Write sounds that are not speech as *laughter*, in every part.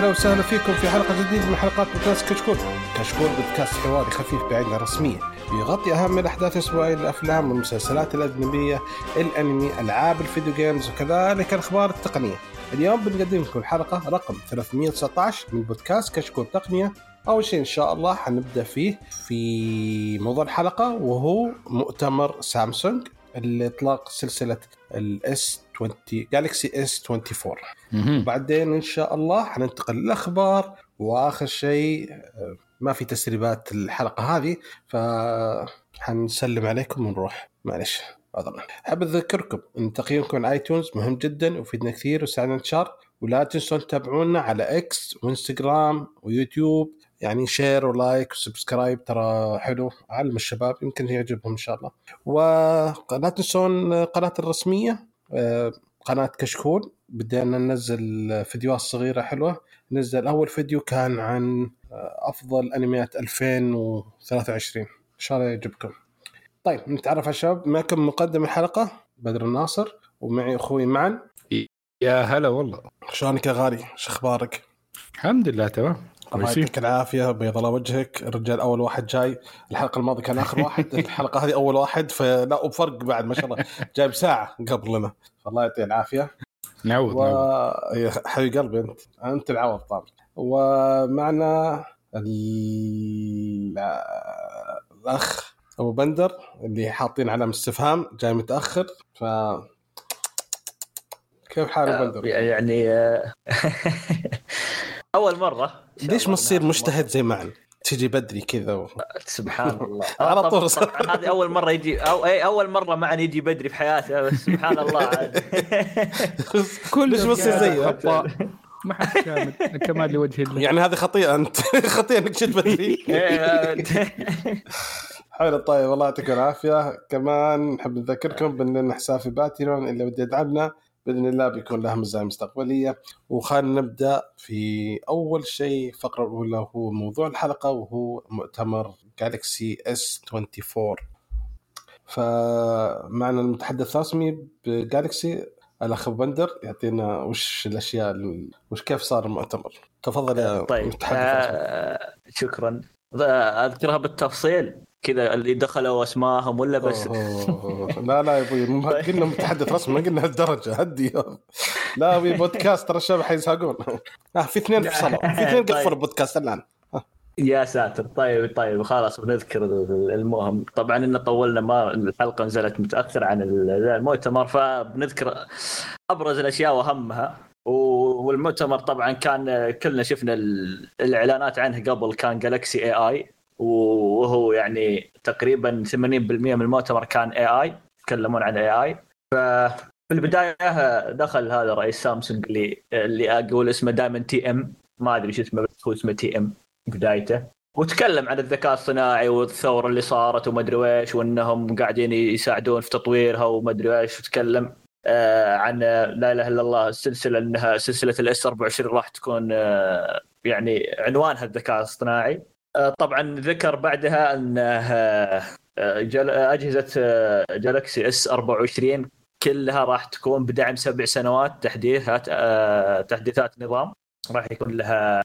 أهلا وسهلا فيكم في حلقة جديدة من حلقات بودكاست كشكول. كشكول بودكاست حواري خفيف بعيد عن الرسمية يغطي أهم الأحداث الاسبوعيه الأفلام والمسلسلات الأجنبية، الأنمي، ألعاب ال video games وكذلك الأخبار التقنية. اليوم بنقدم لكم الحلقة رقم 319 من بودكاست كشكول تقنية. أول شيء إن شاء الله حنبدأ فيه في موضوع الحلقة وهو مؤتمر سامسونج اللي اطلاق سلسله ال S 20 Galaxy S 24 بعدين إن شاء الله حننتقل للأخبار وآخر شيء آه، ما في تسريبات الحلقة هذه ف حنسلم عليكم ونروح. معلش عذرا احب أذكركم إن تقييمكم على iTunes مهم جدا ويفيدنا كثير ويساعدنا انتشار ولا تنسون تتابعونا على إكس وإنستغرام ويوتيوب. يعني share و like و subscribe ترى حلو. علم الشباب يمكن يعجبهم إن شاء الله. ولا تنسون قناة الرسمية. قناة كشكول. بدينا ننزل فيديوهات صغيرة حلوة. نزل أول فيديو كان عن آه، أفضل أنميات 2023 إن شاء الله يعجبكم. طيب نتعرف على الشباب. معكم مقدم الحلقة بدر الناصر ومعي أخوي معا يا هلا والله. شلونك يا غالي؟ شو أخبارك؟ الحمد لله تمام. الله يعطيك العافية بيض الله وجهك. الرجال أول واحد جاي. الحلقة الماضية كان آخر واحد. *laughs* الحلقة هذه أول واحد فلا وبفرق بعد ما شاء الله. جايب ساعة قبلنا فالله يعطيه العافية. نعود و نعود. يا حبيب قلبي انت أنت العوض طبعا ومعنا ال... الأخ أبو بندر اللي حاطين علامة استفهام جاي متأخر ف كيف حال أبو بندر؟ يعني آه، *laughs* أول مرة. ليش ما تصير مجتهد زي معن؟ تجي بدري كذا و... سبحان *laughs* الله. على طول. هذه أول مرة يجي أو أي أول مرة معنا يجي بدري في حياته بس سبحان الله. *laughs* كل ليش بصير زيه؟ ما حد كامل الكمال لوجه الله. يعني هذه خطيئة أنت. *laughs* خطيئة إنك جيت بدري. حلو طيب الله يعطيكم العافية. كمان نحب نذكركم بأننا حساب في باتريون اللي بده يدعمنا بإذن الله بيكون له مزايا مستقبلية. وخلينا نبدأ في أول شيء الفقره الأولى هو موضوع الحلقة وهو مؤتمر جالكسي S 24 فمعنا المتحدث الرسمي بجالكسي الأخ بندر يعطينا وش الأشياء ال- وش كيف صار المؤتمر؟ تفضل يا طيب آه، شكرا. أذكرها بالتفصيل. كذا اللي دخلوا اسمائهم ولا بس. لا لا يا أبوي ما قلنا متحدث رسمي ما قلنا هالدرجة هدي لا أبوي بودكاست ترى الشباب حيزهقون آه في اثنين فصلوا في اثنين *laughs* طيب. قفلوا البودكاست الآن. يا ساتر. طيب طيب خلاص بنذكر المهم. طبعا إن طولنا ما الحلقة نزلت متأخر عن المؤتمر فبنذكر أبرز الأشياء واهمها والمؤتمر طبعا كان كلنا شفنا ال- الإعلانات عنه قبل كان جالكسي AI وهو يعني تقريبا 80% من المؤتمر كان AI يتكلمون عن AI ففي البداية دخل هذا رئيس سامسونج اللي اللي أقول اسمه دائما TM ما أدري شو اسمه بس هو اسمه TM بدايته. وتكلم عن الذكاء الصناعي والثورة اللي صارت وما أدري إيش وإنهم قاعدين يساعدون في تطويرها وما أدري إيش وتكلم آه عن لا إله إلا الله السلسله إنها سلسلة ال S 24 راح تكون آه يعني عنوانها الذكاء الاصطناعي طبعا ذكر بعدها ان آه، آه، أجهزة آه، جالكسي S 24 كلها راح تكون بدعم سبع سنوات تحديثات آه، تحديثات نظام. راح يكون لها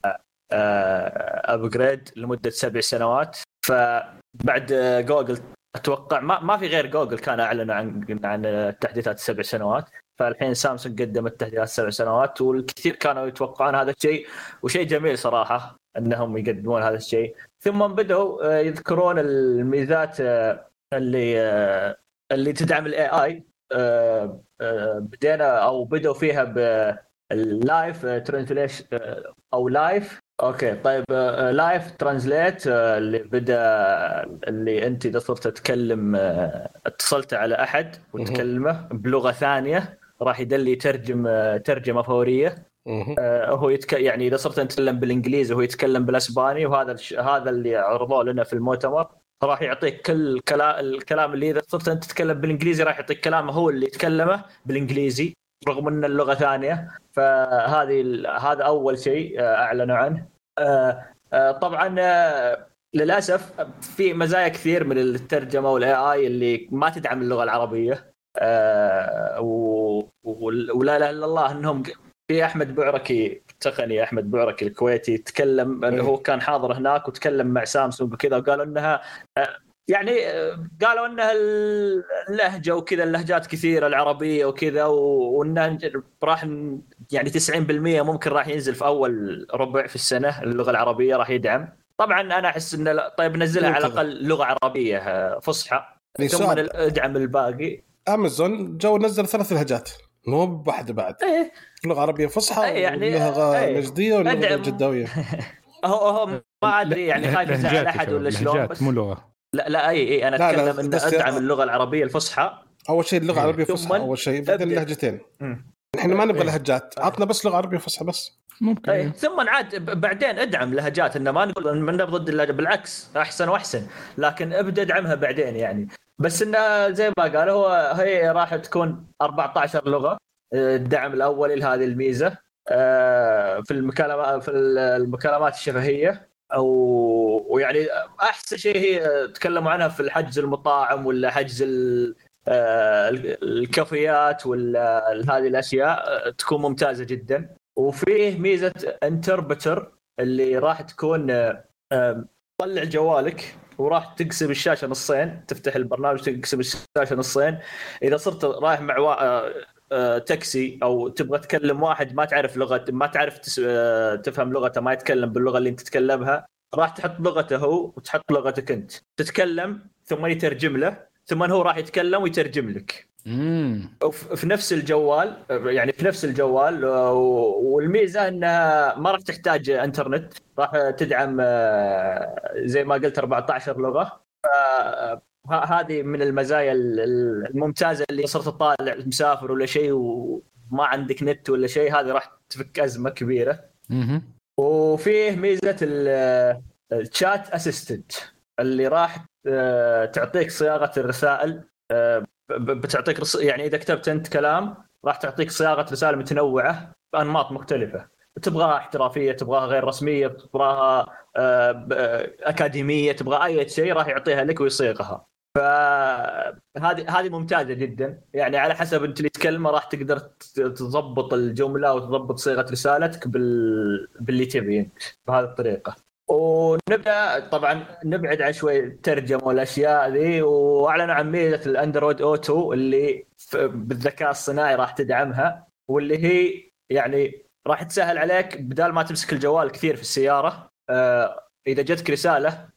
upgrade لمدة سبع سنوات. فبعد آه، جوجل أتوقع ما ما في غير جوجل كان اعلنوا عن عن التحديثات السبع سنوات. فالحين سامسونج قدمت تحديثات سبع سنوات والكثير كانوا يتوقعون هذا الشيء. وشيء جميل صراحة. انهم يقدمون هذا الشيء. ثم بدأوا آه، يذكرون الميزات آه، اللي آه، اللي تدعم ال AI بدينا أو بدأوا فيها بال live translation أو live okay طيب live translate اللي بدأ اللي أنت إذا صرت تتكلم اتصلت على أحد وتكلمه بلغة ثانية راح يدلي يترجم آه، ترجمة فورية. هو يتك... يعني إذا صرت نتكلم بالإنجليزي وهو يتكلم بالأسباني وهذا الش... هذا اللي عرضوه لنا في المؤتمر. راح يعطيك كل كلا... الكلام اللي إذا صرت أنت تتكلم بالإنجليزي راح يعطيك كلامه هو اللي يتكلمه بالإنجليزي رغم ان اللغة ثانية. فهذه ال... هذا أول شيء آه، أعلنوا عنه. آه، آه، طبعا آه، للأسف في مزايا كثير من الترجمة والاي اي اللي ما تدعم اللغة العربية. آه،. و... ولا إله إلا الله إنهم في أحمد بعركي تقني أحمد بعركي الكويتي تكلم إنه هو كان حاضر هناك وتكلم مع سامسونج وكذا وقالوا إنها آه، يعني آه، قالوا إنها اللهجة وكذا اللهجات كثيرة العربية وكذا وانه راح يعني 90% ممكن راح ينزل في أول ربع في السنة اللغة العربية راح يدعم. طبعا أنا أحس إنه طيب نزلها على الأقل لغة عربية آه، فصحى. ثم ادعم الباقي؟ أمازون جو نزل ثلاث لهجات. مو بواحدة بعد. إيه. لغه عربيه فصحى إيه يعني لغه إيه. نجديه ولغه جداوية. *laughs* هو هو ما أدري يعني خايف يزعل أحد ولا شلون بس مو لغة. لا لا اي أي أنا أتكلم إن أدعم اللغة العربية الفصحى. أول شيء اللغة العربية الفصحى أول شيء بعدين اللهجتين إحنا ما نبغى إيه. لهجات. عطنا بس لغة عربية فصحى بس. ممكن. أي. ثم عاد بعدين أدعم لهجات. إنه ما نقول من ضد اللهجة. بالعكس أحسن وأحسن. لكن ابدا أدعمها بعدين يعني. بس إنه زي ما قال هو هي راح تكون 14 لغة الدعم الاولي لهذه الميزة آه، في المكالمات في المكالمات الشفهية أو ويعني أحسن شيء هي تكلموا عنها في الحجز المطاعم ولا حجز آه، الكافيات ولا هذه الأشياء تكون ممتازة جدا. وفيه ميزة انتربتر اللي راح تكون آه، طلع جوالك. وراح تقسم الشاشة نصين تفتح البرنامج تقسم الشاشة نصين. إذا صرت رايح مع آه، تاكسي أو تبغى تكلم واحد ما تعرف لغه ما تعرف آه، تفهم لغته ما يتكلم باللغة اللي أنت تتكلمها راح تحط لغته هو وتحط لغتك أنت. تتكلم ثم يترجم له ثم هو راح يتكلم ويترجم لك. امم في نفس الجوال يعني في نفس الجوال آه، والميزة انها ما راح تحتاج إنترنت راح تدعم زي ما قلت 14 لغة. هذه من المزايا الممتازة اللي صرت تطالع مسافر ولا شيء وما عندك نت ولا شيء هذه راح تفك أزمة كبيرة. وفيه ميزة الشات اسيستنت اللي راح آه، تعطيك صياغة الرسائل آه، بتعطيك يعني إذا كتبت أنت كلام راح تعطيك صياغة رسائل متنوعة بأنماط مختلفة. تبغاها احترافية تبغاها غير رسمية تبغاها آه، أكاديمية تبغى أي شيء راح يعطيها لك ويصيغها. فهذه هذه ممتازة جدا. يعني على حسب أنت اللي تكلمه راح تقدر تضبط الجملة وتضبط صيغة رسالتك بال... باللي تبي بهذه الطريقة. ونبدأ طبعا نبعد عن شوي الترجمة والأشياء ذي واعلنوا عن ميزة الأندرويد اوتو اللي بالذكاء الصناعي راح تدعمها واللي هي يعني راح تسهل عليك بدال ما تمسك الجوال كثير في السيارة آه، إذا جتك رسالة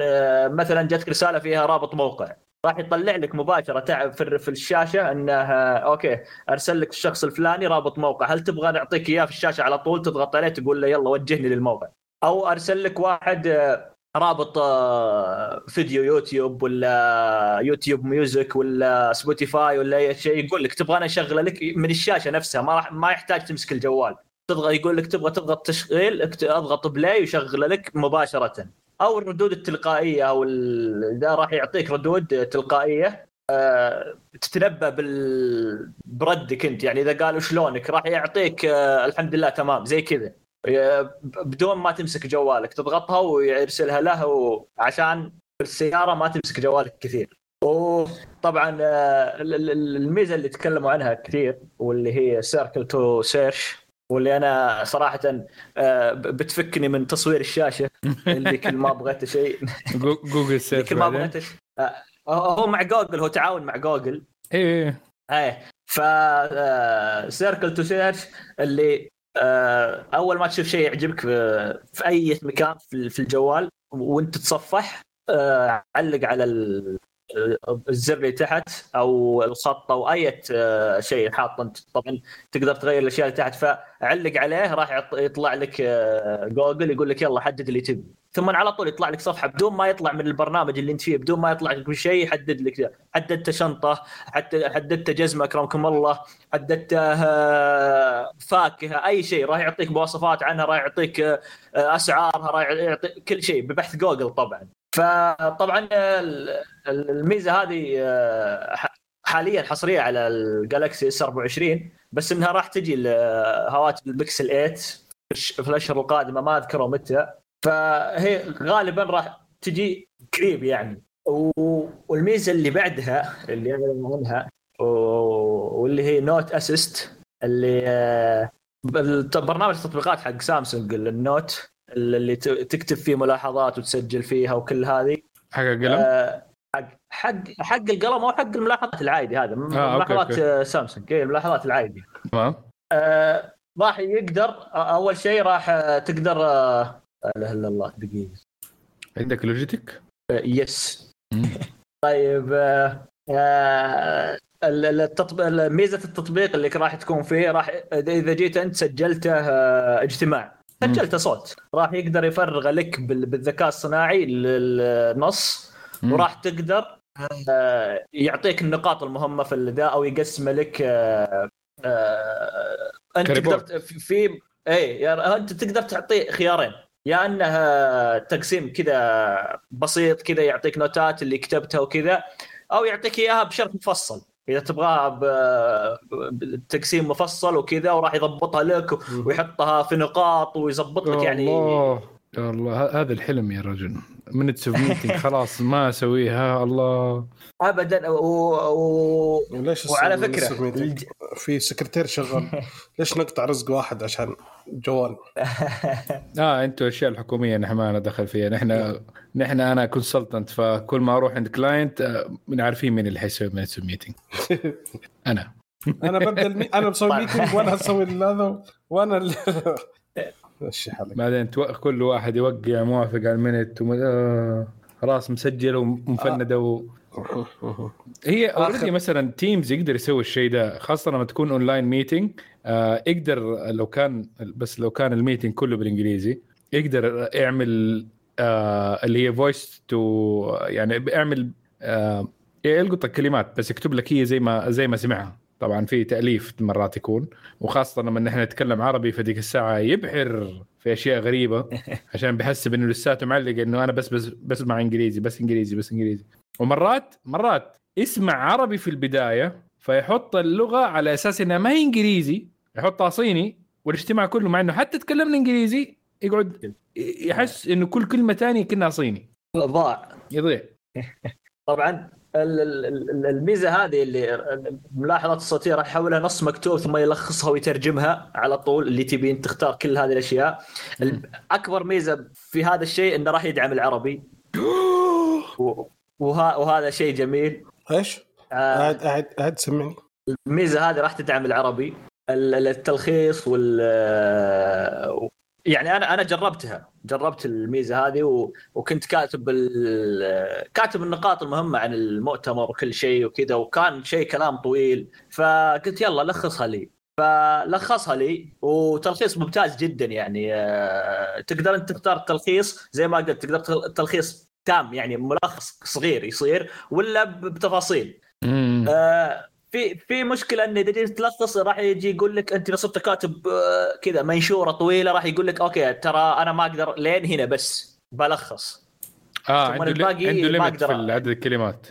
آه، مثلا جاتك رسالة فيها رابط موقع راح يطلع لك مباشرة في الشاشة انه okay أرسل لك الشخص الفلاني رابط موقع هل تبغى نعطيك إياه في الشاشة على طول تضغط عليه تقول له يلا وجهني للموقع. أو أرسل لك واحد آه، رابط آه، فيديو يوتيوب ولا يوتيوب ميوزك ولا سبوتيفاي ولا أي شيء يقول لك تبغى أنا أشغله لك من الشاشة نفسها ما راح ما يحتاج تمسك الجوال. تضغط يقول لك تبغى تضغط تشغيل أضغط play ويشغله لك مباشرة. أو الردود التلقائية أو إذا راح يعطيك ردود تلقائية أه تتنبأ بال... بردك أنت. يعني إذا قالوا شلونك راح يعطيك الحمد لله تمام زي كذا. بدون ما تمسك جوالك تضغطها ويرسلها له عشان في السيارة ما تمسك جوالك كثير. وطبعا آه، الميزة اللي تكلموا عنها كثير واللي هي Circle to Search واللي أنا صراحة آه، بتفكني من تصوير الشاشة *laughs* اللي كل ما بغيت شيء. جوجل search كل ما بغيت آه، هو مع جوجل هو تعاون مع جوجل إيه إيه. ف Circle to Search اللي أول ما تشوف شيء يعجبك في أي مكان في الجوال وأنت تتصفح علق على الزر اللي تحت أو الخط أو أي آه، شيء حاط أنت. طبعا تقدر تغير الأشياء اللي تحت فعلق عليه راح يطلع لك جوجل آه، يقول لك يلا حدد اللي تبي. ثم على طول يطلع لك صفحة بدون ما يطلع من البرنامج اللي انت فيه بدون ما يطلع لك شيء يحدد لك حددت شنطة حددت جزمة أكرمكم الله حددت آه، فاكهة أي شيء راح يعطيك مواصفات عنها راح يعطيك أسعارها راح يعطيك كل شيء ببحث جوجل طبعا. فطبعا الميزة هذه آه، حاليا حصرية على الجالكسي S 24 بس إنها راح تجي هواتف البكسل 8 في الاشهر القادمة ما أذكر متى فهي غالبا راح تجي قريب يعني. والميزة اللي بعدها اللي اعلنوا عنها واللي هي Note Assist اللي آه، برنامج التطبيقات حق سامسونج ال Note اللي تكتب فيه ملاحظات وتسجل فيها وكل هذه. حق القلم؟ آه، حق حق حق القلم أو حق الملاحظات العادي هذا. أوكي، ملاحظات أوكي. آه، سامسونج اي الملاحظات العادي تمام. آه، راح يقدر آه، أول شيء راح آه، تقدر آه، لا إله إلا الله دقيقة عندك لوجيتك آه، يس مم. *laughs* طيب آه، آه، ال- ال- التطبيق ميزة التطبيق اللي راح تكون فيه راح اذا جيت أنت سجلته آه، اجتماع. سجلته صوت راح يقدر يفرغ لك بال- بالذكاء الصناعي للنص. وراح تقدر آه، يعطيك النقاط المهمة في الذا أو يقسم لك آه، آه، أنت. تقدر في- اي يعني أنت تقدر تعطيه خيارين يا انه تقسيم كذا بسيط كذا يعطيك نوتات اللي كتبتها وكذا أو يعطيك إياها بشرح مفصل. إذا تبغاها بتقسيم مفصل وكذا وراح يضبطها لك ويحطها في نقاط ويظبط لك يعني الله. يا الله هذا الحلم يا رجل minutes of meeting خلاص ما أسويها الله ابدا و... و... ليش وعلى meeting؟ الج- في سكرتير شغال *laughs* ليش نقطع رزق واحد عشان جوال *laughs* آه أنتوا الاشياء الحكومية نحن ما لنا دخل فيها نحن نحن أنا consultant فكل ما أروح عند client من عارفين مين اللي حيسوي minutes of meeting أنا أنا ببدا المي... أنا بسوي. meeting وأنا أسوي هذا وأنا. مشي حالك بعدين. كل واحد يوقع موافق على ال minute وم... آه خلاص مسجل ومفندة و... *laughs* هي already مثلا Teams يقدر يسوي الشيء ده خاصة لما تكون online meeting آه يقدر لو كان بس لو كان ال meeting كله بالإنجليزي يقدر يعمل آه اللي هي voice to يعني بيعمل آه يلقط الكلمات بس يكتب لك هي زي ما زي ما سمعها طبعا في تأليف مرات يكون وخاصة لما نحن نتكلم عربي في ذيك الساعة يبحر في أشياء غريبة *laughs* عشان بحسب انه لساته معلق إنه أنا بس بس بسمع إنجليزي بس إنجليزي بس إنجليزي. ومرات مرات يسمع عربي في البداية فيحط اللغة على أساس إنها ما هي إنجليزي يحطها صيني والاجتماع كله مع إنه حتى تكلمنا إنجليزي يقعد يحس إنه كل كلمة تانية كأنها صيني. ضاع. يضيع. *laughs* طبعا. الميزة هذه اللي الملاحظات الصوتية راح يحولها نص مكتوب ثم يلخصها ويترجمها على طول اللي تبين تختار كل هذه الأشياء. ال- أكبر ميزة في هذا الشيء إنه راح يدعم العربي. *gasps* و- وها وهذا شيء جميل. إيش؟ آه، قاعد قاعد قاعد سمعني. الميزة هذه راح تدعم العربي. ال- ال- التلخيص وال يعني أنا أنا جربتها. جربت الميزة هذه و... وكنت كاتب ال... كاتب النقاط المهمة عن المؤتمر وكل شيء وكذا وكان شيء كلام طويل. فقلت يلا لخصها لي. فلخصها لي وتلخيص ممتاز جدا يعني آه، تقدر أنت تختار التلخيص زي ما قلت تقدر تل- تلخيص تام يعني ملخص صغير يصير ولا بتفاصيل. آه، في في مشكلة إن إذا جيت تلخص راح يجي يقول لك أنت صرت كاتب آه، كذا منشورة طويلة راح يقول لك أوكي ترى أنا ما أقدر لين هنا بس بلخص آه عنده. الباقي عنده ما أقدر- في عدد الكلمات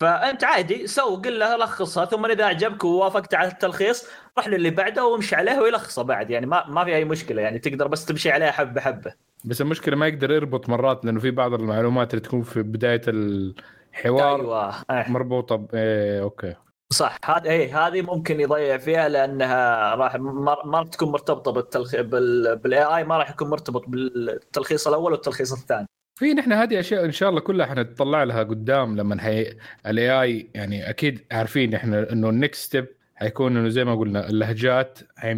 فأنت عادي سو قل له لخصها ثم إذا عجبك ووافقت على التلخيص روح للي بعده وامشي عليه ويلخصه بعد يعني ما ما في أي مشكلة يعني تقدر بس تمشي عليه حبة حبة بس المشكلة ما يقدر يربط مرات لأنه في بعض المعلومات اللي تكون في بداية الحوار أيوه آه. مربوطة ب إيه أوكي صح هذا إيه هذه ممكن يضيع فيها لأنها راح ما ما تكون مرتبطة بالتلخ... بال بال AI ما راح يكون مرتبط بالتلخيص الأول والتلخيص الثاني. في نحن هذه أشياء إن شاء الله كلها حنتطلع لها قدام لما هي ال AI يعني أكيد عارفين إحنا إنه ال next step حيكون إنه زي ما قلنا اللهجات آه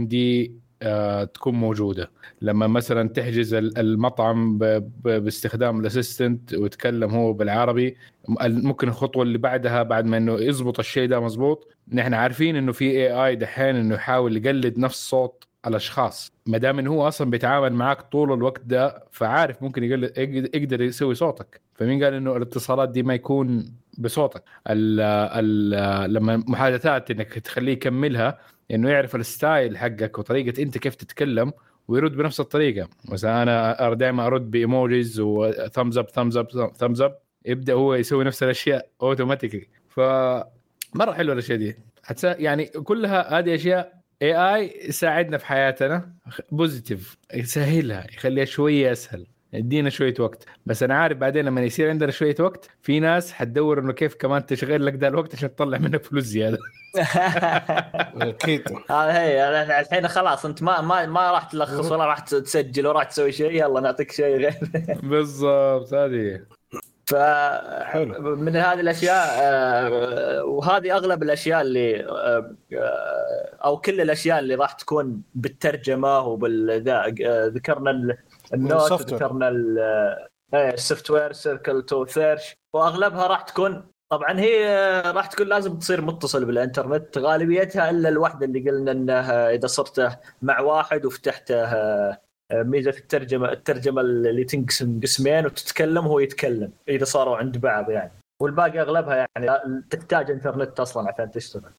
تكون موجودة. لما مثلا تحجز ال- المطعم باستخدام ال assistant ويتكلم هو بالعربي ممكن الخطوة اللي بعدها بعد ما إنه يزبط الشيء ده مزبوط نحن عارفين إنه في AI دحين إنه يحاول يقلد نفس صوت الأشخاص. ما دام انه هو أصلا بيتعامل معك طول الوقت ده فعارف ممكن يقدر- يسوي صوتك. فمين قال إنه الاتصالات دي ما يكون بصوتك؟ ال لما محادثات إنك تخليه يكملها إنه يعرف ال style حقك وطريقة أنت كيف تتكلم ويرد بنفس الطريقة. مثلا أنا دائما أرد ب emojis و thumbs up thumbs up thumbs up يبدأ هو يسوي نفس الأشياء automatically ف مرة حلوة الأشياء دي. حتسا يعني كلها هذه أشياء AI يساعدنا في حياتنا positive يسهلها يخليها شوية أسهل. ادينا شوية وقت. بس أنا عارف بعدين لما يصير عندنا شوية وقت في ناس حتدور إنه كيف كمان تشغل لك ذا الوقت عشان تطلع منك فلوس زيادة. أكيد. *laughs* هذا هي الحين خلاص أنت ما ما ما راح تلخص ولا راح تسجل ولا راح تسوي شيء يلا نعطيك شيء. غير *laughs* بالضبط هذه. ف حلو. من هذه الأشياء آه، وهذه أغلب الأشياء اللي آه، آه، أو كل الأشياء اللي راح تكون بالترجمة وبالذا ذكرنا النوت. ذكرنا ال software Circle to Search وأغلبها راح تكون طبعا هي آه، راح تكون لازم تصير متصل بالإنترنت غالبيتها إلا الواحده اللي قلنا إنها إذا صرت مع واحد وفتحته آه، ميزة الترجمة الترجمة اللي تنقسم قسمين وتتكلم وهو يتكلم إذا صاروا عند بعض يعني والباقي أغلبها يعني لا- تحتاج إنترنت أصلا عشان تشتغل.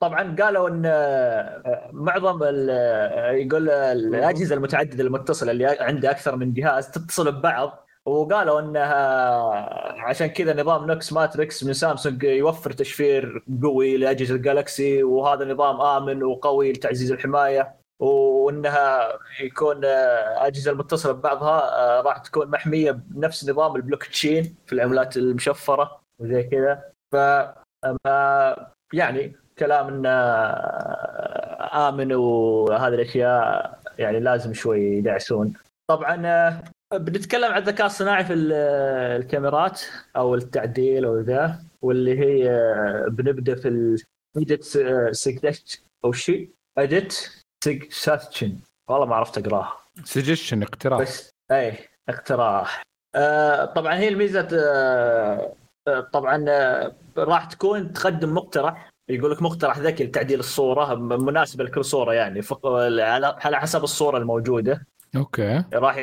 طبعا قالوا إن آه، معظم آه، يقول الأجهزة المتعددة المتصلة اللي عندها أكثر من جهاز تتصل ببعض وقالوا إنها عشان كذا نظام Knox Matrix من سامسونج يوفر تشفير قوي لأجهزة ال Galaxy وهذا نظام آمن وقوي لتعزيز الحماية وإنها يكون آه، أجهزة المتصلة ببعضها آه، راح تكون محمية بنفس نظام البلوك تشين في العملات المشفرة وزي كذا. ف آه، يعني كلام انه آه، آمن وهذه الأشياء يعني لازم شوي يدعسون. طبعا آه، بنتكلم عن الذكاء الصناعي في ال- الكاميرات أو التعديل أو ذا واللي هي آه، بنبدأ في ال edit suggest أو شيء edit suggestion والله ما عرفت أقراها. سجشن اقتراح. بس اي اقتراح. آه طبعا هي الميزة آه آه، طبعا آه راح تكون تقدم مقترح يقول لك مقترح ذكي لتعديل الصورة مناسبه لكل صورة يعني فق- على حسب الصورة الموجودة. أوكي. راح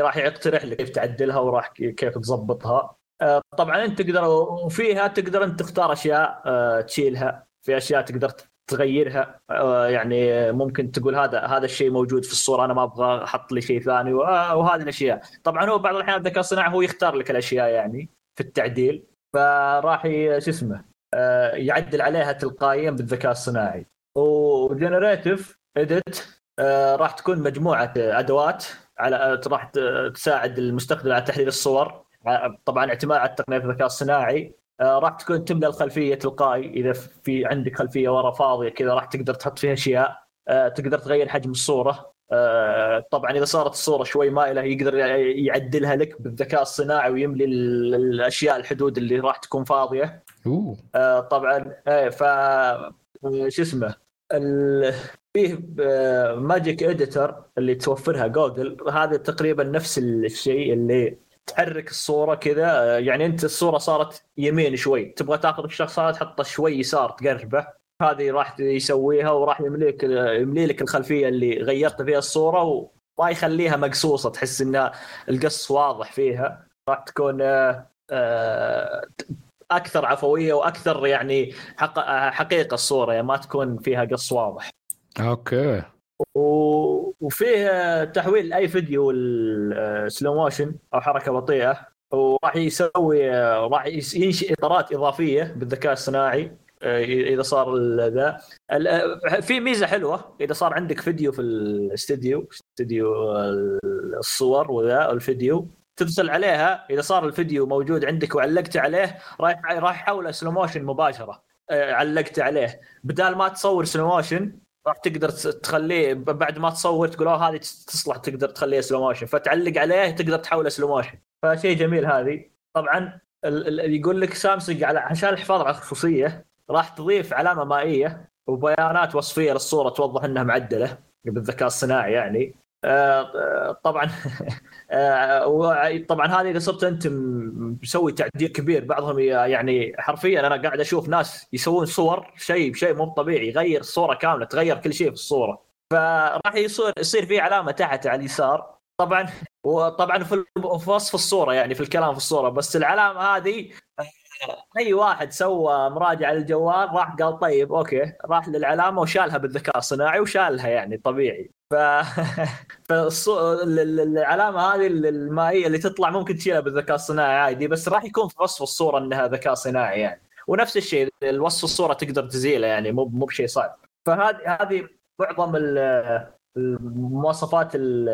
راح يقترح لك كيف تعدلها وراح كيف تظبطها آه، طبعا أنت تقدر وفيها تقدر أنت تختار أشياء آه، تشيلها. في أشياء تقدر تغيرها. آه، يعني ممكن تقول هذا هذا الشيء موجود في الصورة أنا ما أبغى أحط لي شيء ثاني وه- وهذه الأشياء. طبعا هو بعض الأحيان الذكاء الصناعي هو يختار لك الأشياء يعني في التعديل. فراح شو اسمه يعدل عليها تلقائيا بالذكاء الصناعي. وجنريتيف اديت آه، راح تكون مجموعة أدوات على آه، راح تساعد المستخدم على تحليل الصور. ع- طبعا اعتماد على تقنية الذكاء الصناعي. آه، راح تكون تملى الخلفية تلقائي. إذا في عندك خلفية ورا فاضية كذا راح تقدر تحط فيها أشياء. آه، تقدر تغير حجم الصورة. آه، طبعا إذا صارت الصورة شوي مائله يقدر يعدلها لك بالذكاء الصناعي ويملي ال- الأشياء الحدود اللي راح تكون فاضية. أوه. آه، طبعا إيه ف آه، شو اسمه ال... فيه Magic Editor اللي توفرها جوجل هذا تقريبا نفس الشيء اللي تحرك الصورة كذا. آه، يعني أنت الصورة صارت يمين شوي تبغى تاخذ الشخص هذا تحطه شوي يسار تقربه. هذه راح يسويها وراح يمليك يملي لك الخلفية اللي غيرت فيها الصورة وما يخليها مقصوصة تحس إن القص واضح فيها. راح تكون آه، آه، أكثر عفوية وأكثر يعني حق... حقيقة الصورة يعني ما تكون فيها قص واضح. أوكي. و... وفيه تحويل أي فيديو ال slow motion أو حركة بطيئة. وراح يسوي راح ينشئ إطارات إضافية بالذكاء الصناعي. آه، إذا صار ذا. في ميزة حلوة إذا صار عندك فيديو في الاستديو استديو الصور وذا الفيديو تدخل عليها. إذا صار الفيديو موجود عندك وعلقت عليه راح راح يحوله slow motion مباشرة. آه، علقت عليه. بدال ما تصور slow motion راح تقدر تخليه بعد ما تصور تقول أوه هذه تصلح. تقدر تخليها slow motion فتعلق عليه تقدر تحوله slow motion فشيء جميل هذه. طبعا يقول لك سامسونج على عشان الحفاظ على الخصوصية راح تضيف علامة مائية وبيانات وصفية للصورة توضح إنها معدلة بالذكاء الصناعي يعني. آه، آه، طبعا *laughs* آه، طبعا هذه اذا صرت انت مسوي تعديل كبير بعضهم يعني حرفيا أنا قاعد أشوف ناس يسوون صور شيء شيء مو طبيعي يغير الصورة كاملة تغير كل شيء في الصورة. فراح يصير يصير في علامة تحت على اليسار. طبعا وطبعا في وصف الصورة يعني في الكلام في الصورة. بس العلامة هذه أي واحد سوى مراجعة للجوال راح قال طيب أوكي. راح للعلامة وشالها بالذكاء الصناعي وشالها يعني طبيعي. ف *laughs* فالعلامه هذه المائية اللي تطلع ممكن تشيلها بالذكاء الصناعي عادي بس راح يكون في وصف الصورة إنها ذكاء صناعي يعني. ونفس الشيء الوصف الصورة تقدر تزيله يعني مو مو بشيء صعب. فهذه هذه معظم ال- مواصفات ال-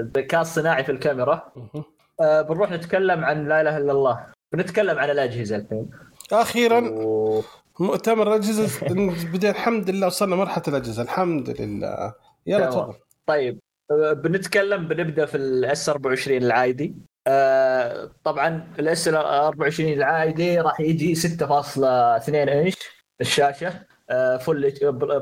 الذكاء الصناعي في الكاميرا. آه، بنروح نتكلم عن لا إله إلا الله. بنتكلم عن الأجهزة الحين. أخيرا و... مؤتمر الأجهزة بدأ الحمد لله وصلنا مرحلة الأجهزة. الحمد لله. يلا. تفضل. طيب بنتكلم بنبدأ في الأس 24 العادي. آه، طبعا الأس 24 العادي راح يجي 6.2 إنش الشاشة full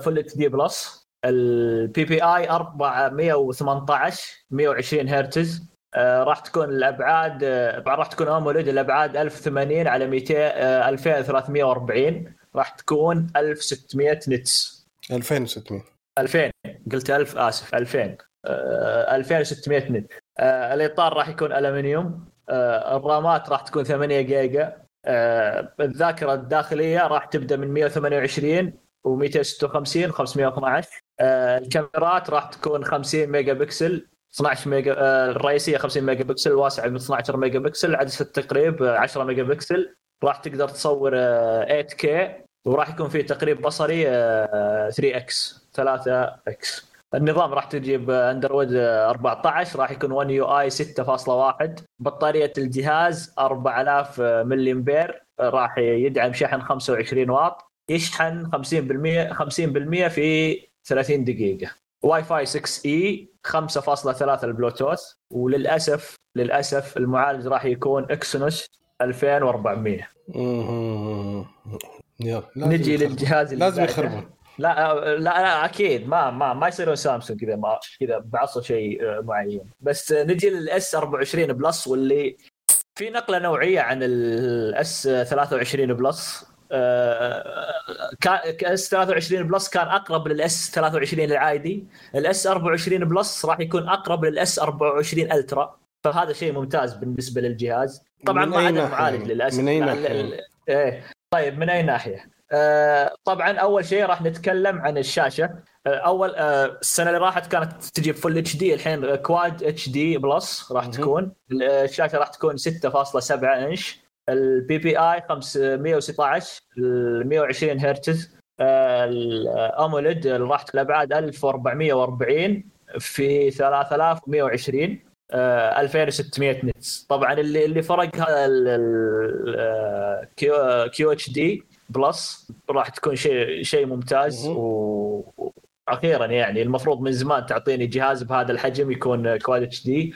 full HD plus ال PPI 418 120 هرتز. راح تكون الأبعاد آه، راح تكون AMOLED الأبعاد 1080 على 200 آه، 2340 راح تكون 1600 nits. 2600 2000 قلت 1000 آسف 2000 آه، 2600 nit. آه، الإطار راح يكون الومنيوم آه، الرامات راح تكون 8 جيجا آه، الذاكرة الداخلية راح تبدأ من 128 و256 512 آه، الكاميرات راح تكون 50 ميجا بكسل 12 ميجا آه، الرئيسية 50 ميجا بكسل الواسعه من 12 ميجا بكسل عدسه التقريب آه، 10 ميجا بكسل راح تقدر تصور آه، 8K وراح يكون فيه تقريب بصري آه، 3x 3x النظام راح تجيب أندرويد 14 راح يكون 1 يو اي 6.1 بطارية الجهاز 4000 ملي امبير راح يدعم شحن 25 واط. يشحن 50% 50% في 30 دقيقة. واي فاي 6E 5.3 البلوتوث وللاسف للأسف المعالج راح يكون Exynos 2400 مهم. يلا نجي. للجهاز اللي لازم. يخربون لا لا لا أكيد ما ما ما يصيرون سامسونج كذا ما كذا بعصر شيء آه، معين بس آه، نجي لل S 24 Plus واللي في نقلة نوعية عن ال S 23 Plus S 23 Plus كان أقرب لل S 23 العادي. ال S 24 Plus راح يكون أقرب لل S 24 Ultra فهذا شيء ممتاز بالنسبة للجهاز. طبعا ما عدا المعالج؟ للاسف من يعني؟ ال- إيه. طيب من أي ناحية؟ آه طبعا أول شيء راح نتكلم عن الشاشة. آه أول آه السنة اللي راحت كانت تجيب Full HD الحين Quad HD Plus راح. تكون. الشاشة راح تكون 6.7 إنش. ال PPI 516 ال 120 هرتز آه، ال AMOLED راح الأبعاد 1440 في 3120 آه، 2600 nits طبعا اللي اللي فرق هذا ال QHD Plus راح تكون شيء شيء ممتاز. و أخيرا يعني المفروض من زمان تعطيني جهاز بهذا الحجم يكون Quad HD.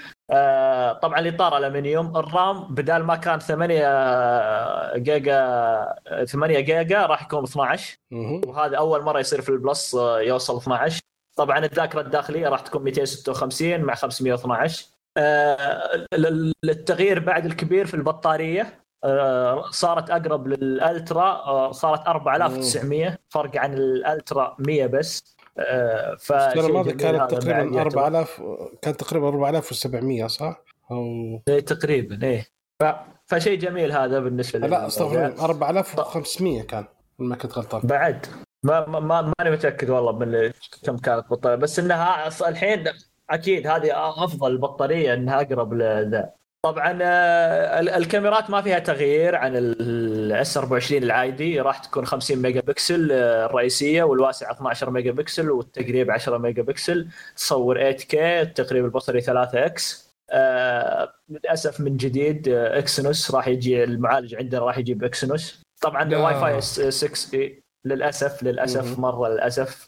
طبعا الاطار الومنيوم ال RAM بدال ما كان 8 جيجا 8 جيجا راح يكون 12 مهم. وهذا أول مرة يصير في ال Plus آه، يوصل 12 طبعا الذاكرة الداخلية راح تكون 256 مع 512 آه، ال- التغيير بعد الكبير في البطارية آه، صارت أقرب لل Ultra آه، صارت 4900 فرق عن ال Ultra 100 بس. آه، السنة الماضيه كانت تقريبا يعتبر. 4000 كانت تقريبا 4700 صح؟ أو إيه، تقريبا إيه. ف... فشيء جميل هذا بالنسبة لا لل- أستغفر الله 4500 كان ما كنت غلطان. بعد. ما ما ما- ماني متأكد والله من كم كانت بطارية بس إنها الحين أكيد هذه أفضل بطارية إنها أقرب لذا. طبعا آه، ال- الكاميرات ما فيها تغيير عن ال S 24 العادي. راح تكون 50 ميجا بكسل آه، الرئيسية والواسعة 12 ميجا بكسل والتقريب 10 ميجا بكسل تصور 8K التقريب البصري 3 X آه للأسف من جديد Exynos راح يجي المعالج عندنا راح يجيب Exynos طبعا لا. واي فاي 6 E للأسف للأسف. مرة للأسف.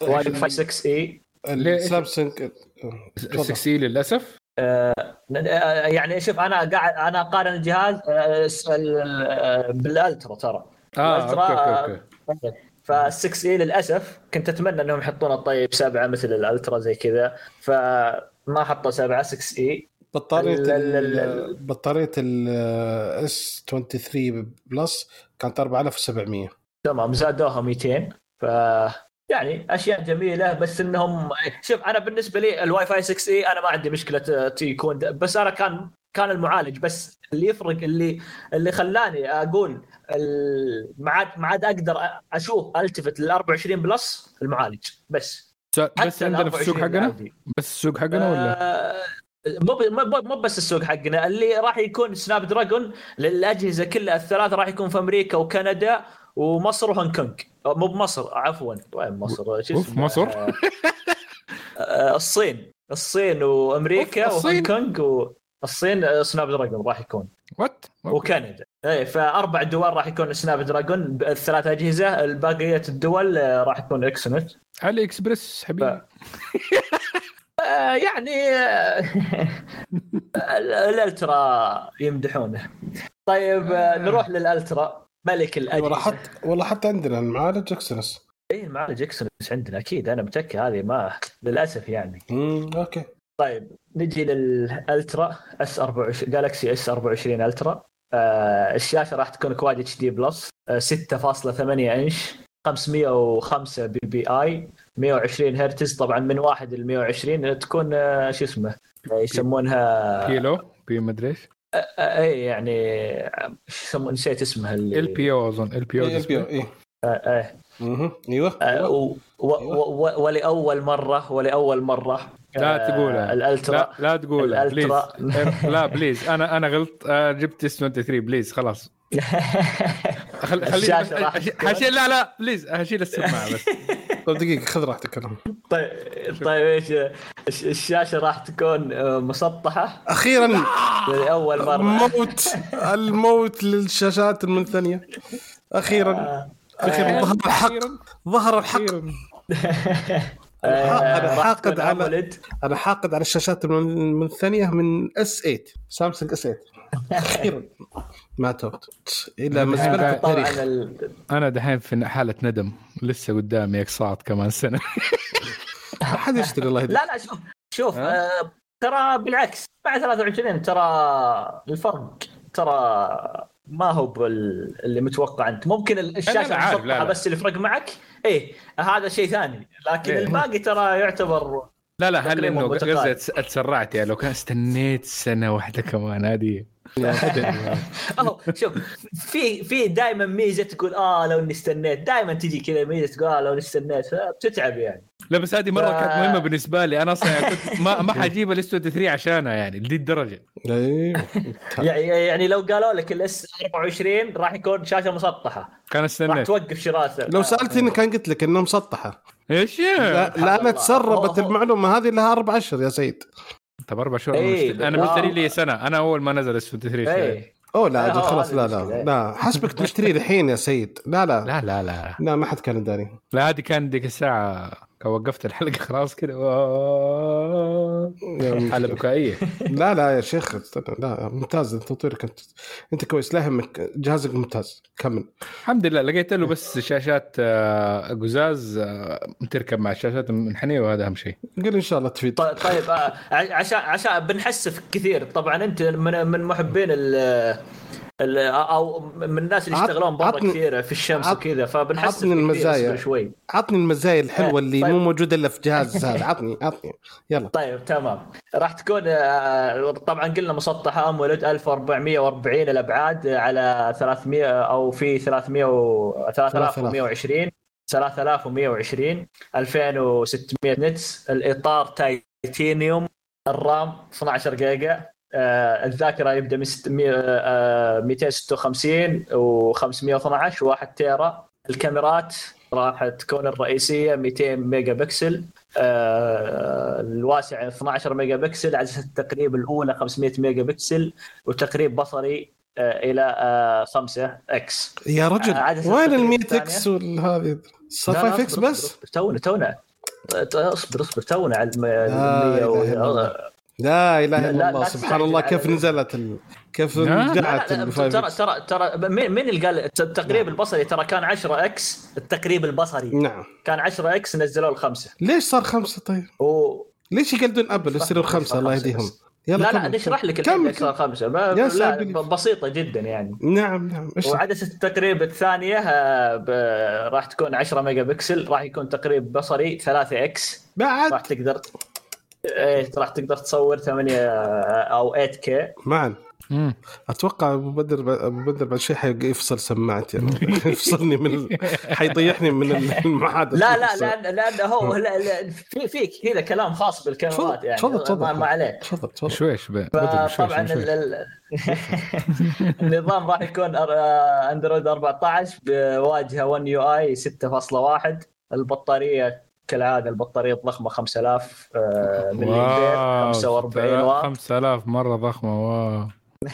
واي فاي 6 E السامسونج 6 E للأسف؟ يعني شوف أنا قاعد أنا اقارن الجهاز آه، آه، بال Ultra ترى. آه ال Ultra، okay okay. okay فال6 E للأسف كنت أتمنى إنهم يحطون الطيب سبعة مثل ال Ultra زي كذا فما حطوا سبعة 6 E بطارية ال- ال- بطارية ال S 23 Plus كانت 4700 تمام زادوها 200 ف يعني أشياء جميلة بس إنهم شوف أنا بالنسبة لي الواي فاي 6 E أنا ما عندي مشكلة يكون. بس أنا كان كان المعالج بس اللي يفرق اللي اللي خلاني أقول ما عاد ما عاد أقدر أشوف التفت لل 24 Plus المعالج بس بس عندنا في السوق 24 حقنا. بس السوق حقنا ولا آه، مو مو مو بس السوق حقنا اللي راح يكون Snapdragon للأجهزة كلها الثلاثة راح يكون في أمريكا وكندا ومصر وهونغ كونغ أو مو بمصر عفوا. وين مصر؟ شو اسمه؟ مصر؟ آه، آه، الصين. الصين وأمريكا؟ وهونغ كونغ والصين آه، سناب دراجون راح يكون. وات وكندا. اي فأربع دول راح يكون سناب دراجون الثلاث أجهزة الباقية الدول آه، راح يكون اكسنت علي اكسبرس حبيبي. آه، يعني آه، *laughs* ال- الألترا يمدحونه. طيب آه، نروح للألترا. ملك والله الاجهزه حتى والله حتى عندنا المعالج اكسنس اي المعالج اكسنت عندنا أكيد. أنا متأكد هذه ما للأسف يعني. امم okay. طيب نجي لل Ultra S 24 Galaxy S 24 Ultra آه الشاشة راح تكون Quad HD Plus آه 6.8 إنش 505 PPI 120 هرتز. طبعا من 1 ل 120 تكون آه شو اسمه يسمونها كيلو بي مدري إيش. اي يعني نسيت اسمها LTPO اظن LTPO اي البي اي آه، آه. مهم. أيوه ولاول مره ولاول مره لا تقولها ال Ultra لا لا تقول please. لا please أنا أنا غلط جبت S 23 please خلاص خليني لا لا please هشيل السماعه بس طيب دقيقة خذ راحتك كلام طيب طيب إيش الش- الشاشة راح تكون آه، مسطحة؟ أخيرا لاول مرة. الموت الموت للشاشات المنثنيه أخيرا آه، أخيرا ظهر الحق. ظهر الحق. *laughs* آه، راح حاقد على-. أنا حاقد على الشاشات المن- المنثنيه من S 8 Samsung S 8 أخيرا. *laughs* ما توت إلى مزبله التاريخ. أنا دحين في حالة ندم. لسه قدامي اقساط كمان سنة. *laughs* ما حد يشتري الله يهديك لا لا شوف شوف؟ آه، ترى بالعكس مع 23 ترى الفرق ترى ما هو بال- اللي متوقع أنت. ممكن ال- الشاشة لا، عارف، لا، لا. بس اللي فرق معك إيه هذا شيء ثاني. لكن إيه. الباقي ترى يعتبر لا لا هل انه أتسرعت يعني لو كان استنيت سنة واحدة كمان هذه اهو *laughs* شوف في في دائما ميزة تقول آه لو اني استنيت دائما تجي كذا ميزة تقول آه لو اني استنيت بتتعب يعني. لا بس هذه مرة ف- كانت مهمة بالنسبة لي. أنا أصلا يعني كنت ما ما *laughs* حجيب ال S 23 عشانها يعني لدي الدرجة. أيوه. *laughs* يعني يعني لو قالوا لك ال S 24 راح يكون شاشة مسطحة. كان راح استنيت توقف شراء لو سالتني كان قلت لك إنها مسطحة. إيش لا, لا أنا. تسربت المعلومة هذه لها أربع أشهر يا سيد طب أربع شهور إيه، أنا مشتري- أنا لي سنة. أنا أول ما نزل S 23 اشتريت. إيه أوه لا آه، أجل خلاص لا. لا. لا حسبك تشتري الحين يا سيد. لا لا. لا لا لا. لا ما حد كان داري. لا هذه كان ديك الساعة وقفت الحلقة خلاص كذا حالة بكائية. *laughs* لا لا يا شيخ استنى لا ممتاز. تطويرك انت انت كويس. لا يهمك جهازك ممتاز. كمل. الحمد لله. لقيت له بس شاشات آه، قزاز آه، تركب مع الشاشات المنحنيه وهذا أهم شيء. قل إن شاء الله تفيد. ط- طيب آه، ع- عشان عشان بنحسف كثير. طبعا أنت من من محبين ال- أو من الناس اللي يشتغلون برا كثير في الشمس وكذا فبنحسف عطني المزايا. شوي. عطني المزايا الحلوة اللي طيب. مو موجودة إلا في جهاز *laughs* هذا عطني عطني. يلا. طيب تمام. راح تكون آه، طبعا قلنا مسطحة امولد 1440 الأبعاد على 300 أو في 300 و 3120 3120 2600 نتس. الإطار تايتينيوم. الرام 12 جيجا. الذاكرة يبدأ من 600 آه، 256 و512 و1 تيرا. الكاميرات راح تكون الرئيسية 200 ميجا بكسل آه، الواسع 12 ميجا بكسل عدسه التقريب الأولى 500 ميجا بكسل وتقريب بصري آه، إلى آه، 5 إكس. يا رجل آه، وين ال 100 الثانية. إكس والهذه لا، 5 إكس بس؟ تونا تونا. اصبر اصبر تونا على الم- لا إله لا، إلا لا، الله سبحان الله كيف نزلت ال... كيف رجعت ترى 5 ترى ترى مين اللي قال الت- التقريب البصري؟ ترى كان 10 إكس التقريب البصري. نعم. كان 10 إكس نزلوه الخمسة. ليش صار خمسة طيب؟ و... ليش يقلدون أبل؟ يصيروا خمسة الله خمسة يهديهم. يلا لا لا نشرح لك ليش صار خمسة. ما... يا لا ساتر. ب- بسيطة جدا يعني. نعم نعم إيش؟ وعدسه التقريب الثانية آه، ب... راح تكون 10 ميجا بكسل راح يكون تقريب بصري 3 إكس. راح بعد تقدر إيه راح تقدر تصور 8 أو 8 K معا مم. أتوقع ابو بدر ابو بدر بعد شيء حيفصل سماعتي أنا. *laughs* يفصلني من ال... حيطيحني من المحادثه لا لا لأن لأن هو لا لا في في كذا كلام خاص بالكاميرات يعني. تفضل تفضل ما, عليه تفضل تفضل. شويش طبعا. *laughs* النظام راح يكون أر- اندرويد 14 بواجهه 1 يو اي 6.1 البطارية كالعادة البطارية الضخمه 5000 آه، ملي أمبير 45 واط. 5000 مرة ضخمة واو. *laughs*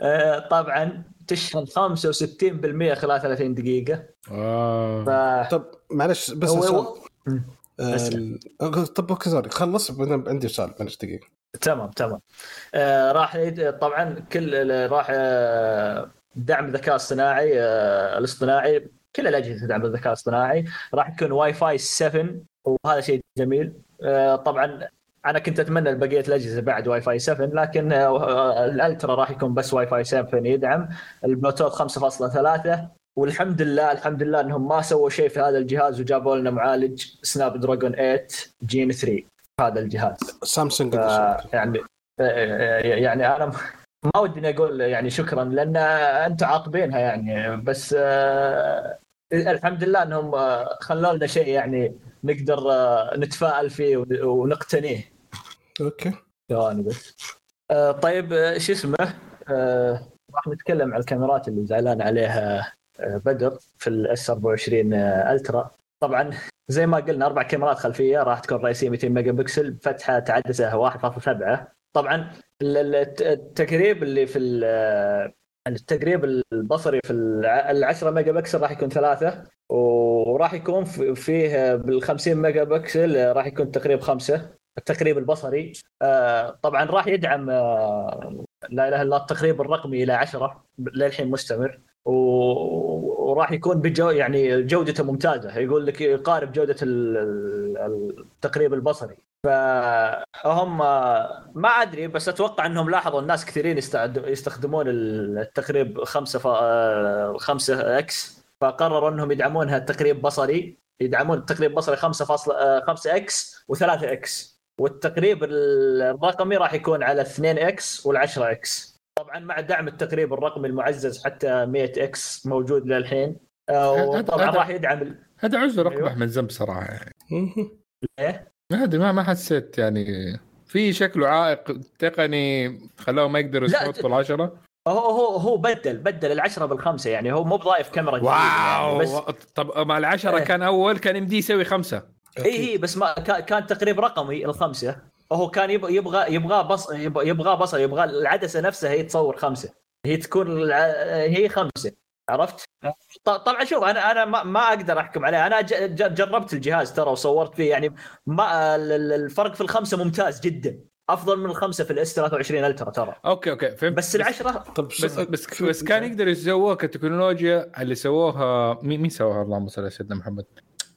آه، طبعا تشحن 65% خلال 30 دقيقة. واو. ف طب معلش بس هو-. ال- طب okay sorry خلص عندي سؤال معلش دقيقة. تمام تمام. آه راح طبعا كل راح آه دعم الذكاء الصناعي آه الاصطناعي كل الأجهزة تدعم الذكاء الاصطناعي راح يكون واي فاي 7 وهذا شيء جميل. آه طبعا أنا كنت أتمنى بقيه الأجهزة بعد واي فاي 7 لكن آه ال Ultra راح يكون بس واي فاي 7 يدعم. البلوتوث 5.3 والحمد لله الحمد لله إنهم ما سووا شيء في هذا الجهاز وجابوا لنا معالج Snapdragon 8 Gen 3 في هذا الجهاز. سامسونج ف-؟ يعني يعني أنا ما ودي أقول يعني شكرا لأن أنتم عاقبينها يعني بس آه، الحمد لله أنهم آه، خلوا لنا شيء يعني نقدر آه، نتفائل فيه ون- ونقتنيه. Okay. ثواني بس آه، طيب شو اسمه؟ راح نتكلم عن الكاميرات اللي زعلان عليها بدر في ال S 24 آه، Ultra طبعا زي ما قلنا أربع كاميرات خلفية راح تكون رئيسية 200 ميجا بكسل فتحة عدسه 1.7 طبعا ال- ال- الت- التقريب اللي في ال- التقريب البصري في ال 10 ميجا بكسل راح يكون ثلاثة وراح يكون في- فيه بال 50 ميجا بكسل راح يكون تقريب خمسة التقريب البصري. آه، طبعا راح يدعم آه، لا إله إلا التقريب الرقمي إلى 10 للحين مستمر. وراح يكون بجو يعني جودته ممتازة. يقول لك يقارب جودة ال- ال- التقريب البصري. فهم ما أدري بس أتوقع إنهم لاحظوا الناس كثيرين يستخدمون التقريب 5 5 إكس فقرروا إنهم يدعمونها التقريب بصري يدعمون التقريب بصري 5.5 X و3 X والتقريب الرقمي راح يكون على 2 X وال10 X طبعا مع دعم التقريب الرقمي المعزز حتى 100 X موجود للحين آه، وطبعا راح يدعم هذا عذر. اقبح من ذنب صراحة يعني مهم. إيه؟ ما أدري ما ما حسيت يعني. في شكله عائق تقني خلاه ما يقدر يحطوا العشرة هو هو هو بدل بدل العشرة بالخمسة يعني. هو مو بضايف كاميرا يعني wow! بس طب مع العشرة إيه. كان أول كان يمدي يسوي خمسة. اي اي بس ما كان تقريب رقمي الخمسة. هو كان يبغى يبغى يبغى بص يبغى بصر يبغى العدسة نفسها هي تصور خمسة. هي تكون هي خمسة. عرفت؟ ط- طبعا شوف أنا أنا ما, ما أقدر أحكم عليه. أنا ج- ج- جربت الجهاز ترى وصورت فيه يعني ما ال- ال- الفرق في الخمسة ممتاز جدا. أفضل من الخمسة في ال S 23 Ultra ترى. okay okay فهمت. بس العشرة طب بس بس بس كان يقدر يسووها كتكنولوجيا اللي سووها مين مين سواها اللهم صل على سيدنا محمد.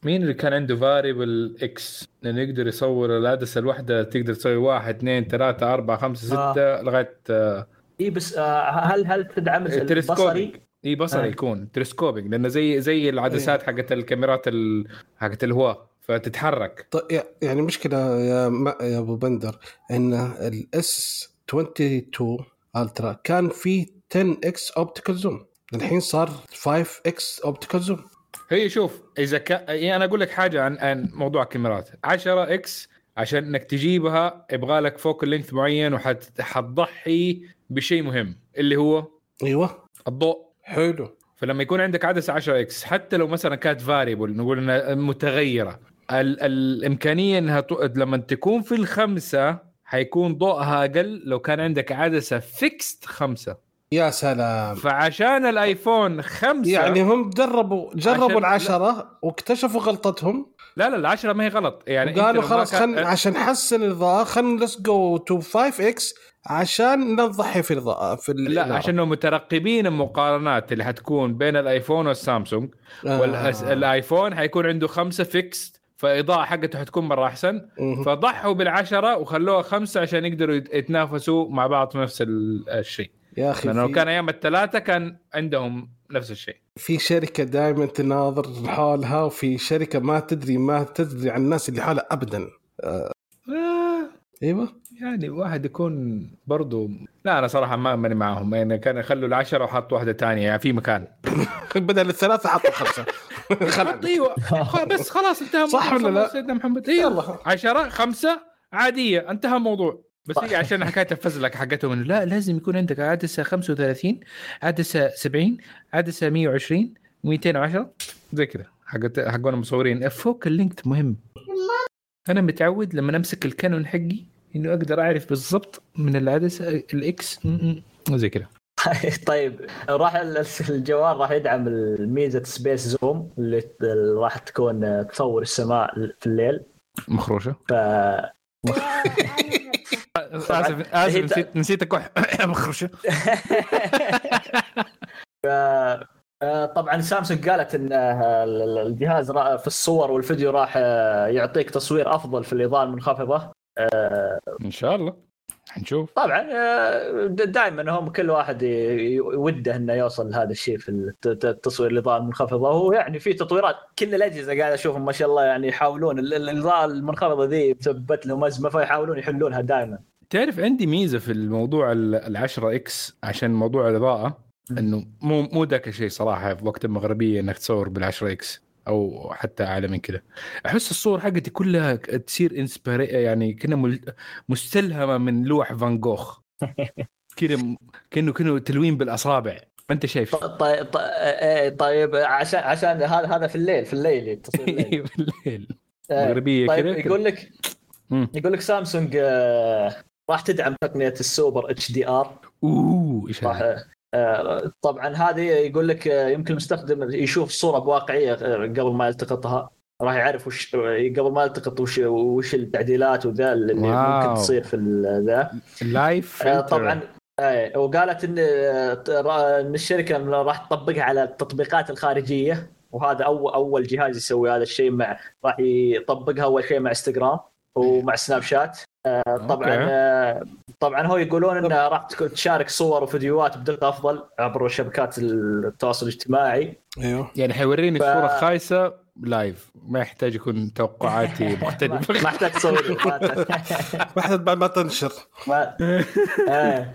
مين اللي كان عنده variable X لأنه يقدر يصور العدسه الواحدة تقدر تسوي واحد اثنين ثلاثة أربعة خمسة آه. ستة لغاية آه، إي بس آه، هل هل تدعم البصري؟ اي بصري آه. يكون telescopic لأنه زي زي العدسات حقت الكاميرات ال... حقت الهواء فتتحرك. طيب يعني مشكلة يا ما يا أبو بندر إن ال S 22 Ultra كان فيه 10 X optical zoom الحين صار 5 X optical zoom هي شوف إذا كان يعني أنا أقول لك حاجة عن عن موضوع الكاميرات. 10 X عشان إنك تجيبها يبغى لك فوكال length معين وحتضحي بشيء مهم اللي هو أيوه. الضوء. حلو. فلما يكون عندك عدسه 10 X حتى لو مثلا كانت variable نقول إنها متغيرة ال- الإمكانية إنها ت- لما تكون في الخمسة حيكون ضوءها أقل لو كان عندك عدسة fixed خمسة. يا سلام. فعشان الآيفون خمسة يعني هم جربوا جربوا عشان- العشرة واكتشفوا غلطتهم. لا لا العشرة ما هي غلط يعني ما خلاص خل عشان نحسن الاضاءة خلينا let's go to 5 X عشان نضحي في الاضاءة في لا الإنارة. عشان مترقبين المقارنات اللي حتكون بين الآيفون والسامسونج آه. والايفون حيكون عنده خمسة fixed فالاضاءه حقته حتكون مرة أحسن. فضحوا بالعشرة وخلوها خمسة عشان يقدروا يت- يتنافسوا مع بعض في نفس ال- الشيء يا أخي لأنه في, كان أيام الثلاثة كان عندهم نفس الشيء. في شركة دائما تناظر حولها وفي شركة ما تدري ما تدري عن الناس اللي حولها ابدا. آه. إيوه. يعني واحد يكون برضو لا أنا صراحة ما ماني معاهم. يعني كان يخلوا العشرة وحطوا واحدة ثانية يعني في مكان. *laughs* بدل الثلاثة حطوا خمسة. *laughs* حط أيوه. بس خلاص انتهى صح ولا لا؟ سيدنا محمد. أيوه. يلا. عشرة خمسة عادية. انتهى الموضوع. بس هي عشان حكاية الفزلك حقتهم انه لا لازم يكون عندك عدسة 35 عدسة 70 عدسة 120 210 زي كذا حقت حقون المصورين focal length مهم. أنا متعود لما أمسك الكانون حقي إنه أقدر أعرف بالضبط من العدسة ال X زي كذا *laughs* طيب راح ال- الجوال راح يدعم الميزة space zoom اللي راح تكون تصور السماء في الليل. مخروشة. ف آسف *laughs* آسف نسيت نسيت اكح *laughs* *laughs* آه، طبعا سامسونج قالت إن آه، ال- ال- الجهاز في الصور والفيديو راح آه، يعطيك تصوير أفضل في الإضاءة المنخفضة. إن شاء الله. حنشوف. طبعا دائما هم كل واحد وده إنه يوصل لهذا الشيء في التصوير الاضاءه المنخفضه وهو يعني في تطويرات كل الأجهزة قاعد أشوفهم ما شاء الله يعني يحاولون ال- ال- الاضاءه المنخفضة ذي مسببة لهم أزمة فيحاولون يحلونها دائما تعرف عندي ميزة في الموضوع ال- العشرة X عشان موضوع الإضاءة إنه مو مو ذاك الشيء صراحة في وقت المغربية إنك تصور بالعشرة X. أو حتى أعلى من كذا أحس الصور حقتي كلها تصير inspired يعني كنا مستلهمة من لوح فان جوخ. كذا كأنه كأنه تلوين بالأصابع. أنت شايف؟ طيب طيب, طيب عشان عشان هذا هذا في الليل في الليل تصوير *laughs* الليل. في الليل. آه، مغربية طيب كذا يقول لك. يقول لك سامسونج آه، راح تدعم تقنية ال super HDR. أوه إيش راح طبعا هذه يقول لك آه، يمكن المستخدم يشوف الصورة بواقعية آه، قبل ما يلتقطها راح يعرف وش قبل ما يلتقط وش وش التعديلات وذا اللي wow. ممكن تصير في the live آه، فلتر. طبعا آه، وقالت إن آه، إن الشركة راح تطبقها على التطبيقات الخارجية وهذا اول أول جهاز يسوي هذا الشيء مع راح يطبقها أول شيء مع انستغرام ومع سناب شات آه، طبعا okay. آه، طبعا هو يقولون انها راح تكون- تشارك صور وفيديوهات بدقه أفضل عبر شبكات التواصل الاجتماعي. أيوه. يعني حيوريني ف- الصورة خايسة live ما يحتاج يكون توقعاتي ما *laughs* مختلفة. ما احتاج تصور. *laughs* ما- واحدة بعد ما تنشر. ما آه.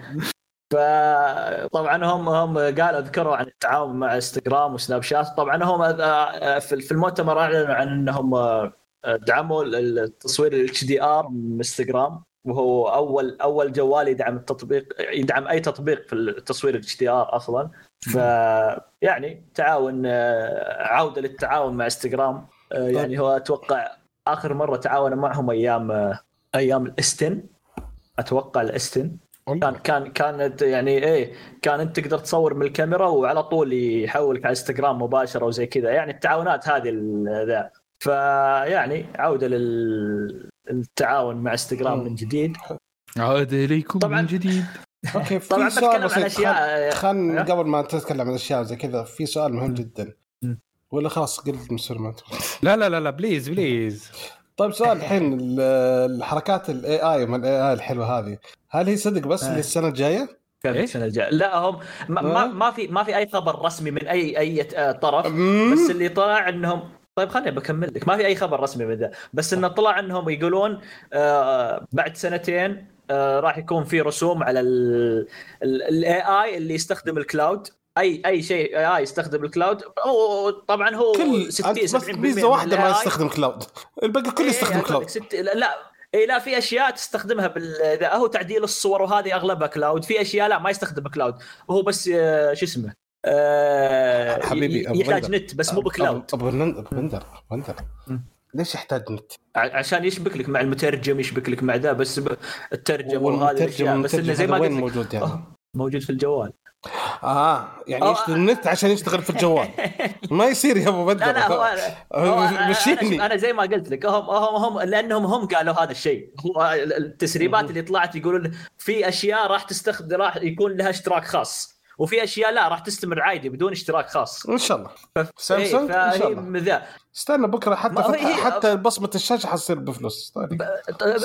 فطبعا هم هم قالوا ذكروا عن التعاون مع انستغرام وسناب شات. طبعا هم آه، في في المؤتمر أعلنوا عن إنهم آه، دعموا التصوير ال HDR من انستغرام وهو اول أول جوال يدعم التطبيق يدعم أي تطبيق في التصوير ال HDR أصلا. ف يعني تعاون آه، عودة للتعاون مع انستغرام آه، يعني هو أتوقع آخر مرة تعاونوا معهم أيام آه، أيام الإستن. أتوقع الإستن. كان كان كانت يعني إيه كان أنت تقدر تصور من الكاميرا وعلى طول يحولك على انستغرام مباشرة وزي كذا. يعني التعاونات هذه ذا. فيعني عودة للتعاون مع انستغرام من جديد عاد إليكم طبعاً. من جديد *laughs* okay طبعا سؤال بتكلم عن بسيط أشياء خلنا أه؟ قبل ما تتكلم عن أشياء زي كذا في سؤال مهم جدا. ولا خلاص قلت من سلمان لا لا لا لا بليز بليز طيب سؤال الحين ال- الحركات ال AI من ال AI الحلوة هذه هل هي صدق بس آه. للسنة الجاية؟ كان؟ السنة الجاية لا هم ما, ما, أه؟ ما في ما في أي خبر رسمي من اي أي آه، طرف. بس اللي طلع إنهم طيب خليني بكمل لك. ما في أي خبر رسمي من ذا. بس انه طلع إنهم يقولون آه بعد سنتين آه راح يكون في رسوم على ال AI اللي يستخدم ال cloud. أي أي شيء AI يستخدم ال cloud. أو طبعا هو كل 60 أنت بس 70% ميزه واحدة ما يستخدم cloud الباقي كله إيه، يستخدم أقول cloud ست... لا. اي لا في أشياء تستخدمها بال إذا هو تعديل الصور وهذه أغلبها cloud. في أشياء لا ما يستخدم cloud وهو بس آه، شو اسمه؟ آه، حبيبي، أبو يحتاج بندر. نت بس مو ب cloud ابو بندر أبو بندر. ليش يحتاج نت؟ ع- عشان يشبك لك مع المترجم يشبك لك مع ذا بس الترجم الأشياء بس إنه زي ما وين قلت لك، موجود يعني؟ *laughs* موجود في الجوال آه يعني يشتغل النت عشان يشتغل في الجوال *laughs* ما يصير يا أبو بندر لا لا هو, أنا- مشيني. أنا, أنا زي ما قلت لك هم هم هم لأنهم هم قالوا هذا الشيء هو التسريبات اللي طلعت يقولون في أشياء راح تستخدم راح يكون لها اشتراك خاص وفي اشياء لا راح تستمر عادي بدون اشتراك خاص. إن شاء الله. إيه، سامسونج إن شاء الله. استنى بكرة حتى هي- حتى بصمة الشاشة حتصير بفلوس. طيب.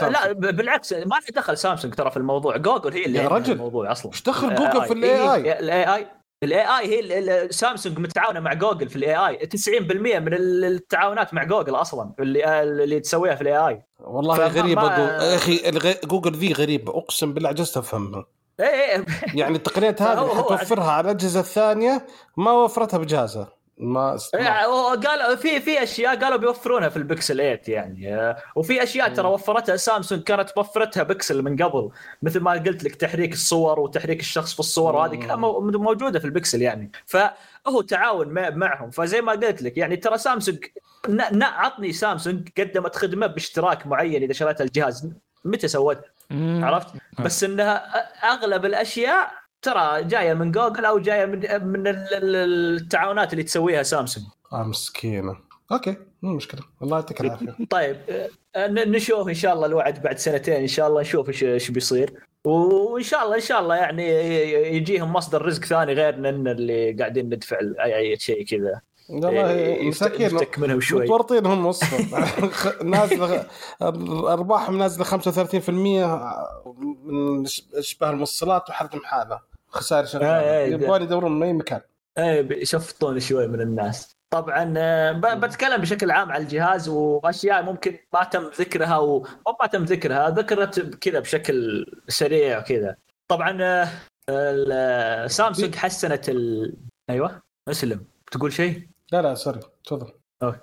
لا ب- بالعكس ما في دخل سامسونج ترى في الموضوع. جوجل هي اللي يا رجل، الموضوع أصلا. إيش دخل جوجل في ال AI؟ ال AI ال AI هي سامسونج متعاونة مع جوجل في ال AI 90% من ال- التعاونات مع جوجل أصلا اللي اللي تسويها في ال AI والله غريبه ما- يا أخي جوجل ذي غريبة. أقسم بالله عجزت أفهمها. إيه إيه. يعني التقنيات هذه اللي حتوفرها على الأجهزة الثانية ما وفرتها بجهازها. ما إيه، قالوا في في أشياء قالوا بيوفرونها في البكسل 8 يعني. وفي أشياء ترى وفرتها سامسونج كانت موفرتها بكسل من قبل. مثل ما قلت لك تحريك الصور وتحريك الشخص في الصور وهذه كلها مو- موجودة في البكسل يعني. فهو تعاون مع- معهم. فزي ما قلت لك يعني ترى سامسونج عطني سامسونج قدمت خدمة باشتراك معين إذا شريت الجهاز. متى سوتها مم. عرفت؟ بس إنها أغلب الأشياء ترى جاية من جوجل أو جاية من من ال- ال- التعاونات اللي تسويها سامسونج. آه مسكينة. okay مو مشكلة. الله يعطيك العافية. طيب آه، نشوف إن شاء الله الوعد بعد سنتين. إن شاء الله نشوف إيش إيش بيصير. وإن شاء الله إن شاء الله يعني يجيهم مصدر رزق ثاني غير إن اللي قاعدين ندفع أي شيء كذا. والله إيه، مساكين يفتك منهم شوي. متورطين هم أصلا *laughs* نازلة ارباحهم نازله 35% من اشباه الموصلات وحالتهم حاله خسائر آه، شغاله آه، يبغون يدورون من أي مكان. إيه بيشفطون شوي من الناس. طبعا آه، بتكلم بشكل عام على الجهاز وأشياء ممكن ما تم ذكرها و... أو ما تم ذكرها ذكرت كذا بشكل سريع وكذا. طبعا آه، ال- سامسونج حسنت ال... أيوه أسلم. تقول شيء؟ لا لا sorry. تفضل.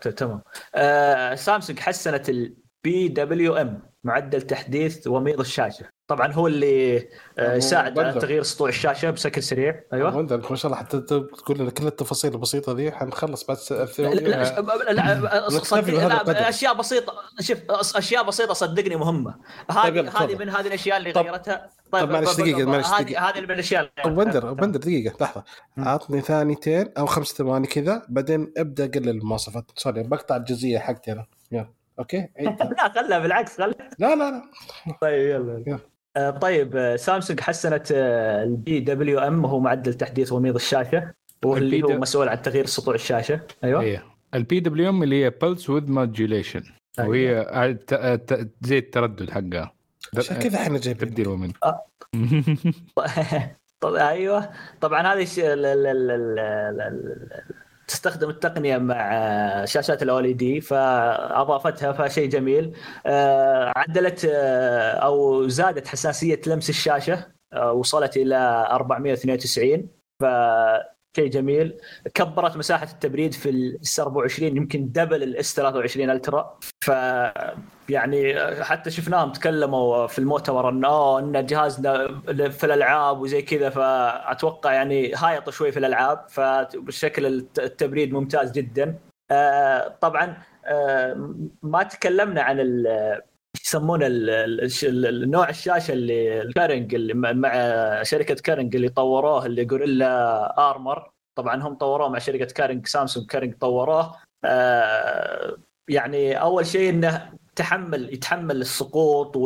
ت- تمام. آه، سامسونج حسنت ال PWM معدل تحديث وميض الشاشة. طبعا هو اللي آه، يساعد على بدر. تغيير سطوع الشاشة بشكل سريع أيوه وانت ما شاء الله حتى تقول لنا كل التفاصيل البسيطة ذي حنخلص بعد لا لا لا- لا. أشياء بسيطة شوف أشياء بسيطة صدقني مهمة طيب هذه هذه تفضل. من هذه الأشياء اللي طب- غيرتها طب معلش ب- ب- دقيقة، ب- معلش هذه دقيقة. هذه من الأشياء طب بندر بندر دقيقة لحظة مم. عطني ثانيتين أو خمس ثواني كذا بعدين أبدأ قلل المواصفات sorry بقطع الجزئية حقتي أنا يلا okay. *laughs* لا خلها بالعكس خلها لا لا لا طيب يلا يلا. آه، طيب آه، سامسونج حسنت آه، ال PWM هو معدل تحديث وميض الشاشة واللي هو مسؤول عن تغيير سطوع الشاشة. أيوه. إيه. ال PWM اللي هي pulse width modulation أيوة. وهي ت- ت- زي التردد حقها. عشان كذا إحنا جايبين؟ تبديل ومن. *laughs* طب أيوه. طبعا هذه تستخدم التقنية مع آه، شاشات الاولي دي فأضافتها فشيء جميل. آه، عدلت آه، أو زادت حساسية لمس الشاشة وصلت إلى 492 ف شيء جميل. كبرت مساحة التبريد في ال S24 يمكن double ال S23 Ultra. ف يعني حتى شفناهم تكلموا في المؤتمر انه أوه إن جهازنا في الألعاب وزي كذا فأتوقع يعني هايط شوي في الألعاب الت- التبريد ممتاز جدا. آه، طبعا آه، ما تكلمنا عن يسمونه النوع الشاشه اللي ال Corning اللي مع- شركه Corning اللي طوروه اللي Gorilla Armor طبعا هم طوروه مع شركه Corning سامسونج Corning طوروه. آه، يعني أول شيء إنه تحمل يتحمل السقوط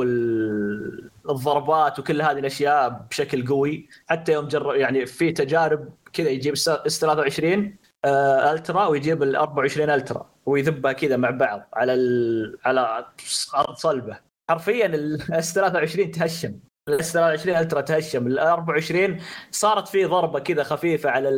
والضربات وكل هذه الأشياء بشكل قوي. حتى يوم جرب يعني في تجارب كذا يجيب S23 آه، Ultra ويجيب ال 24 Ultra ويذبها كذا مع بعض على ال... على أرض صلبة. حرفيا ال *laughs* S23 تهشم. ال S23 Ultra تهشم. ال 24 صارت فيه ضربة كذا خفيفة على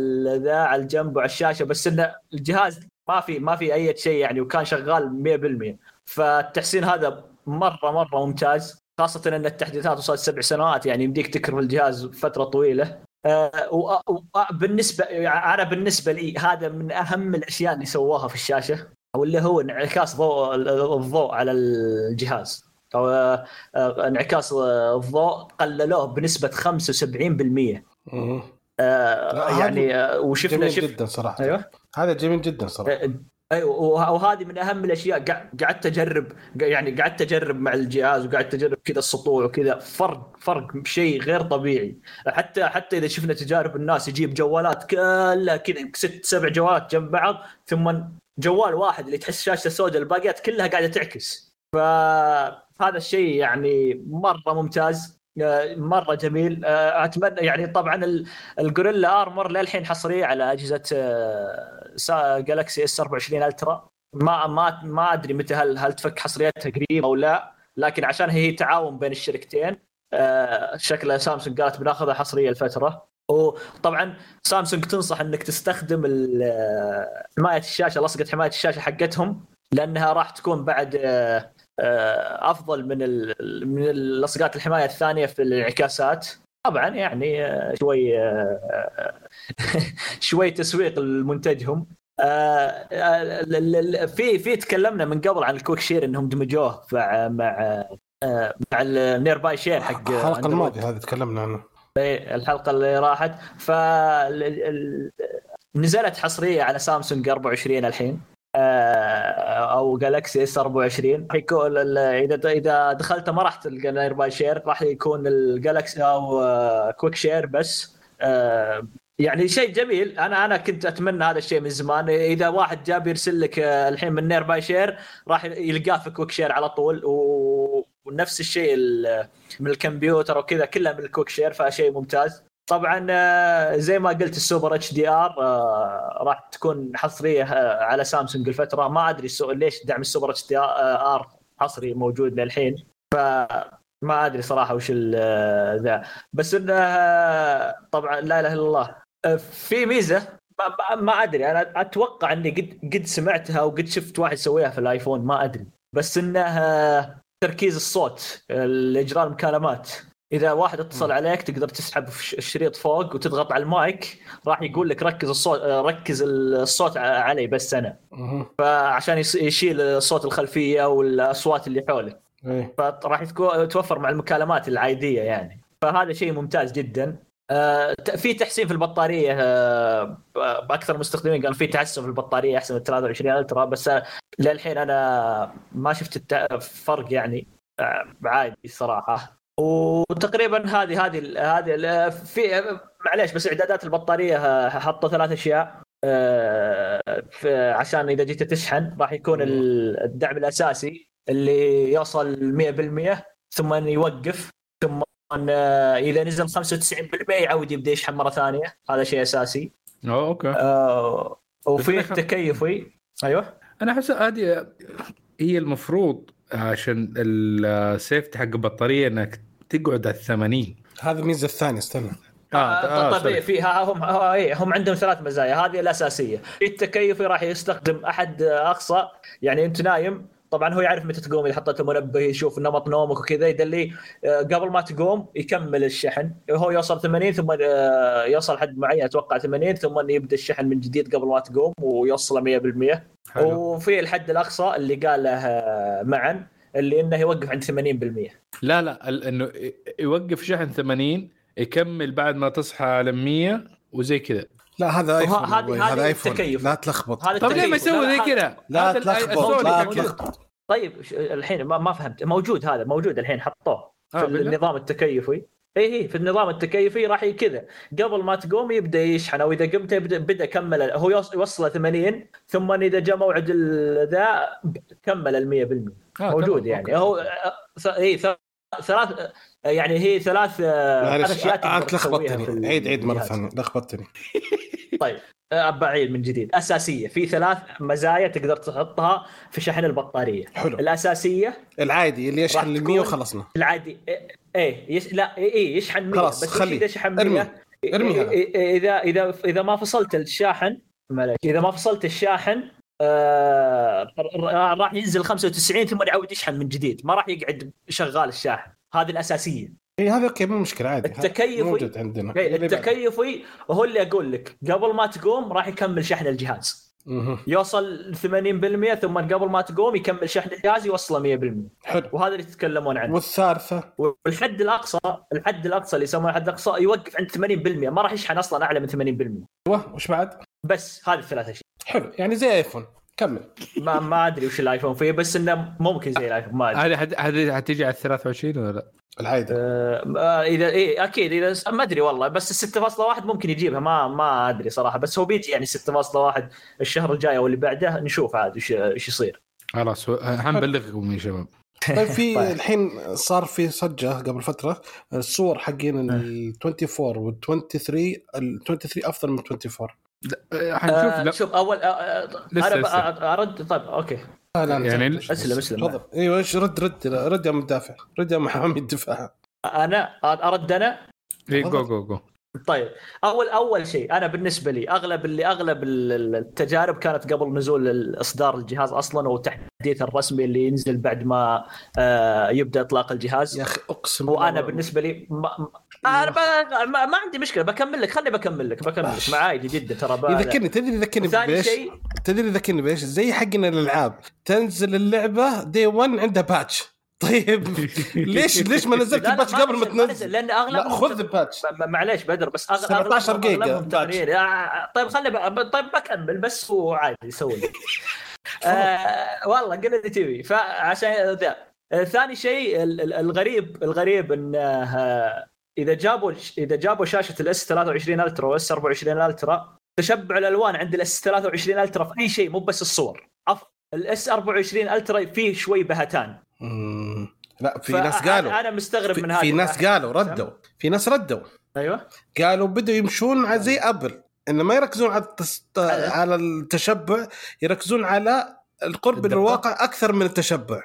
ذا على الجنب وعلى الشاشة بس انه الجهاز ما في ما في أي شيء يعني وكان شغال 100% فالتحسين هذا مرة مرة ممتاز خاصة إن التحديثات وصلت سبع سنوات يعني يمديك تكرم الجهاز فترة طويلة. آه، وبالنسبه أنا بالنسبة لي هذا من أهم الأشياء اللي سووها في الشاشة واللي هو انعكاس ضوء الضوء على الجهاز. أو آه، آه، انعكاس الضوء قللوه بنسبة 75% مم. آه، يعني آه، وشفنا جميل شف جدا صراحة. أيوه. هذا جميل جدا صراحة. أيوه وه- وهذه من أهم الأشياء. قع- قعدت أجرب يعني قعدت أجرب مع الجهاز وقعدت أجرب كذا السطوع وكذا. فرق فرق شيء غير طبيعي. حتى حتى إذا شفنا تجارب الناس يجيب جوالات كلها كذا ست سبع جوالات جنب بعض ثم جوال واحد اللي تحس شاشته سوداء الباقيات كلها قاعدة تعكس. فهذا الشيء يعني مرة ممتاز. مرة جميل. آه، أتمنى يعني طبعا ال- ال Gorilla Armor للحين حصرية على أجهزة Galaxy S24 Ultra ما ما ما أدري متى هل هل تفك حصريتها قريب أو لا لكن عشان هي تعاون بين الشركتين آه، شكلها سامسونج قالت بناخذها حصرية لفتره وطبعا سامسونج تنصح إنك تستخدم آه، حماية الشاشة لصقة حماية الشاشة حقتهم لأنها راح تكون بعد آه، آه، أفضل من من لصقات الحماية الثانية في الانعكاسات. طبعا يعني آه، شوي آه، *laughs* شوي تسويق لمنتجهم. آه، آه، في في تكلمنا من قبل عن ال Quick Share إنهم دمجوه مع مع آه، مع ال Nearby Share حق الحلقة. الماضية هذه تكلمنا عنها. إيه، الحلقة اللي راحت. ف نزلت حصرية على سامسونج 24 الحين. آه، أو Galaxy S24 راح يكون ال- إذا إذا دخلت ما راح تلقى Nearby Share راح يكون ال Galaxy أو آه، Quick Share بس. آه، يعني شيء جميل. أنا أنا كنت أتمنى هذا الشيء من زمان. إذا واحد جاب يرسل لك آه، الحين من Nearby Share راح يلقاه في Quick Share على طول. و- ونفس الشيء ال- من الكمبيوتر وكذا كلها من ال Quick Share فشيء ممتاز. طبعا آه، زي ما قلت ال Super HDR راح تكون حصرية آه، على سامسونج الفترة. ما أدري ليش دعم ال Super HDR حصري موجود للحين. فما أدري صراحة وش آه، ذا. بس انه آه، طبعا لا إله إلا الله. آه، في ميزة ما, أدري. أنا أتوقع إني قد قد سمعتها وقد شفت واحد يسويها في الآيفون ما أدري. بس إنه آه، تركيز الصوت الاجراء المكالمات إذا واحد اتصل عليك تقدر تسحب في الشريط فوق وتضغط على المايك راح يقول لك ركز الصوت آه، ركز الصوت علي بس أنا. فعشان يشيل صوت الخلفية والأصوات اللي حولك. إيه. فراح توفر مع المكالمات العادية يعني. فهذا شيء ممتاز جدا. آه، في تحسين في البطارية آه، باكثر المستخدمين قالوا في تحسن في البطارية أحسن من 23 ألترا بس للحين أنا ما شفت الت- فرق يعني عادي صراحة. وتقريبا هذه هذه هذه في معليش بس إعدادات البطارية حطوا ثلاث أشياء. آه، عشان إذا جيت تشحن راح يكون ال- الدعم الأساسي اللي يوصل 100% ثم يوقف ثم إذا نزل 95% يعود يبدأ يشحن مرة ثانية. هذا شيء أساسي. أوه، okay. آه، وفي التكيفي أيوه. أنا أحس هذه هي المفروض عشان ال safety حق البطارية إنك تقعد على 80 هذه الميزة الثانية استنى. آه, آه طيب sorry. في ها- هم ها- إيه، هم عندهم ثلاث مزايا هذه الأساسية. في التكيفي راح يستخدم أحد أقصى يعني أنت نايم طبعا هو يعرف متى تقوم إذا حطيت المنبه يشوف نمط نومك وكذا يدلي آه، قبل ما تقوم يكمل الشحن. هو يوصل 80 ثم آه، يوصل حد معين أتوقع 80 ثم يبدأ الشحن من جديد قبل ما تقوم ويوصله 100% حلو. وفي الحد الأقصى اللي قاله آه، معا اللي إنه يوقف عند 80% لا لا إنه يوقف شحن 80 يكمل بعد ما تصحى على 100 وزي كذا. لا هذا ايفون هذا ايفون التكيف. لا تلخبط هذا طيب ليه ما. يسوي زي كذا؟ لا تلخبط لا. تلخبط طيب الحين ما, ما فهمت موجود هذا موجود الحين حطوه في آه،؟ النظام التكيفي اي اي في النظام التكيفي راح كذا قبل ما تقوم يبدأ يشحن أو إذا قمت يبدأ بدأ كمل هو يوص- يوصله 80 ثم إذا جاء موعد ذا كمل ال 100% آه، موجود يعني أوكي. هو اي ث- ثلاث يعني هي ثلاث آه، معلش أشياء أنت لخبطتني. عيد عيد مرة. ثانية لخبطتني. *laughs* طيب آه، بعيد من جديد. أساسية في ثلاث مزايا تقدر تحطها في شحن البطارية. حلو. الأساسية العادي اللي يشحن لل 100 تكون- وخلصنا. العادي إيه, إيه يش... لا إيه إيه يشحن 100 خلاص، بس خليه. إذا شحن 100 ارمي. إيه- إيه- إذا إذا إذا ما فصلت الشاحن معليش إذا ما فصلت الشاحن آه راح ينزل 95 ثم يعود يشحن من جديد. ما راح يقعد شغال الشاحن. هذه الأساسية. إيه هذا okay مو مشكلة عادي. التكيفي- موجود عندنا. إيه،. التكيفي هو اللي أقول لك. قبل ما تقوم راح يكمل شحن الجهاز. مهم. يوصل 80% ثم قبل ما تقوم يكمل شحن الجهاز يوصله 100% حلو. وهذا اللي تتكلمون عنه. والثالثة؟ والحد الأقصى الحد الأقصى اللي يسمونه الحد الأقصى يوقف عند 80% ما راح يشحن أصلا أعلى من 80% أيوه وش بعد؟ بس هذه الثلاث اشياء حلو يعني زي ايفون كمل. ما ما أدري وش الآيفون فيه بس إنه ممكن زي الآيفون ما أدري. هذه هذه حتيجي على 23 ولا لا؟ العادة. آه إذا إيه أكيد إذا ما أدري والله بس ال 6.1 ممكن يجيبها ما ما أدري صراحة بس هو بيجي يعني 6.1 الشهر الجاي أو اللي بعده نشوف عاد إيش إيش يصير. خلاص حنبلغكم يا شباب. *laughs* طيب في *laughs* طيب. الحين صار في صجة قبل فترة الصور حقين ال 24 وال 23 ال 23 أفضل من 24 حنشوف آه لا شوف أول آه آه لسه- أنا لسه. أرد طيب okay. لا لا يعني أسلم أسلم تفضل. أيوه إيش رد رد رد يا مدافع رد يا محامي الدفاع. أنا أرد أنا؟ إيه، جو جو جو طيب. أول أول شيء أنا بالنسبة لي أغلب اللي أغلب ال- ال- التجارب كانت قبل نزول إصدار الجهاز أصلا والتحديث الرسمي اللي ينزل بعد ما آه، يبدأ إطلاق الجهاز. يا أخي أقسم وأنا. بالنسبة لي ما أنا. ما, عندي مشكلة بكمل لك خلي بكمل لك بكمل لك. ما عادي جدا ترى يذكرني تدري يذكرني بإيش؟ شيء؟ تدري يذكرني بإيش؟ زي حقنا الألعاب. تنزل اللعبة دي 1 عندها باتش *laughs* طيب ليش ليش ما نزلت الباتش قبل ما نزل- نزل، تنزل؟ لأن أغلبهم لا خذ الباتش معليش بدر بس أغ... 17 أغلبهم- جيجا طيب خلي ب... طيب بكمل بس وعادي يسوي لك. *laughs* آه والله قل اللي تبي. فعشان ذا. ثاني شيء ال- ال- الغريب الغريب إنه آه، إذا جابوا إذا جابوا شاشة ال S23 Ultra و S24 Ultra تشبع الألوان عند ال S23 Ultra في أي شيء مو بس الصور. أف... ال S24 Ultra فيه شوي بهتان مم. لا في ناس قالوا. أنا مستغرب من هذا في ناس قالوا ردوا. في ناس ردوا. أيوه. قالوا بدوا يمشون على زي أبل. انه ما يركزون على التس... على التشبع يركزون على القرب من. الواقع أكثر من التشبع.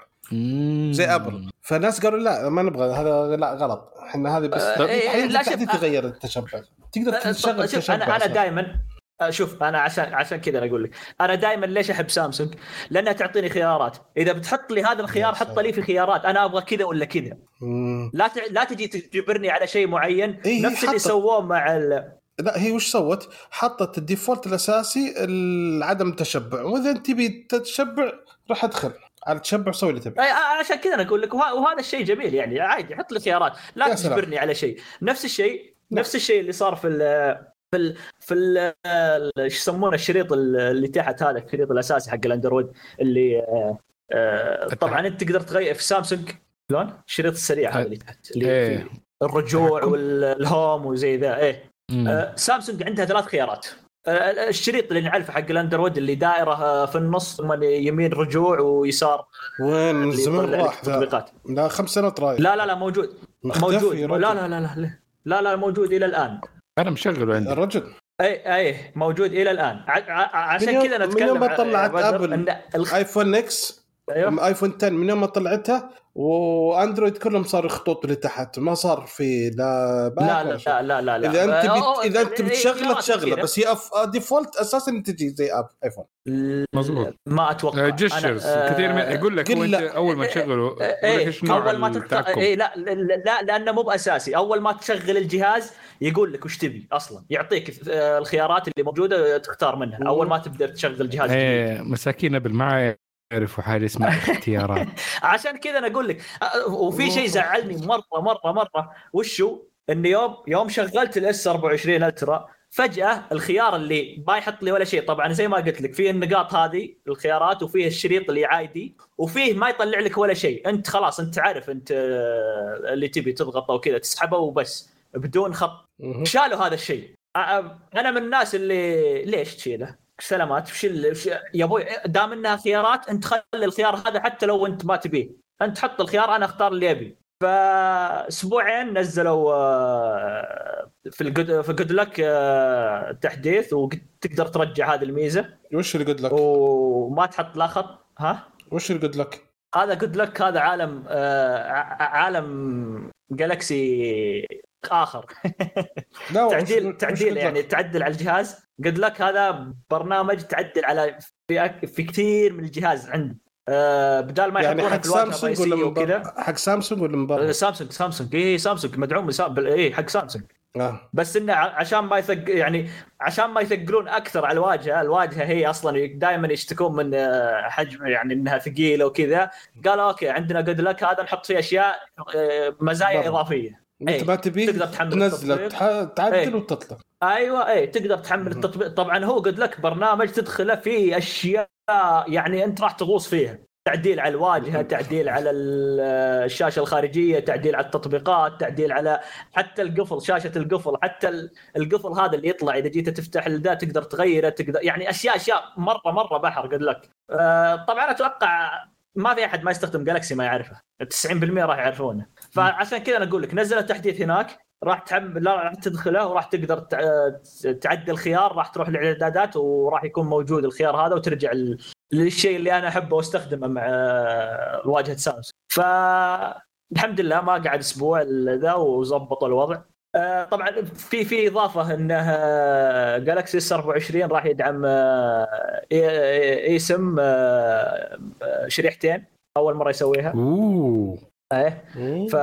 زي أبل فناس قالوا لا ما نبغى هذا لا غلط إحنا هذه بس آه، إيه، شوف، تحديث آه. يغير التشبع تقدر طب- تشغل شوف التشبع أنا أنا. دائما شوف أنا عشان عشان كذا أنا أقول لك أنا دائما ليش أحب سامسونج؟ لأنها تعطيني خيارات، إذا بتحط لي هذا الخيار يا حط لي في خيارات أنا أبغى كذا ولا كذا،. لا ت... لا تجي تجبرني على شيء معين إيه، نفس اللي. سووه مع ال... لا هي وش سوت؟ حطت ال default الأساسي ال- عدم التشبع وإذا انت تبي تتشبع راح أدخل على تشبع سوي اللي تبي عشان كذا أنا أقول لك وه... وهذا الشيء جميل يعني عادي حط لي خيارات، لا. تجبرني على شيء، نفس الشيء نعم. نفس الشيء اللي صار في ال... في ال... في ال... إيش يسمونه الشريط ال- اللي تحت هذا الشريط الأساسي حق الأندرويد اللي آه، آه، طبعا أنت تقدر تغير في سامسونج شلون؟ الشريط السريع هذا اللي تحت اللي. فيه الرجوع. والهوم وزي ذا إيه. آه، سامسونج عندها ثلاث خيارات الشريط اللي نعرفه حق الأندرويد اللي دائرة آه، في النص ثم يمين رجوع ويسار. وين؟ من زمان راح ذا. التطبيقات لا خمس سنوات رايح. لا لا لا موجود. موجود. لا. لا لا لا لا لا لا موجود إلى الآن. أنا مشغله عندي. الرجل اي اي موجود إلى الآن. عشان من كذا من نتكلم يوم ما طلعت الخ... ايفون X أيوه. ايفون 10 من يوم ما طلعتها وأندرويد كلهم صاروا خطوط لتحت ما صار في لا لا لا. لا لا لا لا. إذا أنت بت... إذا أنت إيه، بتشغله تشغله. بس هي أف... default أساسا تجي زي اب ايفون مظبوط. ما أتوقع. gestures أنا- آه، كثير من يقول لك قلة. أول ما تشغله إيش نوع أول ما تختار التحكم إيه لا لا, لا لأنه مو بأساسي. أول ما تشغل الجهاز يقول لك وش تبي أصلا. يعطيك آه، الخيارات اللي موجودة تختار منها. أول ما تبدأ تشغل الجهاز جديد. إيه مساكين ابل ما يعرفوا حاجة اسمها اختيارات *laughs* عشان كذا أنا أقول لك وفي شيء زعلني مرة مرة مرة وشو؟ إن يوم يوم شغلت ال S24 Ultra فجأة الخيار اللي ما يحط لي ولا شيء طبعا زي ما قلت لك فيه النقاط هذه الخيارات وفيه الشريط اللي عادي وفيه ما يطلع لك ولا شيء. أنت خلاص أنت عارف أنت آه، اللي تبي تضغطه وكذا تسحبه وبس بدون خط. شالوا هذا الشيء. أنا من الناس اللي ليش تشيله؟ سلامات وش وش- يا أبوي دام إنها خيارات أنت خلي الخيار هذا حتى لو أنت ما تبيه. أنت حط الخيار أنا أختار اللي أبي. فأسبوعين نزلوا آه، في الجود في جود لك تحديث وتقدر ترجع هذه الميزة. وش اللي قد لك؟ وما تحط لا خط. ها؟ وش اللي قد لك؟ هذا جود لك هذا عالم آه، عالم جالكسي آخر *laughs* تعديل تعديل؟ يعني تعدل على الجهاز قد لك هذا برنامج تعدل على في, أك- في كثير من الجهاز عندك آه بدال ما يعني حق في الواجهه سامسونج ولا؟ وكذا حق سامسونج ولا من برا؟ آه، سامسونج سامسونج اي سامسونج مدعوم. اي حق سامسونج آه. بس إنه عشان ما يثق يعني عشان ما يثقلون أكثر على الواجهة، الواجهة هي أصلا دائما يشتكون من آه، حجم يعني إنها ثقيلة وكذا، قالوا okay عندنا Good Lock هذا نحط فيه أشياء آه، مزايا برا. إضافية. انت إيه، ما تبي تقدر تحمل تنزله. تح- تعدل إيه. وتطلع. أيوه اي تقدر تحمل التطبيق. طبعا هو Good Lock برنامج تدخله فيه أشياء يعني أنت راح تغوص فيها. تعديل على الواجهة تعديل على ال- الشاشة الخارجية تعديل على التطبيقات تعديل على حتى القفل شاشة القفل حتى ال- القفل هذا اللي يطلع. إذا جيت تفتح ذا تقدر تغيره تقدر يعني اشياء أشياء مره مرة بحر Good Lock. آه، طبعا أتوقع ما في أحد ما يستخدم جالكسي ما يعرفه. 90% راح يعرفونه. فعشان كذا أنا أقول لك نزل تحديث هناك راح تحمل لا راح تدخله وراح تقدر تع- تعدل الخيار راح تروح الاعدادات وراح يكون موجود الخيار هذا وترجع للشيء اللي أنا أحبه وأستخدمه مع واجهه سامسونج. ف الحمد لله ما قعد أسبوع ذا وظبطوا الوضع. آه، طبعا في في إضافة انه جالكسي S24 راح يدعم آه، إي سم آه، شريحتين أول مرة يسويها. أوه. إيه. ف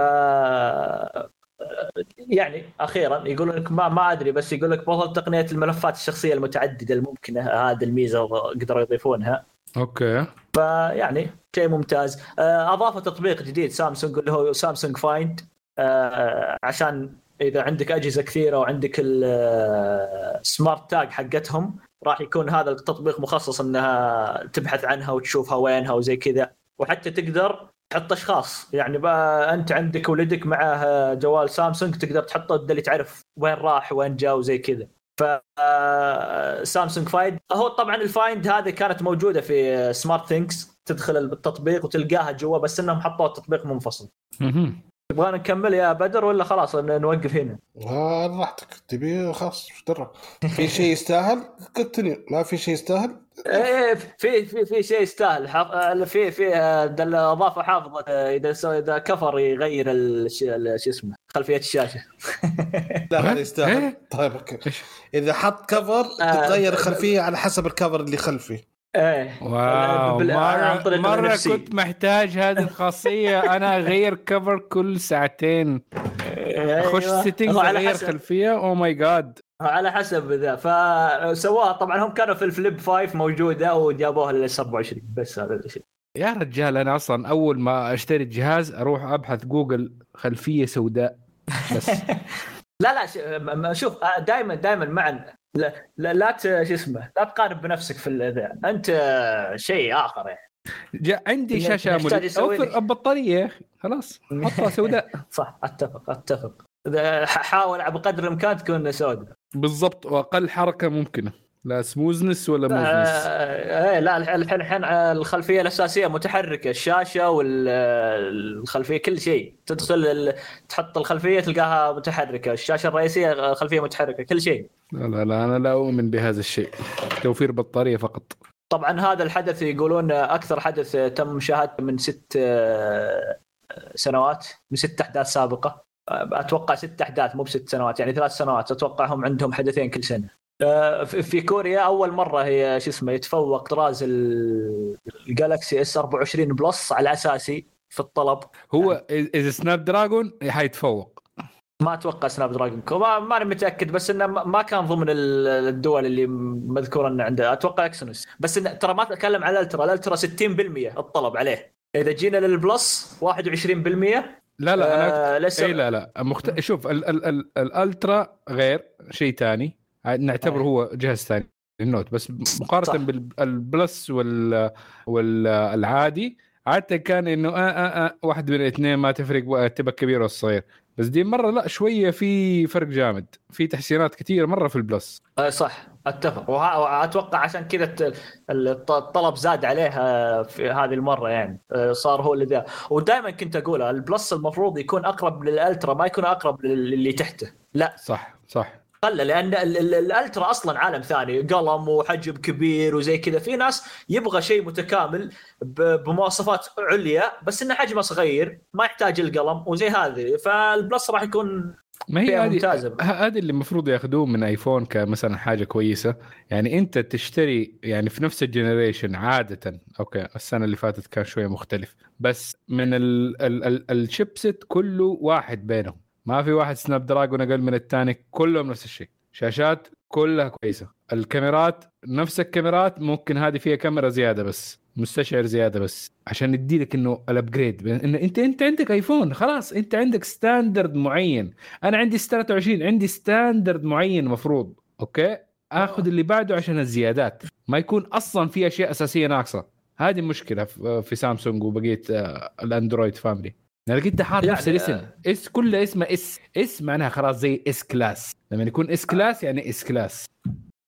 يعني أخيرا يقول لك ما, ما أدري بس يقول لك بطل تقنية الملفات الشخصية المتعددة الممكنة هذه الميزة قدروا يضيفونها. okay. فيعني شيء ممتاز. آه، أضافوا تطبيق جديد سامسونج اللي هو سامسونج Find آه، عشان إذا عندك أجهزة كثيرة وعندك ال Smart Tag حقتهم راح يكون هذا التطبيق مخصص إنها تبحث عنها وتشوفها وينها وزي كذا. وحتى تقدر تحط اشخاص يعني بقى انت عندك ولدك معه جوال سامسونج تقدر تحطه اللي تعرف وين راح وين جاء وزي كذا. ف سامسونج Find هو طبعا ال Find هذه كانت موجودة في SmartThings تدخل التطبيق وتلقاها جوا بس إنهم حطوا التطبيق منفصل. تبغى نكمل يا بدر ولا خلاص نوقف هنا؟ آه راحتك تبي خلاص إيش في شيء يستاهل continue ما في شيء يستاهل إيه في في في شيء يستاهل حف... آه، في في آه، اضافه حافظه آه، إذا سو... إذا cover يغير ال... ال- شو اسمه خلفية الشاشة *laughs* لا هذا إيه؟ يستاهل طيب okay؟ إذا حط cover آه. تتغير الخلفية على حسب ال cover اللي خلفي إيه. wow. بال- مرة, مرة. كنت محتاج هذه الخاصية. *laughs* أنا أغير cover كل ساعتين. أخش أيوة. سيتنجز أغير حسب. خلفية. أو ماي جاد على حسب ذا فسووها طبعا هم كانوا في الفليب 5 موجودة وجابوها لل 27 بس هذا الشيء. يا رجال أنا أصلا أول ما أشتري الجهاز أروح أبحث جوجل خلفية سوداء. بس. *laughs* لا لا شوف دائما دائما معا. لا لا, لا شو اسمه لا تقارن بنفسك في ذا. انت شيء آخر يعني. جا عندي يسوي لك. أوفر البطارية يا أخي. خلاص حطها *laughs* سوداء. صح أتفق أتفق. إذا ح- حاول بقدر الإمكان تكون سوداء. بالضبط وأقل حركة ممكنة. لا سموزنس ولا موزنس آه إيه لا الحين الحين الحين الخلفية الأساسية متحركة الشاشة والخلفيه كل شيء. تدخل تحط الخلفية تلقاها متحركة الشاشة الرئيسية خلفية متحركة كل شيء. لا لا لا أنا لا أؤمن بهذا الشيء. توفير بطارية فقط. طبعا هذا الحدث يقولون أكثر حدث تم مشاهدته من ست آه، سنوات من ست أحداث سابقة. آه، أتوقع ست أحداث مو بست سنوات يعني ثلاث سنوات. أتوقع هم عندهم حدثين كل سنة. آه، في في كوريا أول مرة هي شو اسمه يتفوق طراز ال- الجالكسي S24 Plus على أساسي في الطلب. هو إذا Snapdragon حيتفوق. ما أتوقع Snapdragon. ما ماني متأكد بس إنه ما كان ضمن ال- الدول اللي مذكورة إنه عنده أتوقع Exynos بس إنه ترى ما أتكلم على ال Ultra ال Ultra 60% الطلب عليه. إذا جينا لل Plus 21% لا لا أنا آه لسه إي لا لا. مخت... شوف ال... ال... ال... ال Ultra غير شيء ثاني نعتبره. هو جهاز ثاني ال Note بس مقارنة صح. بال Plus وال والعادي عادة كان إنه آه آه آه واحد من الاثنين ما تفرق تبقى كبير ولا صغير. بس دي مرة لا شوية في فرق جامد في تحسينات كثير مرة في ال Plus. آه صح. أتفق. وأتوقع عشان كذا الطلب زاد عليها في هذه المرة يعني. آه، صار هو اللي ذا. ودائما كنت أقول ال Plus المفروض يكون أقرب لل Ultra ما يكون أقرب للي تحته. لا. صح صح. قل لأن ال- ال- ال Ultra أصلا عالم ثاني قلم وحجم كبير وزي كذا. في ناس يبغى شيء متكامل بمواصفات عليا بس إنه حجمه صغير ما يحتاج القلم وزي هذه. فال Plus راح يكون ما هي هذه هذه اللي المفروض ياخذوه من iPhone كمثلا حاجة كويسة. يعني أنت تشتري يعني في نفس ال generation عادة okay السنة اللي فاتت كان شوية مختلف بس من ال ال ال ال chipset كله واحد بينهم. ما في واحد Snapdragon أقل من الثاني كلهم نفس الشيء. شاشات كلها كويسة. الكاميرات نفس الكاميرات ممكن هذه فيها كاميرا زيادة بس مستشعر زيادة بس. عشان يدي لك انه ال upgrade إنه انت أنت عندك iPhone خلاص أنت عندك standard معين. أنا عندي 23 عندي standard معين مفروض. okay؟ آخذ اللي بعده عشان الزيادات. ما يكون أصلا في أشياء أساسية ناقصة. هذه مشكلة في سامسونج وبقية آه، ال Android family أنا لقيت حاط يعني، نفس الاسم S كله اسمه S. S معناها خلاص زي S-Class. لما يكون S-Class يعني S-Class.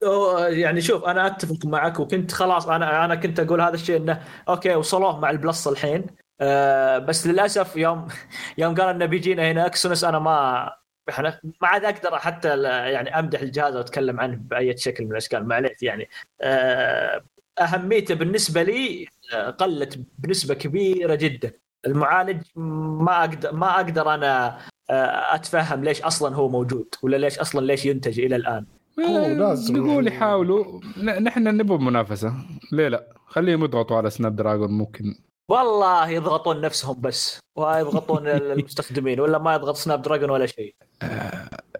أو- يعني شوف أنا أتفق معك وكنت خلاص أنا أنا كنت أقول هذا الشيء إنه okay وصلوه مع ال Plus الحين. آه بس للأسف يوم *laughs* يوم قال إنه بيجينا هنا Exynos أنا ما إحنا ما عاد أقدر حتى يعني أمدح الجهاز واتكلم عنه بأي شكل من الأشكال معليش يعني. آه أهميته بالنسبة لي آه، قلت بنسبة كبيرة جدا. المعالج ما أقدر ما أقدر أنا آه، أتفهم ليش أصلا هو موجود ولا ليش أصلا ليش ينتج إلى الآن. هو لازم. نقول يحاولوا. ن- نحن نبغى منافسة. ليه لا؟ خليهم يضغطوا على Snapdragon ممكن. والله يضغطون نفسهم بس ويضغطون *laughs* المستخدمين ولا ما يضغط Snapdragon ولا شيء.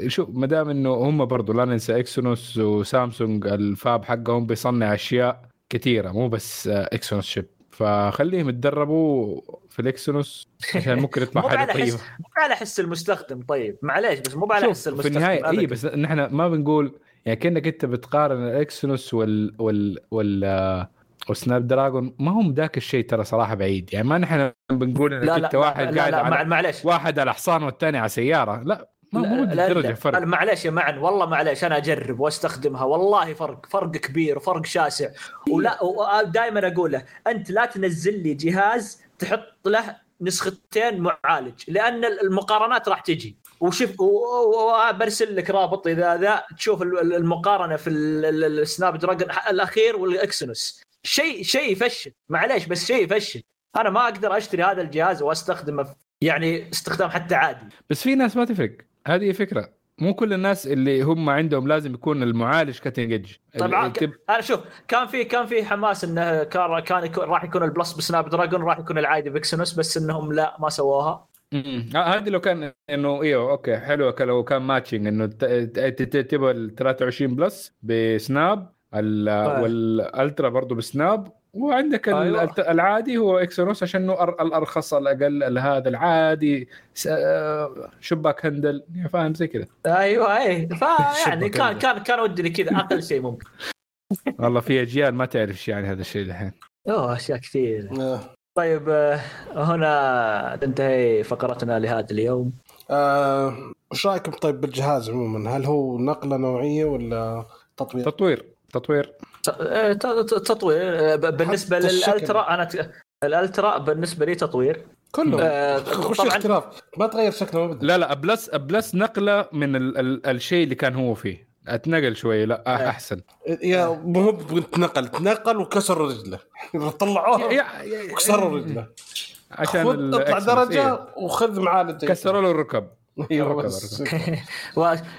شوف ما دام إنه هم برضو لا ننسى Exynos وسامسونج ال fab حقهم بيصنع أشياء كثيرة مو بس Exynos chip. فخليهم يتدربوا في ال Exynos عشان *laughs* ممكن يطلع مو حاجة على طيبه حس مو على حس المستخدم طيب. معليش بس مو على حس في المستخدم النهاية اي. بس نحن ما بنقول يعني كأنك أنت بتقارن ال Exynos وال وال وال آه، وال Snapdragon. ما هم ذاك الشيء ترى صراحة بعيد. يعني ما نحن بنقول إنك أنت واحد لا قاعد لا على معليش. واحد على حصان والثاني على سيارة. لا. ما مو لا- لا- درجه لا- فرق. معليش يا معن والله معليش أنا أجرب وأستخدمها والله فرق فرق كبير وفرق شاسع. ولا دائما أقول له أنت لا تنزل لي جهاز تحط له نسختين معالج لأن المقارنات راح تجي. وشوف وبرسل لك رابط إذا ذا تشوف ال- ال- المقارنة في ال- ال- ال Snapdragon الأخير وال Exynos شيء شيء يفشل معليش بس شيء يفشل. أنا ما أقدر أشتري هذا الجهاز وأستخدمه يعني استخدام حتى عادي. بس في ناس ما تفرق. هذه فكرة مو كل الناس اللي هم عندهم لازم يكون المعالج cutting edge طبعا أنا شوف كان في كان في حماس انه كان كان يكون راح يكون ال Plus ب Snapdragon راح يكون العادي ب Exynos بس إنهم لا ما سووها. آه، هذه لو كان إنه إيوه okay حلو لو كان matching إنه تبغى ال 23 Plus ب Snap ال- آه. وال Ultra برضه ب Snap وعندك ال- أيوة. العادي هو Exynos عشان الأرخص الأقل ال- هذا العادي س- آه، شباك هندل فاهم زي كذا أيوه اي فيعني *laughs* كان. كان كان ودي كذا أقل شيء ممكن *laughs* والله في أجيال ما تعرف إيش يعني هذا الشيء الحين أوه أشياء كثير آه. طيب آه، هنا تنتهي فقرتنا لهذا اليوم آه، وش رأيكم طيب بالجهاز عموما؟ هل هو نقلة نوعية ولا تطوير؟ تطوير تطوير آه، تطوير آه، بالنسبة. للألترا أنا ت- الألترا بالنسبة لي تطوير كله آه، طبعاً- الاختلاف؟ ما تغير شكله ابدا لا لا بلس بلس نقلة من ال ال الشيء اللي كان هو فيه أتنقل شوي لا إيه. أحسن يا مو هو بتنقل تنقل وكسر رجله طلعوه يا- يا- وكسروا رجله عشان اطلع. درجة إيه. وخذ معالج كسروا له الركب *laughs* أيوه ركب- بس.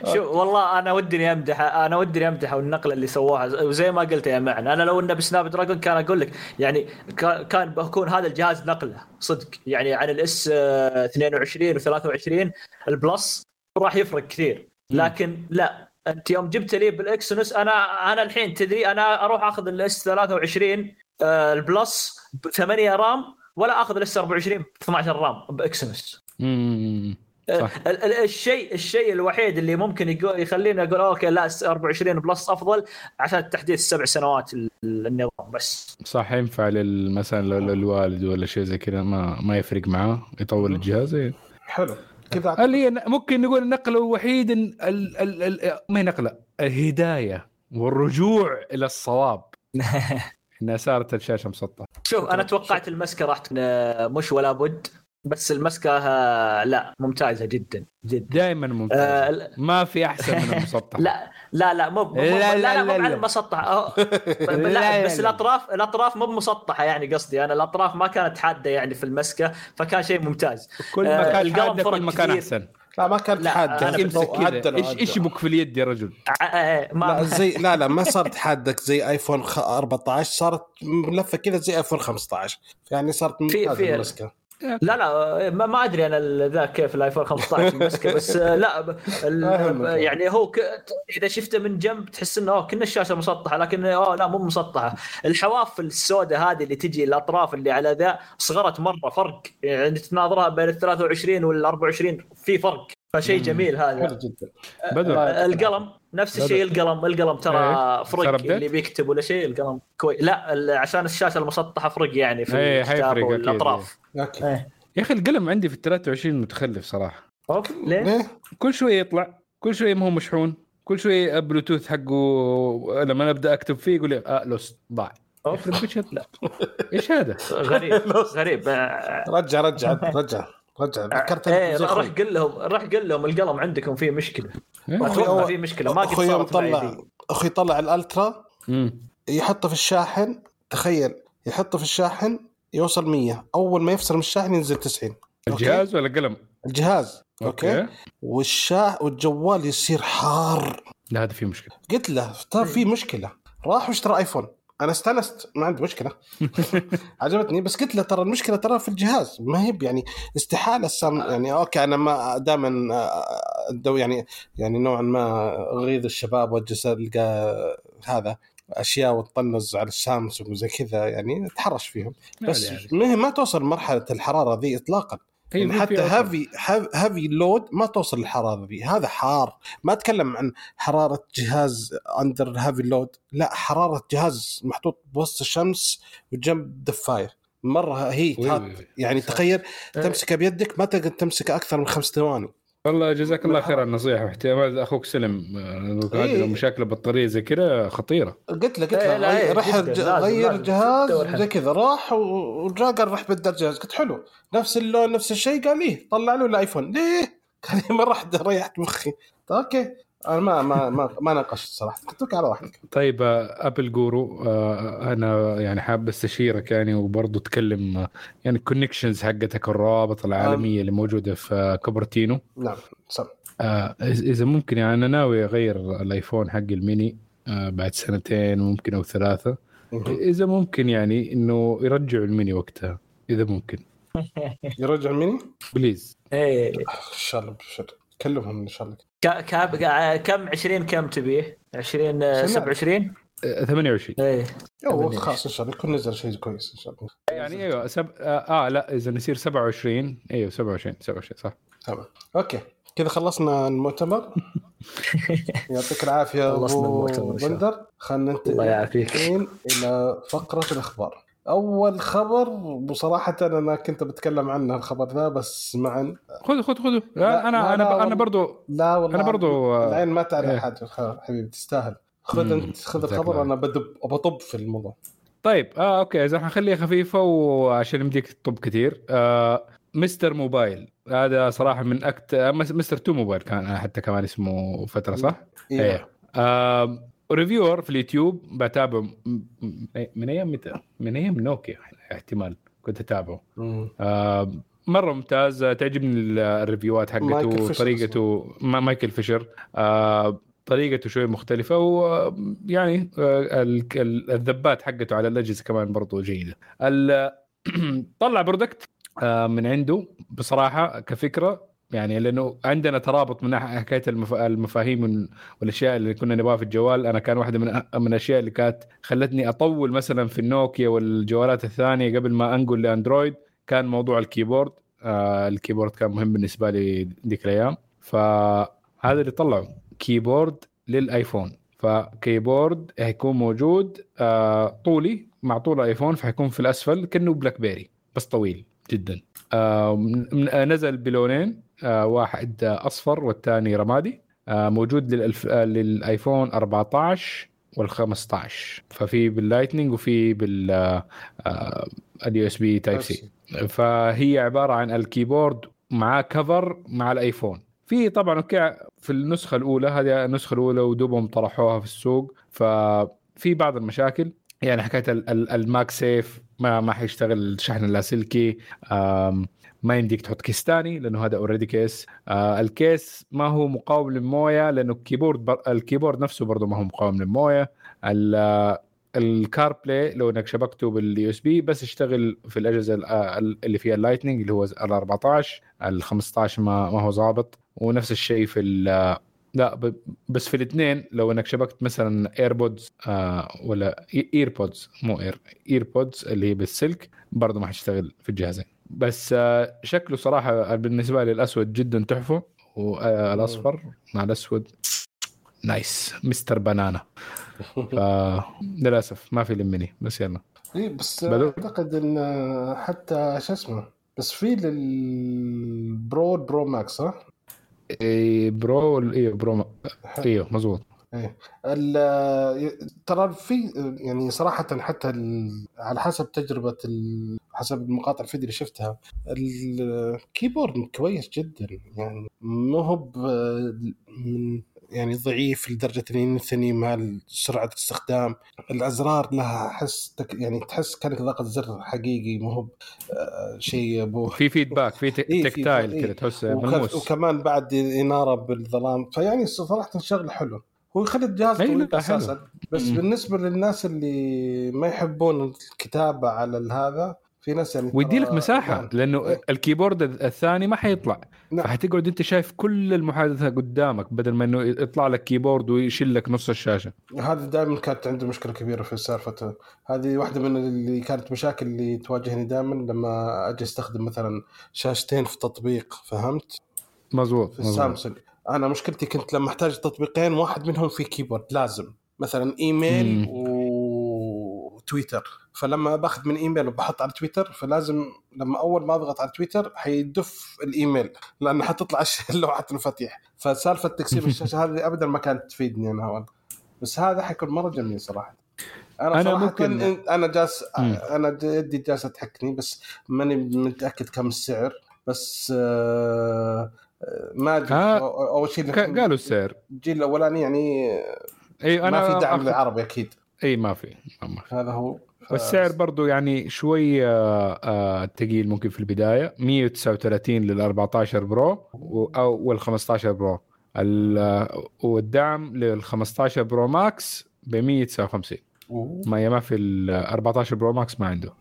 *laughs* شو والله أنا ودي امدح أنا ودي امدح النقله اللي سووها وزي ما قلت يا معن أنا لو إنه بسناب دراجون كان أقول لك يعني كا- كان بكون هذا الجهاز نقله صدق. يعني عن ال S 22 و23 ال Plus راح يفرق كثير. لكن لا أنت يوم جبت لي بال Exynos أنا أنا الحين تدري أنا أروح أخذ ال S 23 آه، ال Plus ب 8 RAM ولا أخذ ال S 24 ب 12 RAM ال- الشيء الشيء الوحيد اللي ممكن يقول يخليني أقول okay لا 24 Plus أفضل عشان تحديث السبع سنوات ال- النظام بس. صح ينفع مثلا لو- للوالد ولا شيء زي كذا ما ما يفرق معاه يطول الجهاز إيه. حلو. كذا اللي هي ممكن نقول النقله الوحيد ال ال ال ما هي نقلة الهداية والرجوع إلى الصواب. *laughs* إنها صارت الشاشة مسطحة. شوف أنا توقعت المسكة راح تكون آه، مش ولا بد. بس المسكة آه، لا ممتازة جدا جدا. دائما ممتاز آه، لا- ما في أحسن من المسطح *laughs* لا لا لا مو مو- لا، لا لا، لا مو لا، على. المسطحة. *laughs* أهو. لا، لا لا، بس لا. الأطراف الأطراف مو مسطحه يعني قصدي. أنا الأطراف ما كانت حادة يعني في المسكة فكان شيء ممتاز. كل آه، ما كان حاده كل ما كان. أحسن. لا ما كانت لا، حادة. امسك كذا. إيش. إيش يبك في اليد يا رجل؟ آه، ما لا *laughs* زي لا لا ما صارت حادك زي آيفون خ- 14 صارت ملفة كذا زي آيفون 15 يعني صارت ممتازة المسكة. لا لا ما, ما أدري أنا ذا كيف الآيفون 15 المسكه بس *laughs* لا أهم. يعني. هو ك... إذا شفته من جنب تحس إنه أوه كنا الشاشة مسطحة لكن أوه لا مو مسطحة. الحواف السوداء هذه اللي تجي الأطراف اللي على ذا صغرت مرة فرق. يعني تناظرها بين ال 23 وال 24 في فرق. فشيء. جميل هذا حلو جدا بدر آه، القلم نفس الشيء القلم القلم ترى إيه. فرق؟ اللي بيكتب ولا شيء القلم كويس لا ال- عشان الشاشة المسطحة فرق يعني في إيه، الكتابة. والأطراف okay إيه. يا أخي القلم عندي في ال 23 متخلف صراحة اوف ليه؟ كل شوية يطلع كل شوية ما هو مشحون كل شوية بلوتوث حقه لما أبدأ أكتب فيه يقول لي آه lost ضاع شد- إيش هذا؟ *laughs* غريب *laughs* غريب آه، رجع رجع رجع رجع ذكرت إيه زي روح أخوي. قل لهم روح قل لهم القلم عندكم فيه مشكلة إيه. أتوقع فيه مشكلة ما قد أخوي صارت طلع. أخوي طلع ال Ultra. يحطه في الشاحن تخيل يحطه في الشاحن يوصل 100 أول ما يفصل من الشاحن ينزل 90 okay؟ الجهاز ولا قلم؟ الجهاز okay, والشاح والجوال يصير حار لا هذا فيه مشكلة قلت له ترى في مشكلة راح واشترى iPhone أنا استانست ما عندي مشكلة. *laughs* عجبتني. بس قلت له ترى المشكلة ترى في الجهاز. ما هي يعني استحالة السام يعني okay أنا ما دائما دو يعني يعني نوعا ما اغيظ الشباب وأجلس ألقى هذا أشياء وتطنز على السامسونج وزي كذا يعني أتحرش فيهم. بس. ما توصل مرحلة الحرارة ذي اطلاقا. يعني في- حتى. heavy heavy load ما توصل للحرارة ذي. هذا حار. ما أتكلم عن حرارة جهاز under heavy load. لا حرارة جهاز محطوط بوسط الشمس وجنب دفاير مرة وي. يعني تخيل تمسكه بيدك ما تقدر تمسكه أكثر من خمس ثواني. والله جزاك الله خير على النصيحة. واحتمال أخوك سلم. إيه. لو مشاكله بطارية زي كذا خطيرة. قلت له قلت إيه، له إيه، راح غير دور حل. زي كذا. راح ورجع قال راح بدل جهاز قلت حلو. نفس اللون نفس الشيء قال ليه طلع له ال iPhone. ليه؟ *laughs* قال لي ما راح ريحت مخي. okay. أنا ما ما ما, ما ناقشت صراحة. لك على واحد طيب آه، Apple guru آه، أنا يعني حاب استشيرك يعني وبرضه تكلم آه، يعني ال connections حقتك الروابط العالمية اللي موجودة في كوبرتينو. نعم آه، إذا إذا ممكن يعني أنا ناوي أغير ال iPhone حقي الميني آه، بعد سنتين ممكن أو ثلاثة. إذا ممكن يعني إنه يرجعوا الميني وقتها إذا ممكن. *laughs* يرجع mini please. إيه. إن شاء الله بشر كلمهم إن شاء الله. كم 20 كم تبيه؟ 20 آه، سمعت. 27 آه، 28 إيه. أبني. خلاص إن شاء الله. يكون نزل شيء كويس إن شاء الله. يعني أيوه سب... آه, آه لا إذا نصير 27 أيوه 27 27 صح. تمام. okay. كذا خلصنا المؤتمر. *laughs* يعطيك العافية خلصنا المؤتمر. بندر. خلينا ننتقل الله يعافيك. الحين إلى فقرة الأخبار. أول خبر بصراحة أنا كنت بتكلم عنه الخبر ذا بس معا. خذ خذ خذ. لا، لا أنا لا، أنا لا، أنا والله. برضو لا والله. أنا برضو، العين ما تعرف إيه. حاجة حبيبي تستاهل. خذ أنت خذ الخبر. أنا بدب بطب في الموضوع. طيب آه okay إذا حنخليها خفيفة وعشان يمديك تطب كثير. آه Mister Mobile. هذا صراحة من اكت مس- Mister Two Mobile كان حتى كمان اسمه فترة صح؟ إيه. آه reviewer في اليوتيوب بتابعه من أيام متى؟ من أيام نوكيا احتمال كنت أتابعه. آه مرة ممتاز. تعجبني ال- ال review ات حقته طريقته. ما مايكل فيشر. آه طريقته شوي مختلفة ويعني آه ال- ال- الذبات حقته على الأجهزة كمان برضو جيدة. *clears throat* طلع product آه من عنده بصراحة كفكرة يعني لأنه عندنا ترابط من حكاية المف... المفاهيم وال- والأشياء اللي كنا نبغاها في الجوال. أنا كان واحدة من من الأشياء اللي كانت خلتني أطول مثلا في النوكيا والجوالات الثانية قبل ما أنقل ل Android كان موضوع ال keyboard. آه ال keyboard كان مهم بالنسبة لي ذيك الأيام. فهذا اللي طلعوا keyboard لل iPhone. ف keyboard هيكون موجود آه طولي مع طول ال iPhone فحيكون في الأسفل كأنه BlackBerry بس طويل جدا. آه نزل بلونين. واحد آه، أصفر والثاني رمادي. آه موجود للألف آه لل iPhone 14 وال 15 ففي بال Lightning وفي بال ال USB Type-C. فهي عبارة عن ال keyboard معاه cover مع ال iPhone. في طبعا okay في النسخة الأولى هذه النسخة الأولى ودوبهم طرحوها في السوق. ففي بعض المشاكل يعني حكايه ال- ال- ال MagSafe ما ما حيشتغل الشحن اللاسلكي. ما يمديك تحط case ثاني لأنه هذا already case. آه ال case ما هو مقاوم للموية لأنه ال keyboard بر... ال keyboard نفسه برضه ما هو مقاوم للموية. ال- ال CarPlay لو إنك شبكته بال USB بس يشتغل في الأجهزة ال- ال- اللي فيها ال Lightning اللي هو ال 14 ال 15 ما ما هو ظابط. ونفس الشيء في ال- لا بس في الاثنين لو إنك شبكت مثلا AirPods آه ولا EarPods مو Air AirPods اللي هي بالسلك برضه ما حتشتغل في الجهازين. بس آه شكله صراحة بالنسبة لي الأسود جدا تحفة والأصفر مع الأسود nice Mister banana. فللاسف *laughs* ما في لمني بس يلا. اي بس. أعتقد إن حتى شو اسمه بس في لل Pro Pro Max صح؟ إيه Pro أيوه Pro أيوه مزبوط إيه ال- ترى في يعني صراحة حتى على حسب تجربة ال- حسب المقاطع الفيديو اللي شفتها. ال keyboard كويس جدا يعني ما هو من يعني ضعيف لدرجة انه ينثني مع سرعة الاستخدام. الأزرار لها حس تك يعني تحس كأنك ضغط زر حقيقي ما هو آه، شيء أيوه في feedback في tactile إيه. كذا تحس وك- ملموس. وكمان بعد إنارة بالظلام. فيعني صراحة شغله حلوة هو يخلي الجهاز طويل حلو. أساسا. بس. بالنسبة للناس اللي ما يحبون الكتابة على هذا في ناس يعني ويدي لك مساحة نعم. لأنه إيه. ال keyboard الثاني ما حيطلع نعم. فحتقعد أنت شايف كل المحادثة قدامك بدل ما إنه يطلع لك keyboard ويشيل لك نص الشاشة هذه دائما كانت عندي مشكلة كبيرة في سالفة هذه واحدة من اللي كانت مشاكل اللي تواجهني دائما لما أجي أستخدم مثلا شاشتين في تطبيق فهمت مزبوط في السامسونج أنا مشكلتي كنت لما أحتاج تطبيقين واحد منهم في كيبورد لازم مثلا إيميل مم. وتويتر فلما باخذ من إيميل وبحط على تويتر فلازم لما أول ما أضغط على تويتر حيدف الإيميل لأنه حتطلع *laughs* لوحه المفاتيح فسالفة تقسيم الشاشة *laughs* هذه ابدا ما كانت تفيدني أنا والله بس هذا حيكون مرة جميل صراحة. أنا, أنا ممكن-. أنا جالس. أنا يدي جالسة تحكني بس ماني متأكد كم السعر. بس آه ما أدري. آه، أول شيء قالوا السعر. الجيل الأولاني يعني اي أنا ما في دعم للعربي أكيد. اي ما في ما في. هذا هو والسعر برضو يعني شوي آه، آه، تقيل ممكن في البداية 139 لل 14 برو أو وال 15 pro ال- آه، والدعم لل 15 pro max ب 159 أوه. ما ما في ال 14 pro max ما عنده.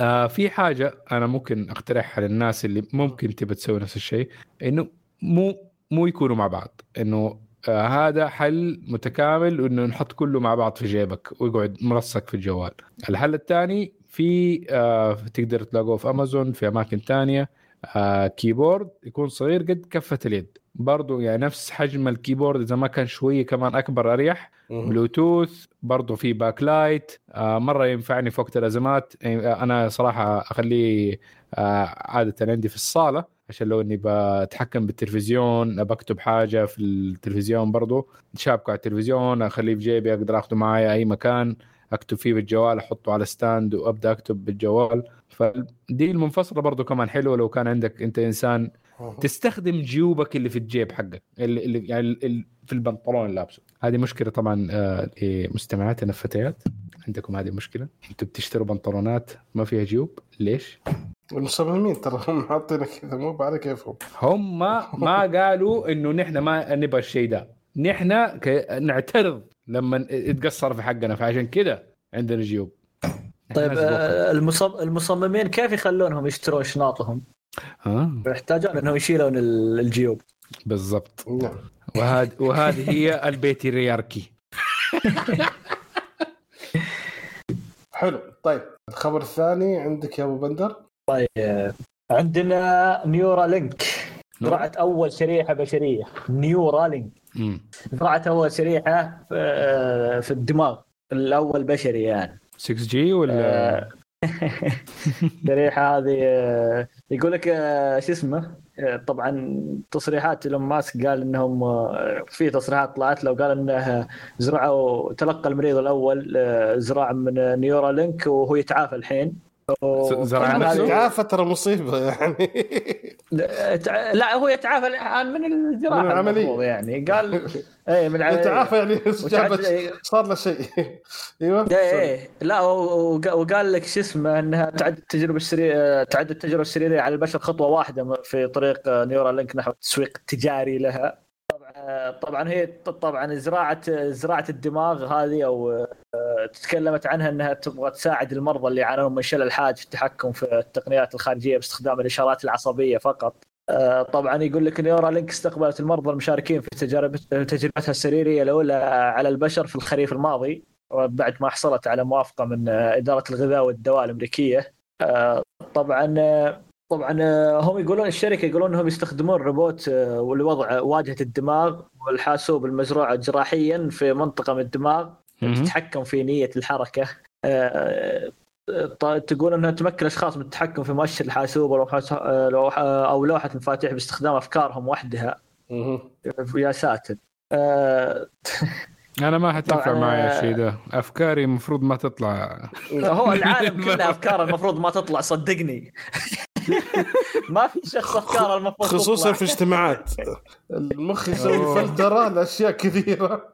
آه في حاجة أنا ممكن أقترحها للناس اللي ممكن تبى تسوي نفس الشيء إنه مو مو يكونوا مع بعض إنه آه هذا حل متكامل إنه نحط كله مع بعض في جيبك ويقعد مريحك في الجوال. الحل الثاني في آه تقدر تلاقوه في أمازون في أماكن تانية. آه keyboard يكون صغير قد كف اليد. برضو يعني نفس حجم ال keyboard إذا ما كان شوية كمان أكبر أريح. بلوتوث برضو في backlight آه مرة ينفعني في وقت الأزمات. أنا صراحة أخليه آه عادة عندي في الصالة. عشان لو إني بتحكم بالتلفزيون بكتب حاجة في التلفزيون برضو شابكة على التلفزيون أخليه في جيبي أقدر اخذه معي أي مكان أكتب فيه بالجوال أحطه على stand وأبدأ أكتب بالجوال. فدي المنفصلة برضو كمان حلوة لو كان عندك أنت إنسان. تستخدم جيوبك اللي في الجيب حقك اللي, اللي يعني اللي في البنطلون اللي لابسه هذه مشكلة طبعا آه، لمستمعاتنا الفتيات. عندكم هذه مشكلة؟ أنتم بتشتروا بنطلونات ما فيها جيوب؟ ليش؟ المصممين ترى هم حاطين كذا مو بعرف كيفهم. هم ما *laughs* قالوا إنه نحن ما نبغى الشيء ده. نحن ك... نعترض لما يتقصر في حقنا فعشان كذا عندنا جيوب. طيب. آه، المصم... المصممين كيف يخلونهم يشترون شناطهم؟ ها يحتاجون إنهم يشيلون ال- الجيوب. نعم. بالضبط وهذه وهذه هي ال patriarchy. *laughs* حلو. طيب الخبر الثاني عندك يا أبو بندر. طيب. عندنا Neuralink زرعت أول شريحة بشرية. Neuralink. زرعت أول شريحة في في الدماغ. الأول بشري يعني. 6G ولا؟ آه، *laughs* الشريحه هذه آه، يقول لك آه، شو اسمه؟ آه، طبعا تصريحات إيلون ماسك قال إنهم آه، في تصريحات طلعت له قال إنه زرعوا تلقى المريض الأول آه، زراعة من نيورا لينك وهو يتعافى الحين. زرع نفسه؟ تعافى ترى مصيبة يعني لا هو يتعافى الآن من الجراحه من العملية. المفروض يعني قال *laughs* إيه من. يتعافى يعني جابت صار له شيء *laughs* أيوه إيه إيه لا وقال لك شو اسمه إنها تعد التجربة السريريه تعد التجربة السريريه على البشر خطوة واحدة في طريق Neuralink نحو التسويق التجاري لها طبعا هي طبعا زراعة زراعة الدماغ هذه أو آه، تكلمت عنها إنها تبغى تساعد المرضى اللي يعانون من شلل الحاد في التحكم في التقنيات الخارجية باستخدام الإشارات العصبية فقط. آه، طبعا يقول لك Neuralink استقبلت المرضى المشاركين في تجارب تجربتها السريرية الأولى على البشر في الخريف الماضي وبعد ما حصلت على موافقة من آه، إدارة الغذاء والدواء الأمريكية. طبعا طبعا آه، هم يقولون الشركة يقولون إنهم يستخدمون روبوت آه، لوضع واجهة الدماغ والحاسوب المزروعه جراحيا في منطقة من الدماغ. تتحكم في نية الحركة. آه، تقول إنها تمكن الاشخاص من التحكم في مؤشر الحاسوب أو لوحة المفاتيح باستخدام أفكارهم وحدها. يا ساتر. أنا ما حتنفع معي الشيء ده. أفكاري المفروض ما تطلع. هو العالم *laughs* كله افكار المفروض ما تطلع صدقني. *laughs* ما في شخص أفكار المفروض خصوصا. في اجتماعات. المخ يسوي. فلتره لاشياء كثيرة.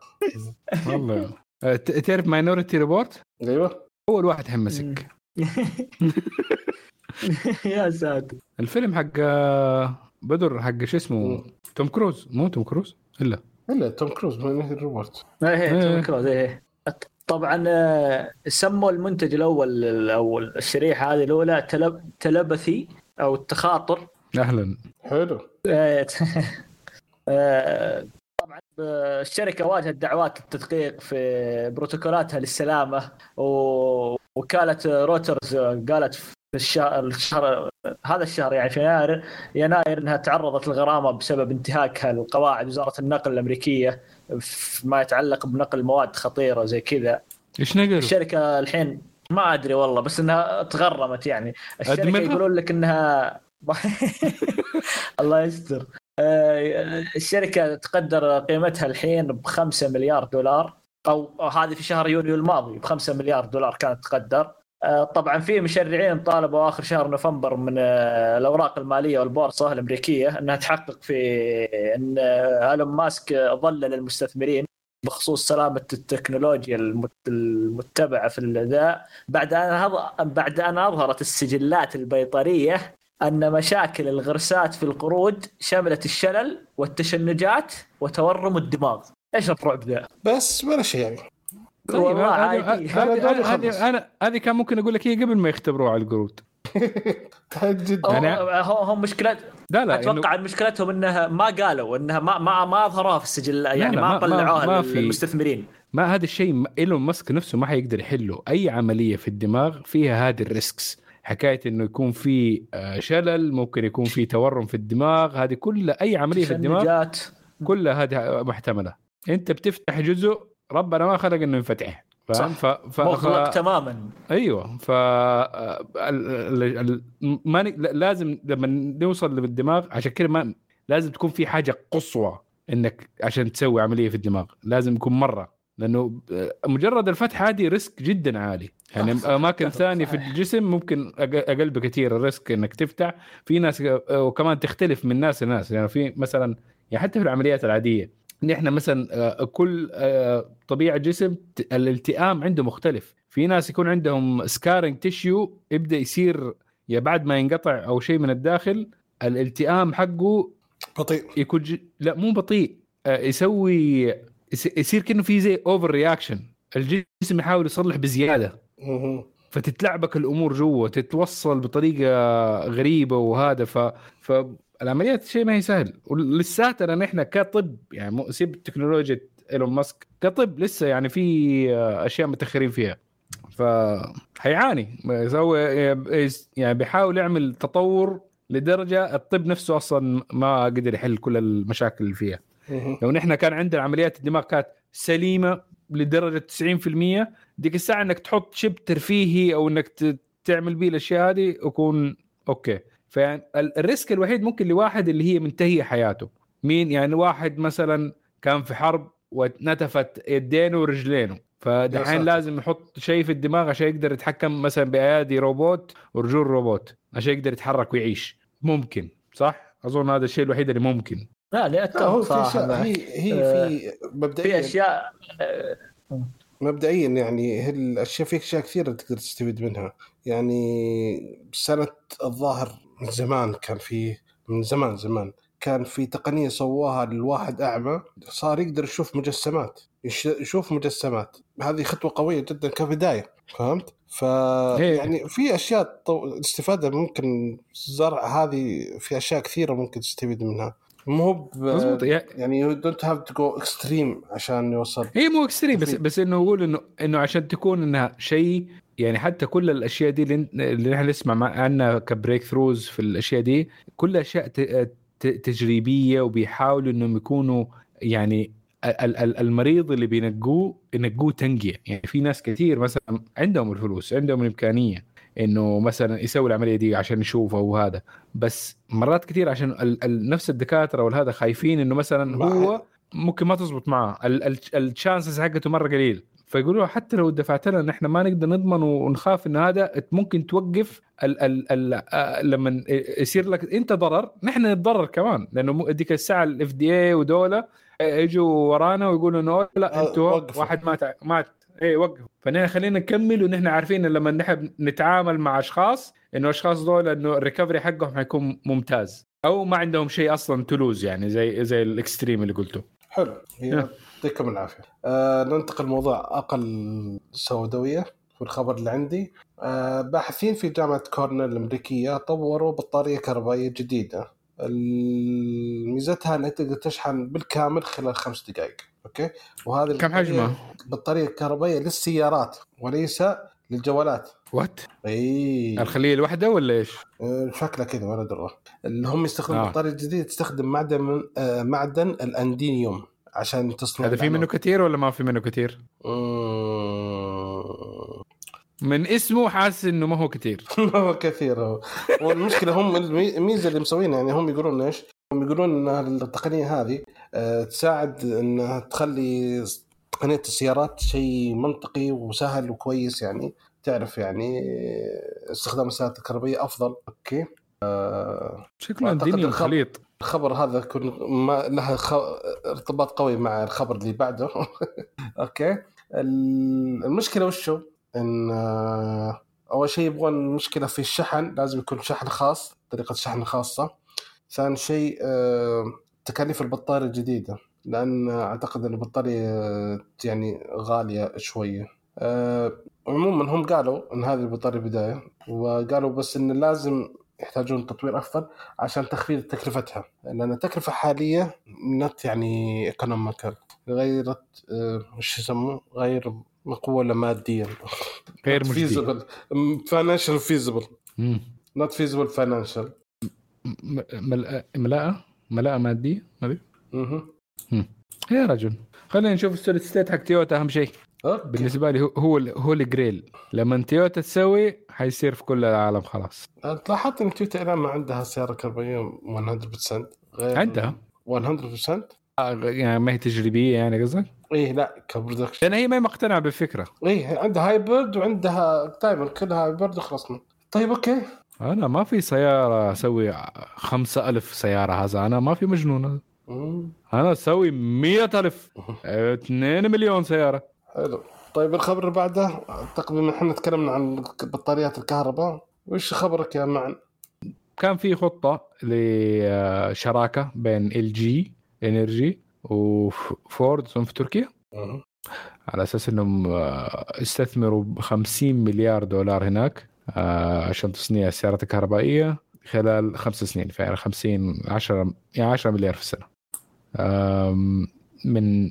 والله. ت- تعرف Minority Report أيوه. أول واحد حمسك *laughs* يا ساتر. الفيلم حق آه، بدر حق شو اسمه؟ توم كروز. مو توم كروز؟ إلا. إلا توم كروز من الروبوت إيه. توم كروز إيه. طبعا آه، سموا المنتج الأول الأول الشريحة هذه الأولى تلب... telepathy أو التخاطر. أهلا. حلو. آه، *laughs* آه، طبعا الشركة واجهت دعوات التدقيق في بروتوكولاتها للسلامة ووكالة رويترز قالت في الشهر, الشهر هذا الشهر يعني في يناير يناير إنها تعرضت للغرامه بسبب انتهاكها لقواعد وزارة النقل الأمريكية. فيما يتعلق بنقل مواد خطيرة زي كذا إيش نقل؟ الشركة الحين ما أدري والله بس إنها تغرمت يعني الشركة؟ يقولون لك إنها *laughs* الله يستر آه، الشركة تقدر قيمتها الحين ب 5 مليار دولار أو هذه في شهر يونيو الماضي ب 5 مليار دولار كانت تقدر طبعا في مشرعين طالبوا آخر شهر نوفمبر من آه، الأوراق المالية والبورصة الأمريكية إنها تحقق في إن آه، إيلون ماسك آه، ضلل المستثمرين بخصوص سلامة التكنولوجيا المت- المتبعة في ذا بعد أن بعد أن أظهرت السجلات البيطرية أن مشاكل الغرسات في القرود شملت الشلل والتشنجات وتورم الدماغ. إيش الرعب ذا؟ بس ولا شيء يعني. والله هذه عادي. أنا هذه كان ممكن أقول لك هي قبل ما يختبروها على القرود *laughs* جدا. يعني- هو هم مشكلة لا لا أتوقع إن مشكلتهم إنها ما قالوا إنها ما ما ما أظهروها في السجل يعني لا، ما, ما- ما- طلعوها ما في- للمستثمرين. ما هذا الشيء إيلون ماسك نفسه ما حيقدر يحله. أي عملية في الدماغ فيها هذه ال risks. حكاية إنه يكون في آه، شلل ممكن يكون في تورم في الدماغ. هذه كلها أي عملية في الدماغ كلها هذه محتملة. أنت بتفتح جزء ربنا ما خلق إنه ينفتح فاهم؟ ف... ف... مغلق ف... تماما. أيوه. ف ال... ال... ال... ما ن... لازم لما نوصل للدماغ عشان كذا ما لازم تكون في حاجة قصوى إنك عشان تسوي عملية في الدماغ. لازم يكون مرة. لأنه مجرد الفتح هذه risk جدا عالي. يعني. أماكن *laughs* ثانية في. الجسم ممكن أقل بكثير ال risk إنك تفتح. في ناس وكمان تختلف من ناس لناس. يعني في مثلا يعني حتى في العمليات العادية. نحن مثلا آه، كل آه، طبيعة جسم الالتئام عنده مختلف. في ناس يكون عندهم scarring tissue يبدأ يصير يا بعد ما ينقطع أو شيء من الداخل الالتئام حقه بطيء. يكون ج... لا مو بطيء. آه، يسوي يس- يصير كأنه في زي overreaction الجسم يحاول يصلح بزيادة. فتتلعبك الأمور جوا تتوصل بطريقة غريبة وهذا. ف فالعمليات شيء ما هي سهل. ولساتنا نحن كطب يعني سيب تكنولوجيا إيلون ماسك كطب لسه يعني في أشياء متأخرين فيها. ف حيعاني. يسوي يعني بيحاول يعمل تطور لدرجة الطب نفسه أصلا ما قدر يحل كل المشاكل اللي فيها. لو نحن كان عندنا عمليات الدماغ كانت سليمة لدرجة 90% ديك الساعة إنك تحط chip ترفيهي أو إنك تعمل بيه الأشياء هذه يكون okay. فيعني ال- ال risk الوحيد ممكن لواحد اللي هي منتهية حياته. مين؟ يعني واحد مثلا كان في حرب ونتفت يدينه ورجلينه. فدحين. لازم يحط شيء في الدماغ عشان يقدر يتحكم مثلا بأيادي روبوت ورجول روبوت عشان يقدر يتحرك ويعيش. ممكن صح؟ أظن هذا الشيء الوحيد اللي ممكن. لا لا في صراحة. هي هي آه، في في مبدئيا. أشياء آه، مبدئيا يعني هي الأشياء في أشياء كثيرة تقدر تستفيد منها. يعني سنة الظاهر زمان كان في من زمان زمان كان في تقنية سواها للواحد أعمى صار يقدر يشوف مجسمات يش- يشوف مجسمات هذه خطوة قوية جدا كبداية فهمت؟ ف إيه. يعني في أشياء طو... الاستفاده ممكن زرع هذه في أشياء كثيرة ممكن تستفيد منها مو مضبوط. يعني you don't have to go extreme عشان يوصل. هي مو extreme بس. بس إنه يقول انه إنه عشان تكون إنها شيء يعني حتى كل الأشياء دي اللي, اللي نحن نسمع مع- عنها ك breakthroughs في الأشياء دي كلها أشياء ت- ت- تجريبية وبيحاولوا إنهم يكونوا يعني ال- ال- المريض اللي بينقوه ينقوه تنقية. يعني في ناس كثير مثلا عندهم الفلوس عندهم الإمكانية. إنه مثلا يسوي العملية دي عشان يشوفه وهذا بس مرات كثير عشان ال ال نفس الدكاترة والهذا خايفين إنه مثلا ما هو ممكن ما تزبط معاه ال chances حقته مرة قليل. فيقولوا حتى لو دفعت لنا نحن ما نقدر نضمن ونخاف انه هذا ممكن توقف ال ال ال آه، لما يصير لك أنت ضرر نحن نتضرر كمان. لأنه ديك الساعة ال FDA ودولة آه، يجوا ورانا ويقولوا إنه لا آه، أنتوا. واحد مات مات. اي وقفوا فنحن خلينا نكمل ونحن عارفين إن لما نحن نتعامل مع أشخاص إنه أشخاص دول إنه ال recovery حقهم حيكون ممتاز. أو ما عندهم شيء أصلا to lose يعني زي زي ال extreme اللي قلته. حلو. نعم. يعطيكم العافية. آه ننتقل لموضوع أقل سوداوية في الخبر اللي عندي. آه باحثين في جامعة كورنيل الأمريكية طوروا بطارية كهربائية جديدة. ميزتها انها تقدر تشحن بالكامل خلال خمس دقائق أوكي وهذا كم حجمها؟ بطاريه كهربائيه للسيارات وليس للجوالات what? إي الخلية الواحده ولا إيش؟ شكلها كذا ولا درة اللي هم يستخدمون آه. البطارية الجديدة تستخدم معدن آه معدن الأندينيوم عشان تصنع هذا في منه كثير ولا ما في منه كثير؟ مم. من اسمه حاسس إنه ما هو كثير *laughs* ما هو كثير هو. والمشكلة هم المي- الميزة اللي مسوينها يعني هم يقولون إيش؟ هم يقولون إن التقنية هذه آه، تساعد إنها تخلي تقنية السيارات شيء منطقي وسهل وكويس يعني تعرف يعني استخدام السيارات الكهربائية أفضل. أوكي. شكله أعتقد الدنيا الخط- خليط الخبر هذا يكون ما له خ... ارتباط قوي مع الخبر اللي بعده. *laughs* أوكي. ال- المشكلة وشو؟ إن آه، أول شيء يبغون المشكلة في الشحن لازم يكون شحن خاص طريقة شحن خاصة. ثاني شيء آه، تكاليف البطارية الجديدة لأن أعتقد إن البطارية آه، يعني غالية شوية. عموما هم قالوا إن هذه البطارية بداية وقالوا بس إن لازم يحتاجون تطوير أفضل عشان تخفيض تكلفتها. لأن التكلفة حاليه نت يعني economical غير وش يسموه؟ غير مقوله ماديا. غير مجدي financial feasible. not feasible financial م- ملأ- ملاءة؟ ملاءة مادية؟ هذه يا رجل. خلينا نشوف ال solid state حق تويوتا أهم شيء. بالنسبة لي هو هو, ال- هو الجريل لما تويوتا تسوي حيصير في كل العالم خلاص. أنت لاحظت إن تويوتا الان ما عندها سياره كهربائية 100% غير عندها. 100% آه، يعني ما هي تجريبية يعني قصدك؟ إيه لا ك production لأن هي ما مقتنعة بالفكرة. إيه عندها hybrid وعندها دائما كلها hybrid وخلصنا طيب أوكي. أنا ما في سيارة أسوي خمسة ألف سيارة هذا. أنا ما في مجنون. أنا أسوي مئة ألف. *laughs* 2 مليون سيارة. حلو. طيب الخبر اللي بعده تقريبا إحنا تكلمنا عن بطاريات الكهرباء. وش خبرك يا معن؟ كان في خطة لشراكة بين LG Energy وفورد في تركيا؟ مم. على أساس إنهم آه، استثمروا ب 50 مليار دولار هناك آه، عشان تصنيع السيارات الكهربائية خلال خمس سنين فيعني 50 10 يعني 10 مليار في السنة. من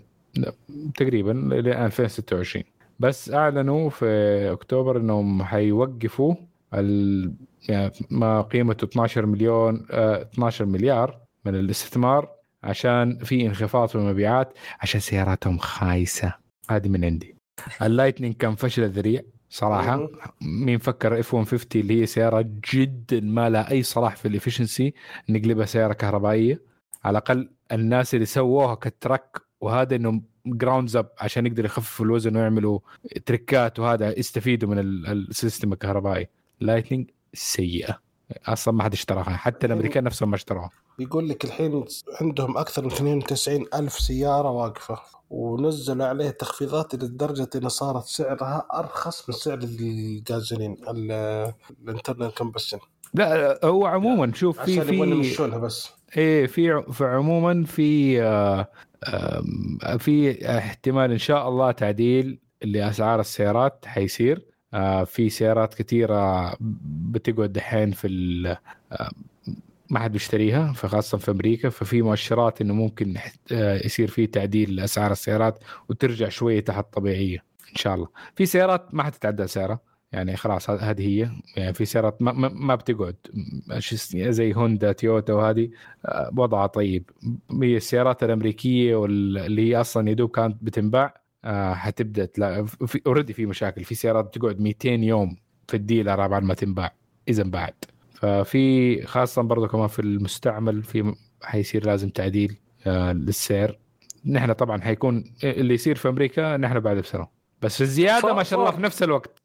تقريبا ل 2026 بس أعلنوا في أكتوبر إنهم حيوقفوا ال... يعني ما قيمته 12 مليون آه 12 مليار من الاستثمار عشان في انخفاض في المبيعات عشان سياراتهم خايسة. هذه من عندي. ال Lightning كان فشل ذريع صراحة. مين فكر F 150 اللي هي سيارة جدا ما لها أي صلاح في ال efficiency نقلبها سيارة كهربائية. على الأقل الناس اللي سووها ك truck وهذا انهم grounds up عشان يقدروا يخففوا الوزن ويعملوا تريكات وهذا يستفيدوا من ال- system الكهربائي. Lightning سيئة. أصلا ما حد اشتراها. حتى الأمريكان نفسهم ما اشتروها. يقول لك الحين عندهم أكثر من 92 ألف سيارة واقفة ونزلوا عليها تخفيضات لدرجة إن صارت سعرها أرخص من سعر الجازولين ال- ال internal combustion. لا هو عموما شوف في عشان يبغون يمشونها بس. إيه في في عموما في آه، في احتمال إن شاء الله تعديل لأسعار السيارات حيصير. آه، في سيارات كثيرة بتقعد دحين في آه، ما حد بيشتريها فخاصة في أمريكا ففي مؤشرات إنه ممكن آه، يصير في تعديل لاسعار السيارات وترجع شوية تحت طبيعيه إن شاء الله. في سيارات ما حتتعدل سعرها يعني خلاص هذه هي. يعني في سيارات ما, ما, بتقعد. زي هوندا تويوتا وهذه آه، وضعها طيب. هي السيارات الأمريكية واللي هي أصلا يدوب كانت بتنباع آه، حتبدأ تلاقي اوريدي في مشاكل. في سيارات بتقعد 200 يوم في الديلر بعد ما تنباع إذا انباعت. ففي خاصة برضه كمان في المستعمل في حيصير لازم تعديل آه، للسعر. نحن طبعا حيكون اللي يصير في أمريكا نحن بعد بسنة. بس الزيادة ما شاء الله في نفس الوقت.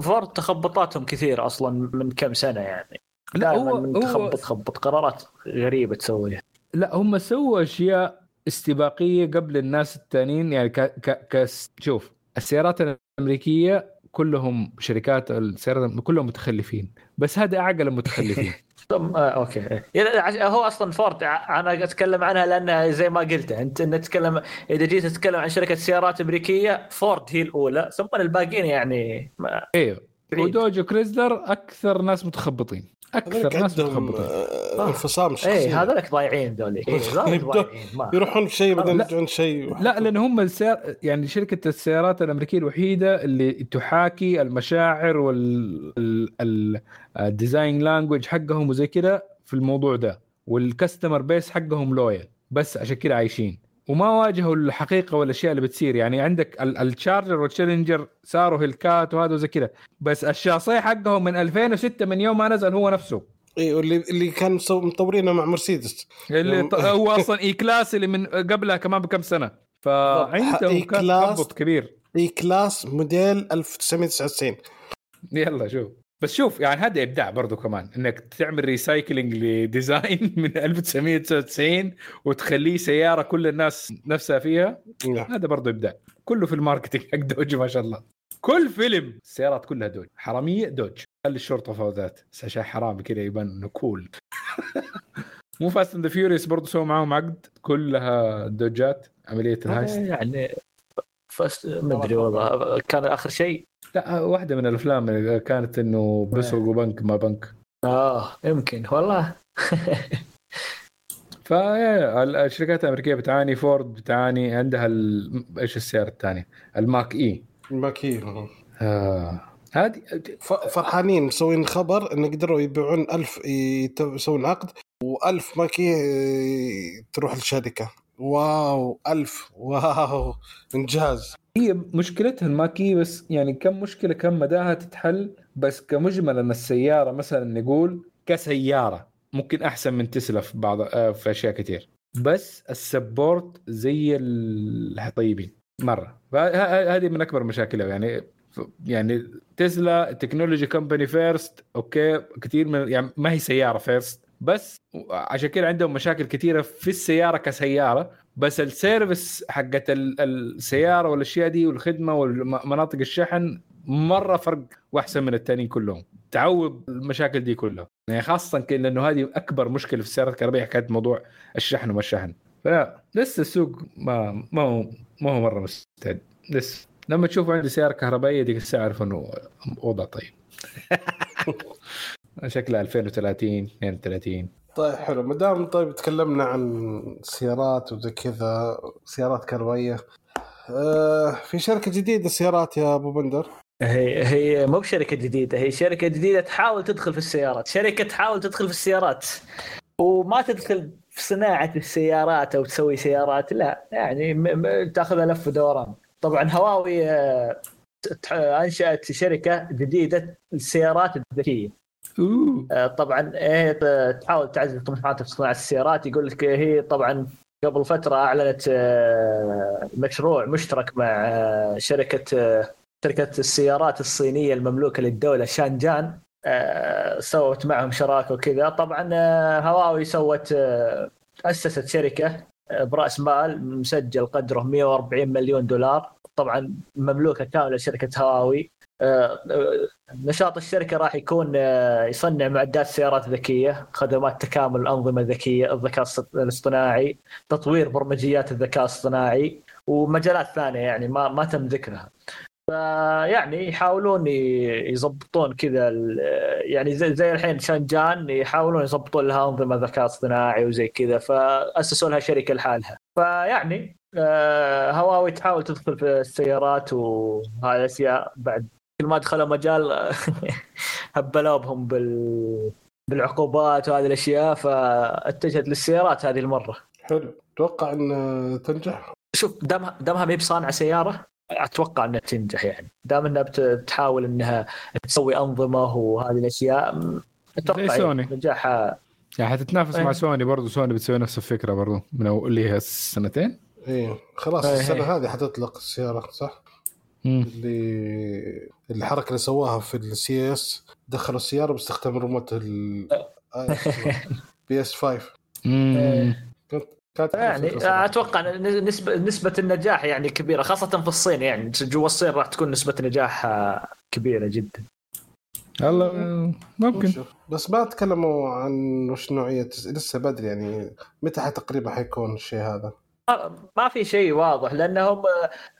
فورد تخبطاتهم كثير أصلا من كم سنة يعني. لا هو من هو تخبط تخبط قرارات غريبة تسويها. لا هم سووا أشياء استباقية قبل الناس الثانيين يعني ك ك ك شوف السيارات الأمريكية كلهم شركات السيارات كلهم متخلفين. بس هذا أعقل المتخلفين. *laughs* ثم آه أوكي. يعني هو أصلا فورد أنا أتكلم عنها لأنها زي ما قلت أنت نتكلم إذا جيت تتكلم عن شركة سيارات أمريكية فورد هي الأولى. ثم الباقيين يعني ما أيوه بعيد. ودوج وكريزلر أكثر ناس متخبطين. أكثر ناس عندهم متخبطين. آه، انفصام شخصي. إيه هذولك ضايعين ذولي. إيه *laughs* يروحون شيء بعدين لا. يرجعون شيء لا لأن هم السيار يعني شركة السيارات الأمريكية الوحيدة اللي تحاكي المشاعر وال design language حقهم وزي كذا في الموضوع ده وال customer base حقهم loyal بس عشان كذا عايشين. وما واجهوا الحقيقة والاشياء اللي بتصير. يعني عندك ال- ال Charger وال Challenger صاروا هلكات وهذا وزي كذا. بس الشاصيه حقهم من 2006 من يوم ما نزل هو نفسه. اي واللي اللي كانوا مسو- مطورينه مع مرسيدس. اللي هو أصلا *laughs* E-Class اللي من قبلها كمان بكم سنة. كان class. تخبط كبير. E-Class موديل 1999 يلا شوف. بس شوف يعني هذا إبداع برضو كمان إنك تعمل recycling ل design *laughs* من 1999 وتخليه سيارة كل الناس نفسها فيها نعم. هذا برضو إبداع. كله في ال marketing حق دوج ما شاء الله. كل فيلم السيارات كلها دوج حرامية دوج. خلي الشرطة فوزات بس عشان حرامي كذا يبان إنه cool *laughs* مو Fast and Furious برضو سووا معاهم عقد؟ كلها دوجات عملية ال heist. يعني Fast ما أدري والله. كان آخر شيء؟ لا واحدة من الأفلام اللي كانت إنه بيسرقوا بنك ما بنك. آه يمكن والله. *laughs* فالشركات الأمريكية بتعاني فورد بتعاني عندها ال... إيش السياره الثانية؟ ال Mach-E. ال Mach-E آه. هذه ف- فرحانين مسوين خبر إن قدروا يبيعون ألف يت- يسوون عقد و1000 Mach-E آه، تروح الشركة wow ألف wow إنجاز. هي مشكلتها ال Mach-E بس يعني كم مشكلة كم مداها تتحل بس كمجمل إن السيارة مثلا نقول كسيارة ممكن أحسن من تسلا في بعض آه، في أشياء كثير بس ال support زي الطيبين فه- هذه من أكبر مشاكلها. يعني يعني تسلا technology company first okay كثير من يعني ما هي سيارة first بس عشان كذا عندهم مشاكل كثيرة في السيارة كسيارة بس ال service حقت ال- السيارة والأشياء دي والخدمة ومناطق الشحن مرة فرق وأحسن من الثانيين كلهم. تعوض المشاكل دي كلها. يعني خاصة لأنه هذه أكبر مشكلة في السيارات الكهربائية حكايه موضوع الشحن وما الشحن. فلا لسه السوق ما ما هو ما هو مرة مستعد. لسه. لما تشوف عندي سيارة كهربائية ديك الساعة اعرف إنه وضع طيب. *laughs* شكلها 2030 32 طيب حلو. ما دام طيب تكلمنا عن سيارات وزي كذا سيارات كهربائيه آه في شركة جديدة سيارات يا أبو بندر؟ هي هي مو بشركة جديدة هي شركة جديدة تحاول تدخل في السيارات. شركة تحاول تدخل في السيارات. وما تدخل في صناعة السيارات أو تسوي سيارات لا يعني م- م- تأخذها لف ودوران. طبعا هواوي آه، أنشأت شركة جديدة للسيارات الذكية. آه، طبعا ت- تحاول تعزز طموحاتها في صناعة السيارات. يقول لك هي طبعا قبل فترة أعلنت آه، مشروع مشترك مع آه، شركة شركة السيارات الصينية المملوكة للدولة شانجان. سوت معهم شراكة وكذا. طبعا هواوي سوت أسست شركة برأس مال مسجل قدره 140 مليون دولار. طبعا مملوكة كاملة لشركة هواوي. نشاط الشركة راح يكون آه، يصنع معدات سيارات ذكية، خدمات تكامل الأنظمة الذكية، الذكاء الاصطناعي، تطوير برمجيات الذكاء الاصطناعي ومجالات ثانية يعني ما ما تم ذكرها. فيعني يحاولون يضبطون كذا يعني زي زي الحين شانجان يحاولون يضبطون لها أنظمة ذكاء اصطناعي وزي كذا فأسسوا لها شركة لحالها. فيعني آه، هواوي تحاول تدخل في السيارات وهذه الاشياء بعد ما دخلوا مجال *laughs* هبلوا بهم بال بالعقوبات وهذه الأشياء فاتجهت للسيارات هذه المرة حلو أتوقع إن تنجح شوف دامها دامها ما هي بصانعه سيارة أتوقع إنها تنجح يعني دام إنها بت- بتحاول إنها تسوي أنظمة وهذه الأشياء أتوقع سوني. يعني نجاحها يعني حتتنافس إيه. مع سوني برضو سوني بتسوي نفس الفكرة برضو من اللي هي سنتين إيه خلاص إيه. السنة هذه حتطلق السيارة صح؟ اللي الحركة اللي سواها في ال CES دخلوا السيارة باستخدام ريموت ال PS 5 مم. إيه. كنت كانت يعني. أتوقع نسبه نسبة النجاح يعني كبيرة خاصة في الصين يعني جوا الصين راح تكون نسبة نجاح آه، كبيرة جدا والله ممكن. بس ما تكلموا عن وش نوعية لسه بدري يعني متى تقريبا حيكون الشيء هذا ما في شيء واضح لأنهم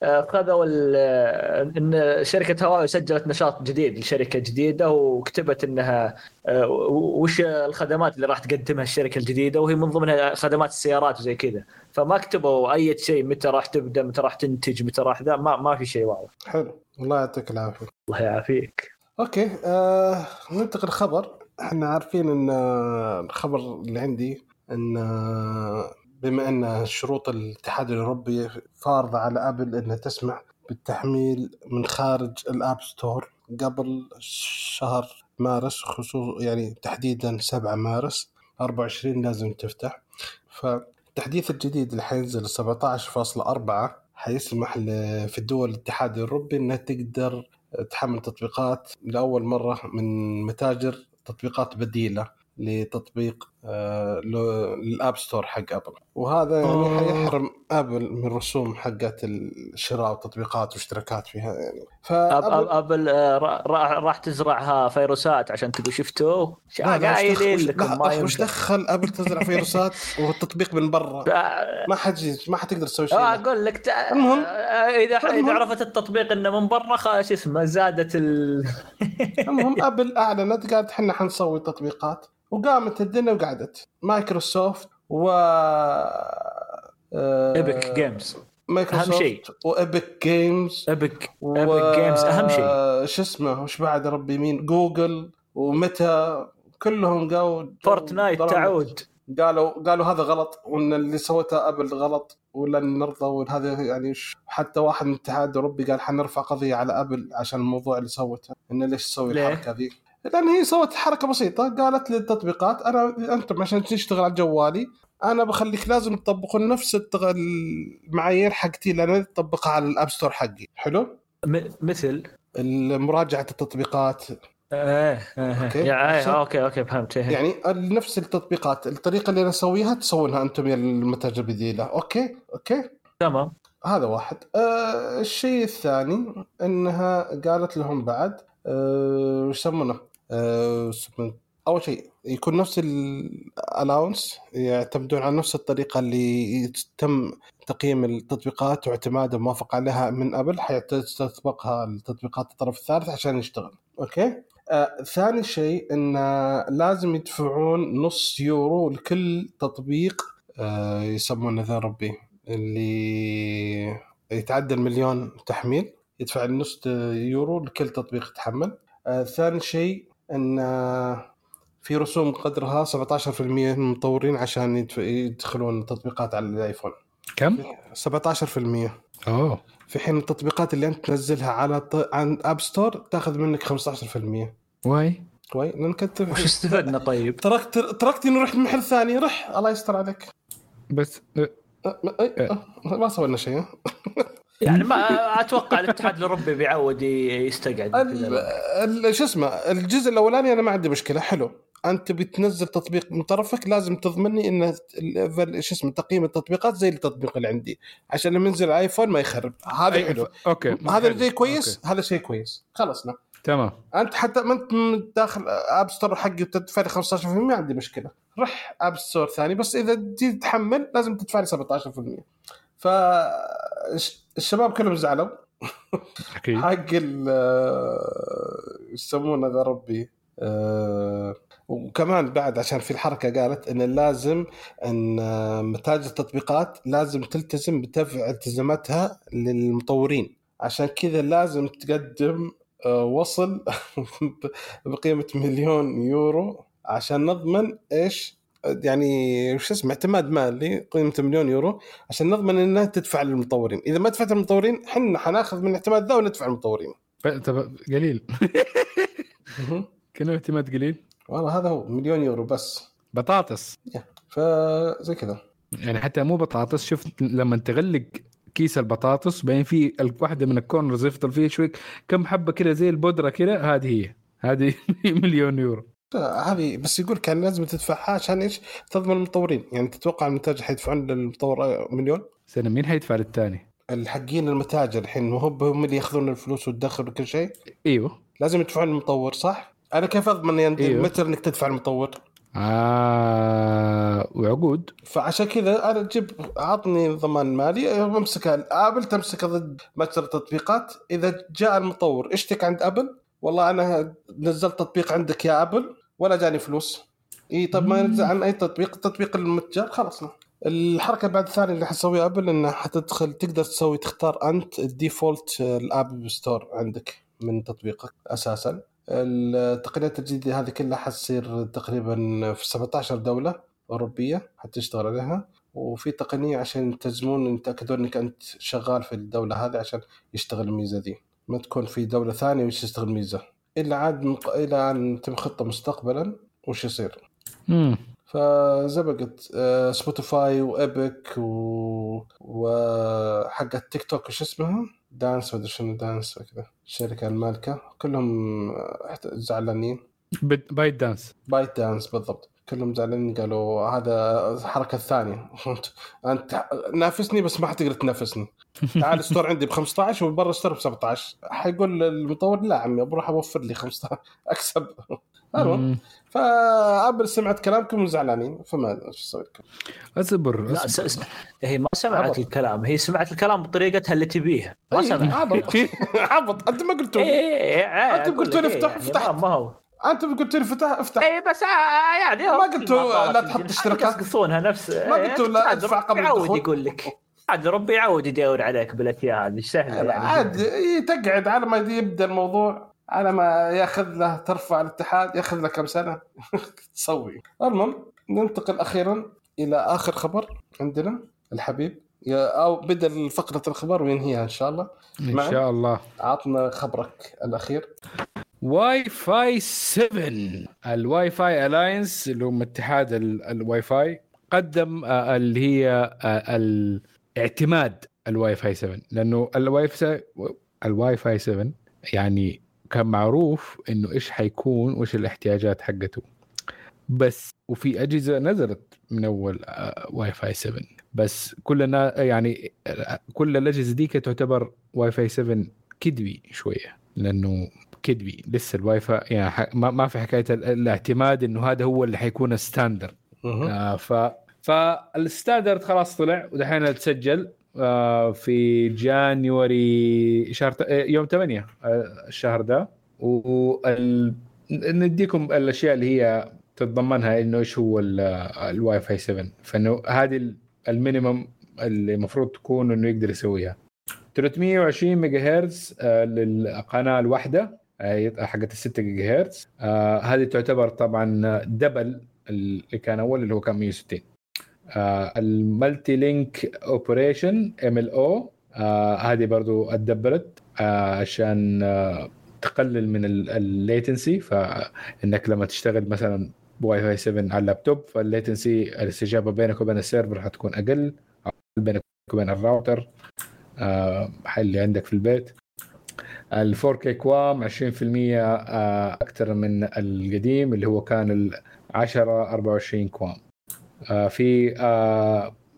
آه، خذوا ال- آه، إن شركة هواوي سجلت نشاط جديد لشركة جديدة وكتبت إنها آه، وش الخدمات اللي راح تقدمها الشركة الجديدة وهي من ضمنها خدمات السيارات وزي كذا. فما كتبوا أي شيء متى راح تبدأ متى راح تنتج متى راح ذا ما, ما في شيء واضح. حلو. الله يعطيك العافية. الله يعافيك. okay آه ننتقل خبر إحنا عارفين إن آه، الخبر اللي عندي إن آه، بما أن شروط الاتحاد الأوروبي فارضه على أبل انها تسمح بالتحميل من خارج ال App Store قبل شهر مارس خصوص يعني تحديدا 7 مارس 24 لازم تفتح. فالتحديث الجديد اللي حينزل 17.4 حيسمح في الدول الاتحاد الأوروبي أنها تقدر تحمل تطبيقات لأول مرة من متاجر تطبيقات بديلة لتطبيق آه، لل App Store حق أبل وهذا يعني آه. حيحرم أبل من رسوم حقت الشراء والتطبيقات واشتراكات فيها يعني فابل ابل آه، را- راح تزرعها فيروسات عشان تقول شفتوا قايلين لكم ما وش دخل أبل تزرع فيروسات *laughs* والتطبيق من برا ما حد ما حتقدر تسوي شيء أقول لك تع... المهم. إذا إذا. عرفت التطبيق إنه من برا شو اسمه زادت ال المهم *laughs* أبل أعلنت قالت إحنا حنسوي تطبيقات وقامت الدنيا وقعدت. مايكروسوفت و آه، Epic Games مايكروسوفت أهم شيء. و Epic Games Epic Epic Games أهم شيء. شو اسمه؟ وش بعد ربي مين؟ جوجل وميتا كلهم قالوا Fortnite تعود. قالوا قالوا هذا غلط وإن اللي سوته ابل غلط ولن نرضى وهذا يعني حتى واحد من الاتحاد الاوروبي قال حنرفع قضية على ابل عشان الموضوع اللي سوته. انه ليش تسوي؟ الحركة ذي؟ لأن هي سوت حركة بسيطة قالت للتطبيقات أنا أنتم عشان تشتغل على جوالي أنا بخليك لازم تطبقون نفس المعايير حقتي اللي أنا اطبقها على ال App Store حقي حلو؟ م- مثل مراجعه التطبيقات إيه إيه. يعني صح. إيه okay okay فهمت إيه. يعني نفس التطبيقات الطريقة اللي أنا أسويها تسوونها أنتم يا المتاجر البديله okay okay تمام هذا واحد آه الشيء الثاني إنها قالت لهم بعد آه، وش آه، يسمونه؟ أول شيء يكون نفس ال allowance يعتمدون على نفس الطريقة اللي تم تقييم التطبيقات واعتمادها موافق عليها من ابل حيتطبقها التطبيقات الطرف الثالث عشان يشتغل. okay؟ آه، ثاني شيء إن لازم يدفعون نص يورو لكل تطبيق آه، يسمونه ذا ربي اللي يتعدى المليون تحميل يدفع النص يورو لكل تطبيق يتحمل. آه، ثاني شيء أن في رسوم قدرها 17% من المطورين عشان يدخلون تطبيقات على الآيفون. كم؟ 17% أوه. في حين التطبيقات اللي أنت تنزلها على ط... عن App Store تأخذ منك 15% why؟ كويس لانك انت وش استفدنا طيب؟ تركت تركتني رحت محل ثاني. رح الله يستر عليك. بس أه، ما- أه، أه، ما سوينا شيء؟ *laughs* يعني ما *laughs* أتوقع الاتحاد الاوروبي بيعود يستقعد شو اسمه الجزء الأولاني أنا ما عندي مشكلة. حلو. أنت بتنزل تطبيق من طرفك لازم تضمني إن شو اسمه تقييم التطبيقات زي التطبيق اللي عندي. عشان لما ينزل آيفون ما يخرب. هذا حلو. okay. هذا. شيء كويس؟ okay. هذا شيء كويس. خلصنا تمام. أنت حتى ما أنت من داخل App Store حقي وتدفع لي 15% ما عندي مشكلة. رح App Store ثاني بس إذا تجي تحمل لازم تدفع لي 17% فالشباب كلهم زعلوا. أكيد. حق ال إيش يسمونه ذا ربي آه، وكمان بعد عشان في الحركة قالت إن لازم إن آه، متاجر التطبيقات لازم تلتزم بدفع التزاماتها للمطورين. عشان كذا لازم تقدم آه، وصل *laughs* بقيمة مليون يورو عشان نضمن إيش؟ يعني وش اسمه اعتماد مالي قيمة مليون يورو عشان نضمن إنها تدفع للمطورين. إذا ما دفعت للمطورين إحنا حناخذ من الاعتماد ذا وندفع للمطورين. طب قليل. كم اعتماد قليل؟ والله هذا هو مليون يورو بس. بطاطس. فزي كذا. يعني حتى مو بطاطس شفت لما تغلق كيس البطاطس بين في واحدة من ال corners يفضل فيه شوي كم حبة كده زي البودرة كده هذه هي. هذه *laughs* مليون يورو. هذه بس يقول كان لازم تدفعها عشان إيش؟ تضمن المطورين يعني تتوقع المتاجر حيدفعون للمطور مليون؟ سنة مين حيدفع للثاني؟ الحقين المتاجر الحين مو هم اللي ياخذون الفلوس والدخل وكل شيء إيوه لازم يدفعون للمطور صح؟ أنا كيف أضمن يعني أيوه. متى إنك تدفع المطور؟ آه وعقود فعشان كذا أنا جيب عطني ضمان مالي بمسك أبل تمسكه ضد متجر التطبيقات إذا جاء المطور اشتكى عند أبل والله أنا نزلت تطبيق عندك يا أبل ولا جاني فلوس. إي طب ما ينزل عن أي تطبيق؟ تطبيق المتجر خلصنا الحركة بعد الثانية اللي حتسويها ابل إنها حتدخل تقدر تسوي تختار أنت ال default ال app store عندك من تطبيقك أساسا. التقنيات الجديده هذه كلها حتصير تقريبا في 17 دولة أوروبية حتشتغل عليها. وفي تقنية عشان تزمون يتأكدون إنك أنت شغال في الدولة هذه عشان يشتغل الميزة دي. ما تكون في دولة ثانية وش تشتغل ميزة. الا عاد مق... إلى أن تم خطة مستقبلا وش يصير؟ امم فزي ما قلت آه، سبوتيفاي وايبك و... وحق التيك توك وش اسمها؟ دانس ما أدري شنو دانس وكذا. الشركة المالكة. كلهم آه، زعلانين. بايت دانس بايت دانس بالضبط. كلهم زعلانين قالوا هذا الحركه الثانية أنت نافسني بس ما حتقدر تنافسني تعال ال store عندي ب 15 وبرا ال store ب 17 حيقول المطور لا عمي بروح أوفر لي 15 *laughs* أكسب. المهم. فأبل سمعت كلامكم وزعلانين. فما إيش أسوي لكم. أصبر لا. س... س... هي ما سمعت عبط. الكلام. هي سمعت الكلام بطريقتها اللي تبيها. ما إيه، سمعت. عبط. *laughs* عبط. أنت ما قلتوا اي لي اي أنت قلت لي افتح- افتح. يعني ما هو. أنت قلت لي فتح افتح. اي بس آه، يعني ما قلتوا لا تحط اشتراكات؟ يقصونها نفس ما إيه، قلتوا لا ادفع ربي قبل يعود الدخول. يقول لك. عاد ربي يعود يدور عليك بالاشياء هذه سهلة يعني. عاد إيه، تقعد على ما يبدأ الموضوع على ما يأخذ له ترفع الاتحاد يأخذ له كم سنة. *laughs* تسوي. المهم ننتقل أخيرا إلى آخر خبر عندنا. الحبيب يا- أو بدأ فقرة الخبر وينهيها إن شاء الله. إن؟ شاء الله. عطنا خبرك الأخير. واي فاي 7 ال Wi-Fi Alliance اللي هم اتحاد ال- الواي فاي قدم آه، اللي هي آه، الاعتماد الواي فاي 7 لأنه الواي فاي الواي فاي 7 يعني كان معروف إنه إيش حيكون وإيش الاحتياجات حقته. بس وفي أجهزة نزلت من أول آه، واي فاي 7 بس كلنا يعني كل الأجهزة دي تعتبر واي فاي 7 كدبة شوية. لأنه كدبة لسه الواي فاي يعني ح- ما, ما في حكاية ال- الاعتماد إنه هذا هو اللي حيكون ال standard مهم. آه ف فال standard خلاص طلع ودحين تسجل آه في January شهر ت- آه، يوم 8 آه الشهر ده. وال... نديكم الأشياء اللي هي تتضمنها إنه إيش هو ال- الواي فاي 7 فإنه هذه ال- ال minimum اللي المفروض تكون إنه يقدر يسويها. 320 ميجا هرتز آه، للقناة الواحدة. حقت ال 6 جيجا هرتز آه، هذه تعتبر طبعا double اللي كان أول اللي هو كان 160 آه، ال multi-link operation MLO هذه برضو اتدبلت آه، عشان آه، تقلل من ال latency فإنك لما تشتغل مثلا بواي فاي 7 على اللابتوب فال latency الاستجابة بينك وبين ال server حتكون أقل بينك وبين الراوتر آه، اللي عندك في البيت. ال 4K QAM 20% آه، أكثر من القديم اللي هو كان ال 10 24 QAM في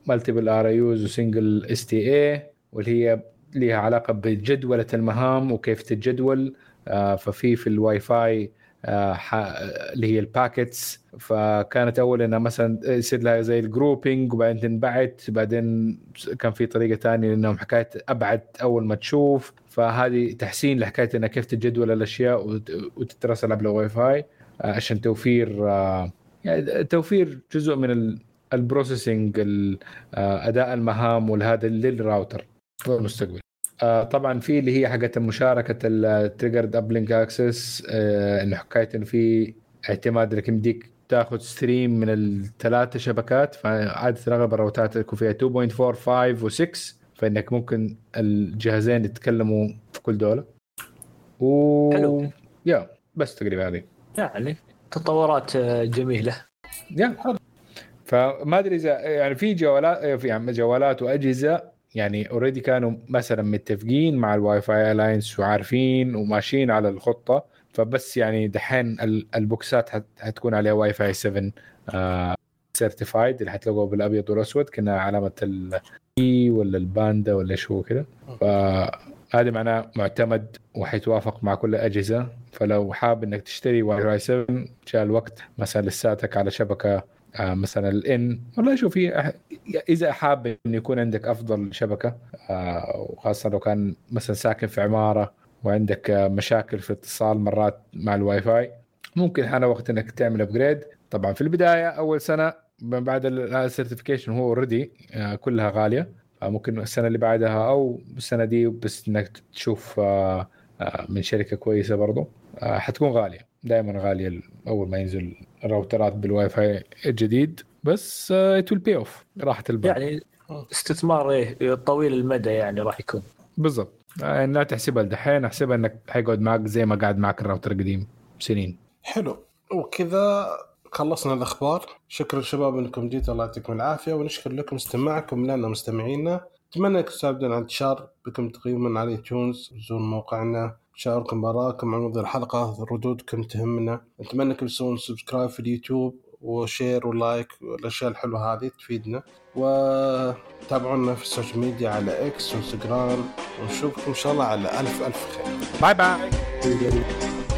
multiple RUs و single STA واللي هي لها علاقة بجدولة المهام وكيف تتجدول. آه، ففي في الواي فاي اللي هي ال packets. فكانت أول انها مثلا يصير لها زي ال grouping وبعدين تنبعت بعدين كان في طريقة ثانية انهم حكاية أبعد أول ما تشوف. فهذه تحسين لحكاية انها كيف تجدول الأشياء وت- وتترسل عبر الواي فاي آه، عشان توفير آه، يعني توفير جزء من ال- ال processing ال- آه، أداء المهام والهذا للراوتر. في المستقبل. آه، طبعا في اللي هي حقت مشاركة ال triggered uplink access انه حكاية انه في اعتماد إنك يمديك تاخذ stream من الثلاثة شبكات فعادة اغلب الراوتات يكون فيها 2.4 5 و6 فإنك ممكن الجهازين يتكلموا في كل دول. و حلو. yeah بس تقريبا هذه. يعني تطورات آه، جميلة. yeah فما أدري إذا يعني في جوالات في يعني جوالات وأجهزة يعني already كانوا مثلا متفقين مع ال Wi-Fi Alliance وعارفين وماشيين على الخطة. فبس يعني دحين ال- البوكسات حت- حتكون عليها واي فاي 7 certified اللي حتلاقوه بالأبيض والأسود. كنا علامة الاي ولا الباندا ولا إيش هو كده فهذا معناه معتمد وحيتوافق مع كل الاجهزه فلو حاب إنك تشتري واي فاي 7 جاء الوقت مثلا لساتك على شبكة مثلا ال N والله شوف هي أح- إذا حاب انه يكون عندك أفضل شبكة آه، وخاصة لو كان مثلا ساكن في عمارة وعندك آه، مشاكل في اتصال مرات مع الواي فاي ممكن حان وقت إنك تعمل upgrade طبعا في البداية أول سنة من بعد ال certification هو already كلها غالية. فممكن السنة اللي بعدها أو السنة دي بس إنك تشوف آه، آه، من شركة كويسة برضو آه، حتكون غالية. دائما غالية ال- أول ما ينزل الراوترات بالواي فاي الجديد بس it will be worth راحة البال. يعني استثمار إيه طويل المدى يعني راح يكون. بالضبط. يعني لا تحسبها الدحين أحسبها إنك حيقعد معك زي ما قاعد معك الراوتر القديم سنين. حلو. وكذا خلصنا الاخبار شكرا شباب إنكم جيتوا الله يعطيكم العافية ونشكر لكم استماعكم لنا مستمعينا. أتمنى أنكم تساعدونا على انتشار بكم تقييمنا على iTunes زوروا موقعنا. شاركونا آراءكم عن موضوع الحلقة ردودكم تهمنا. اتمنى انكم تسوون subscribe في اليوتيوب و share و like والأشياء الحلوة هذه تفيدنا. وتابعونا في ال social media على X وانستغرام. ونشوفكم إن شاء الله على ألف ألف خير. bye bye.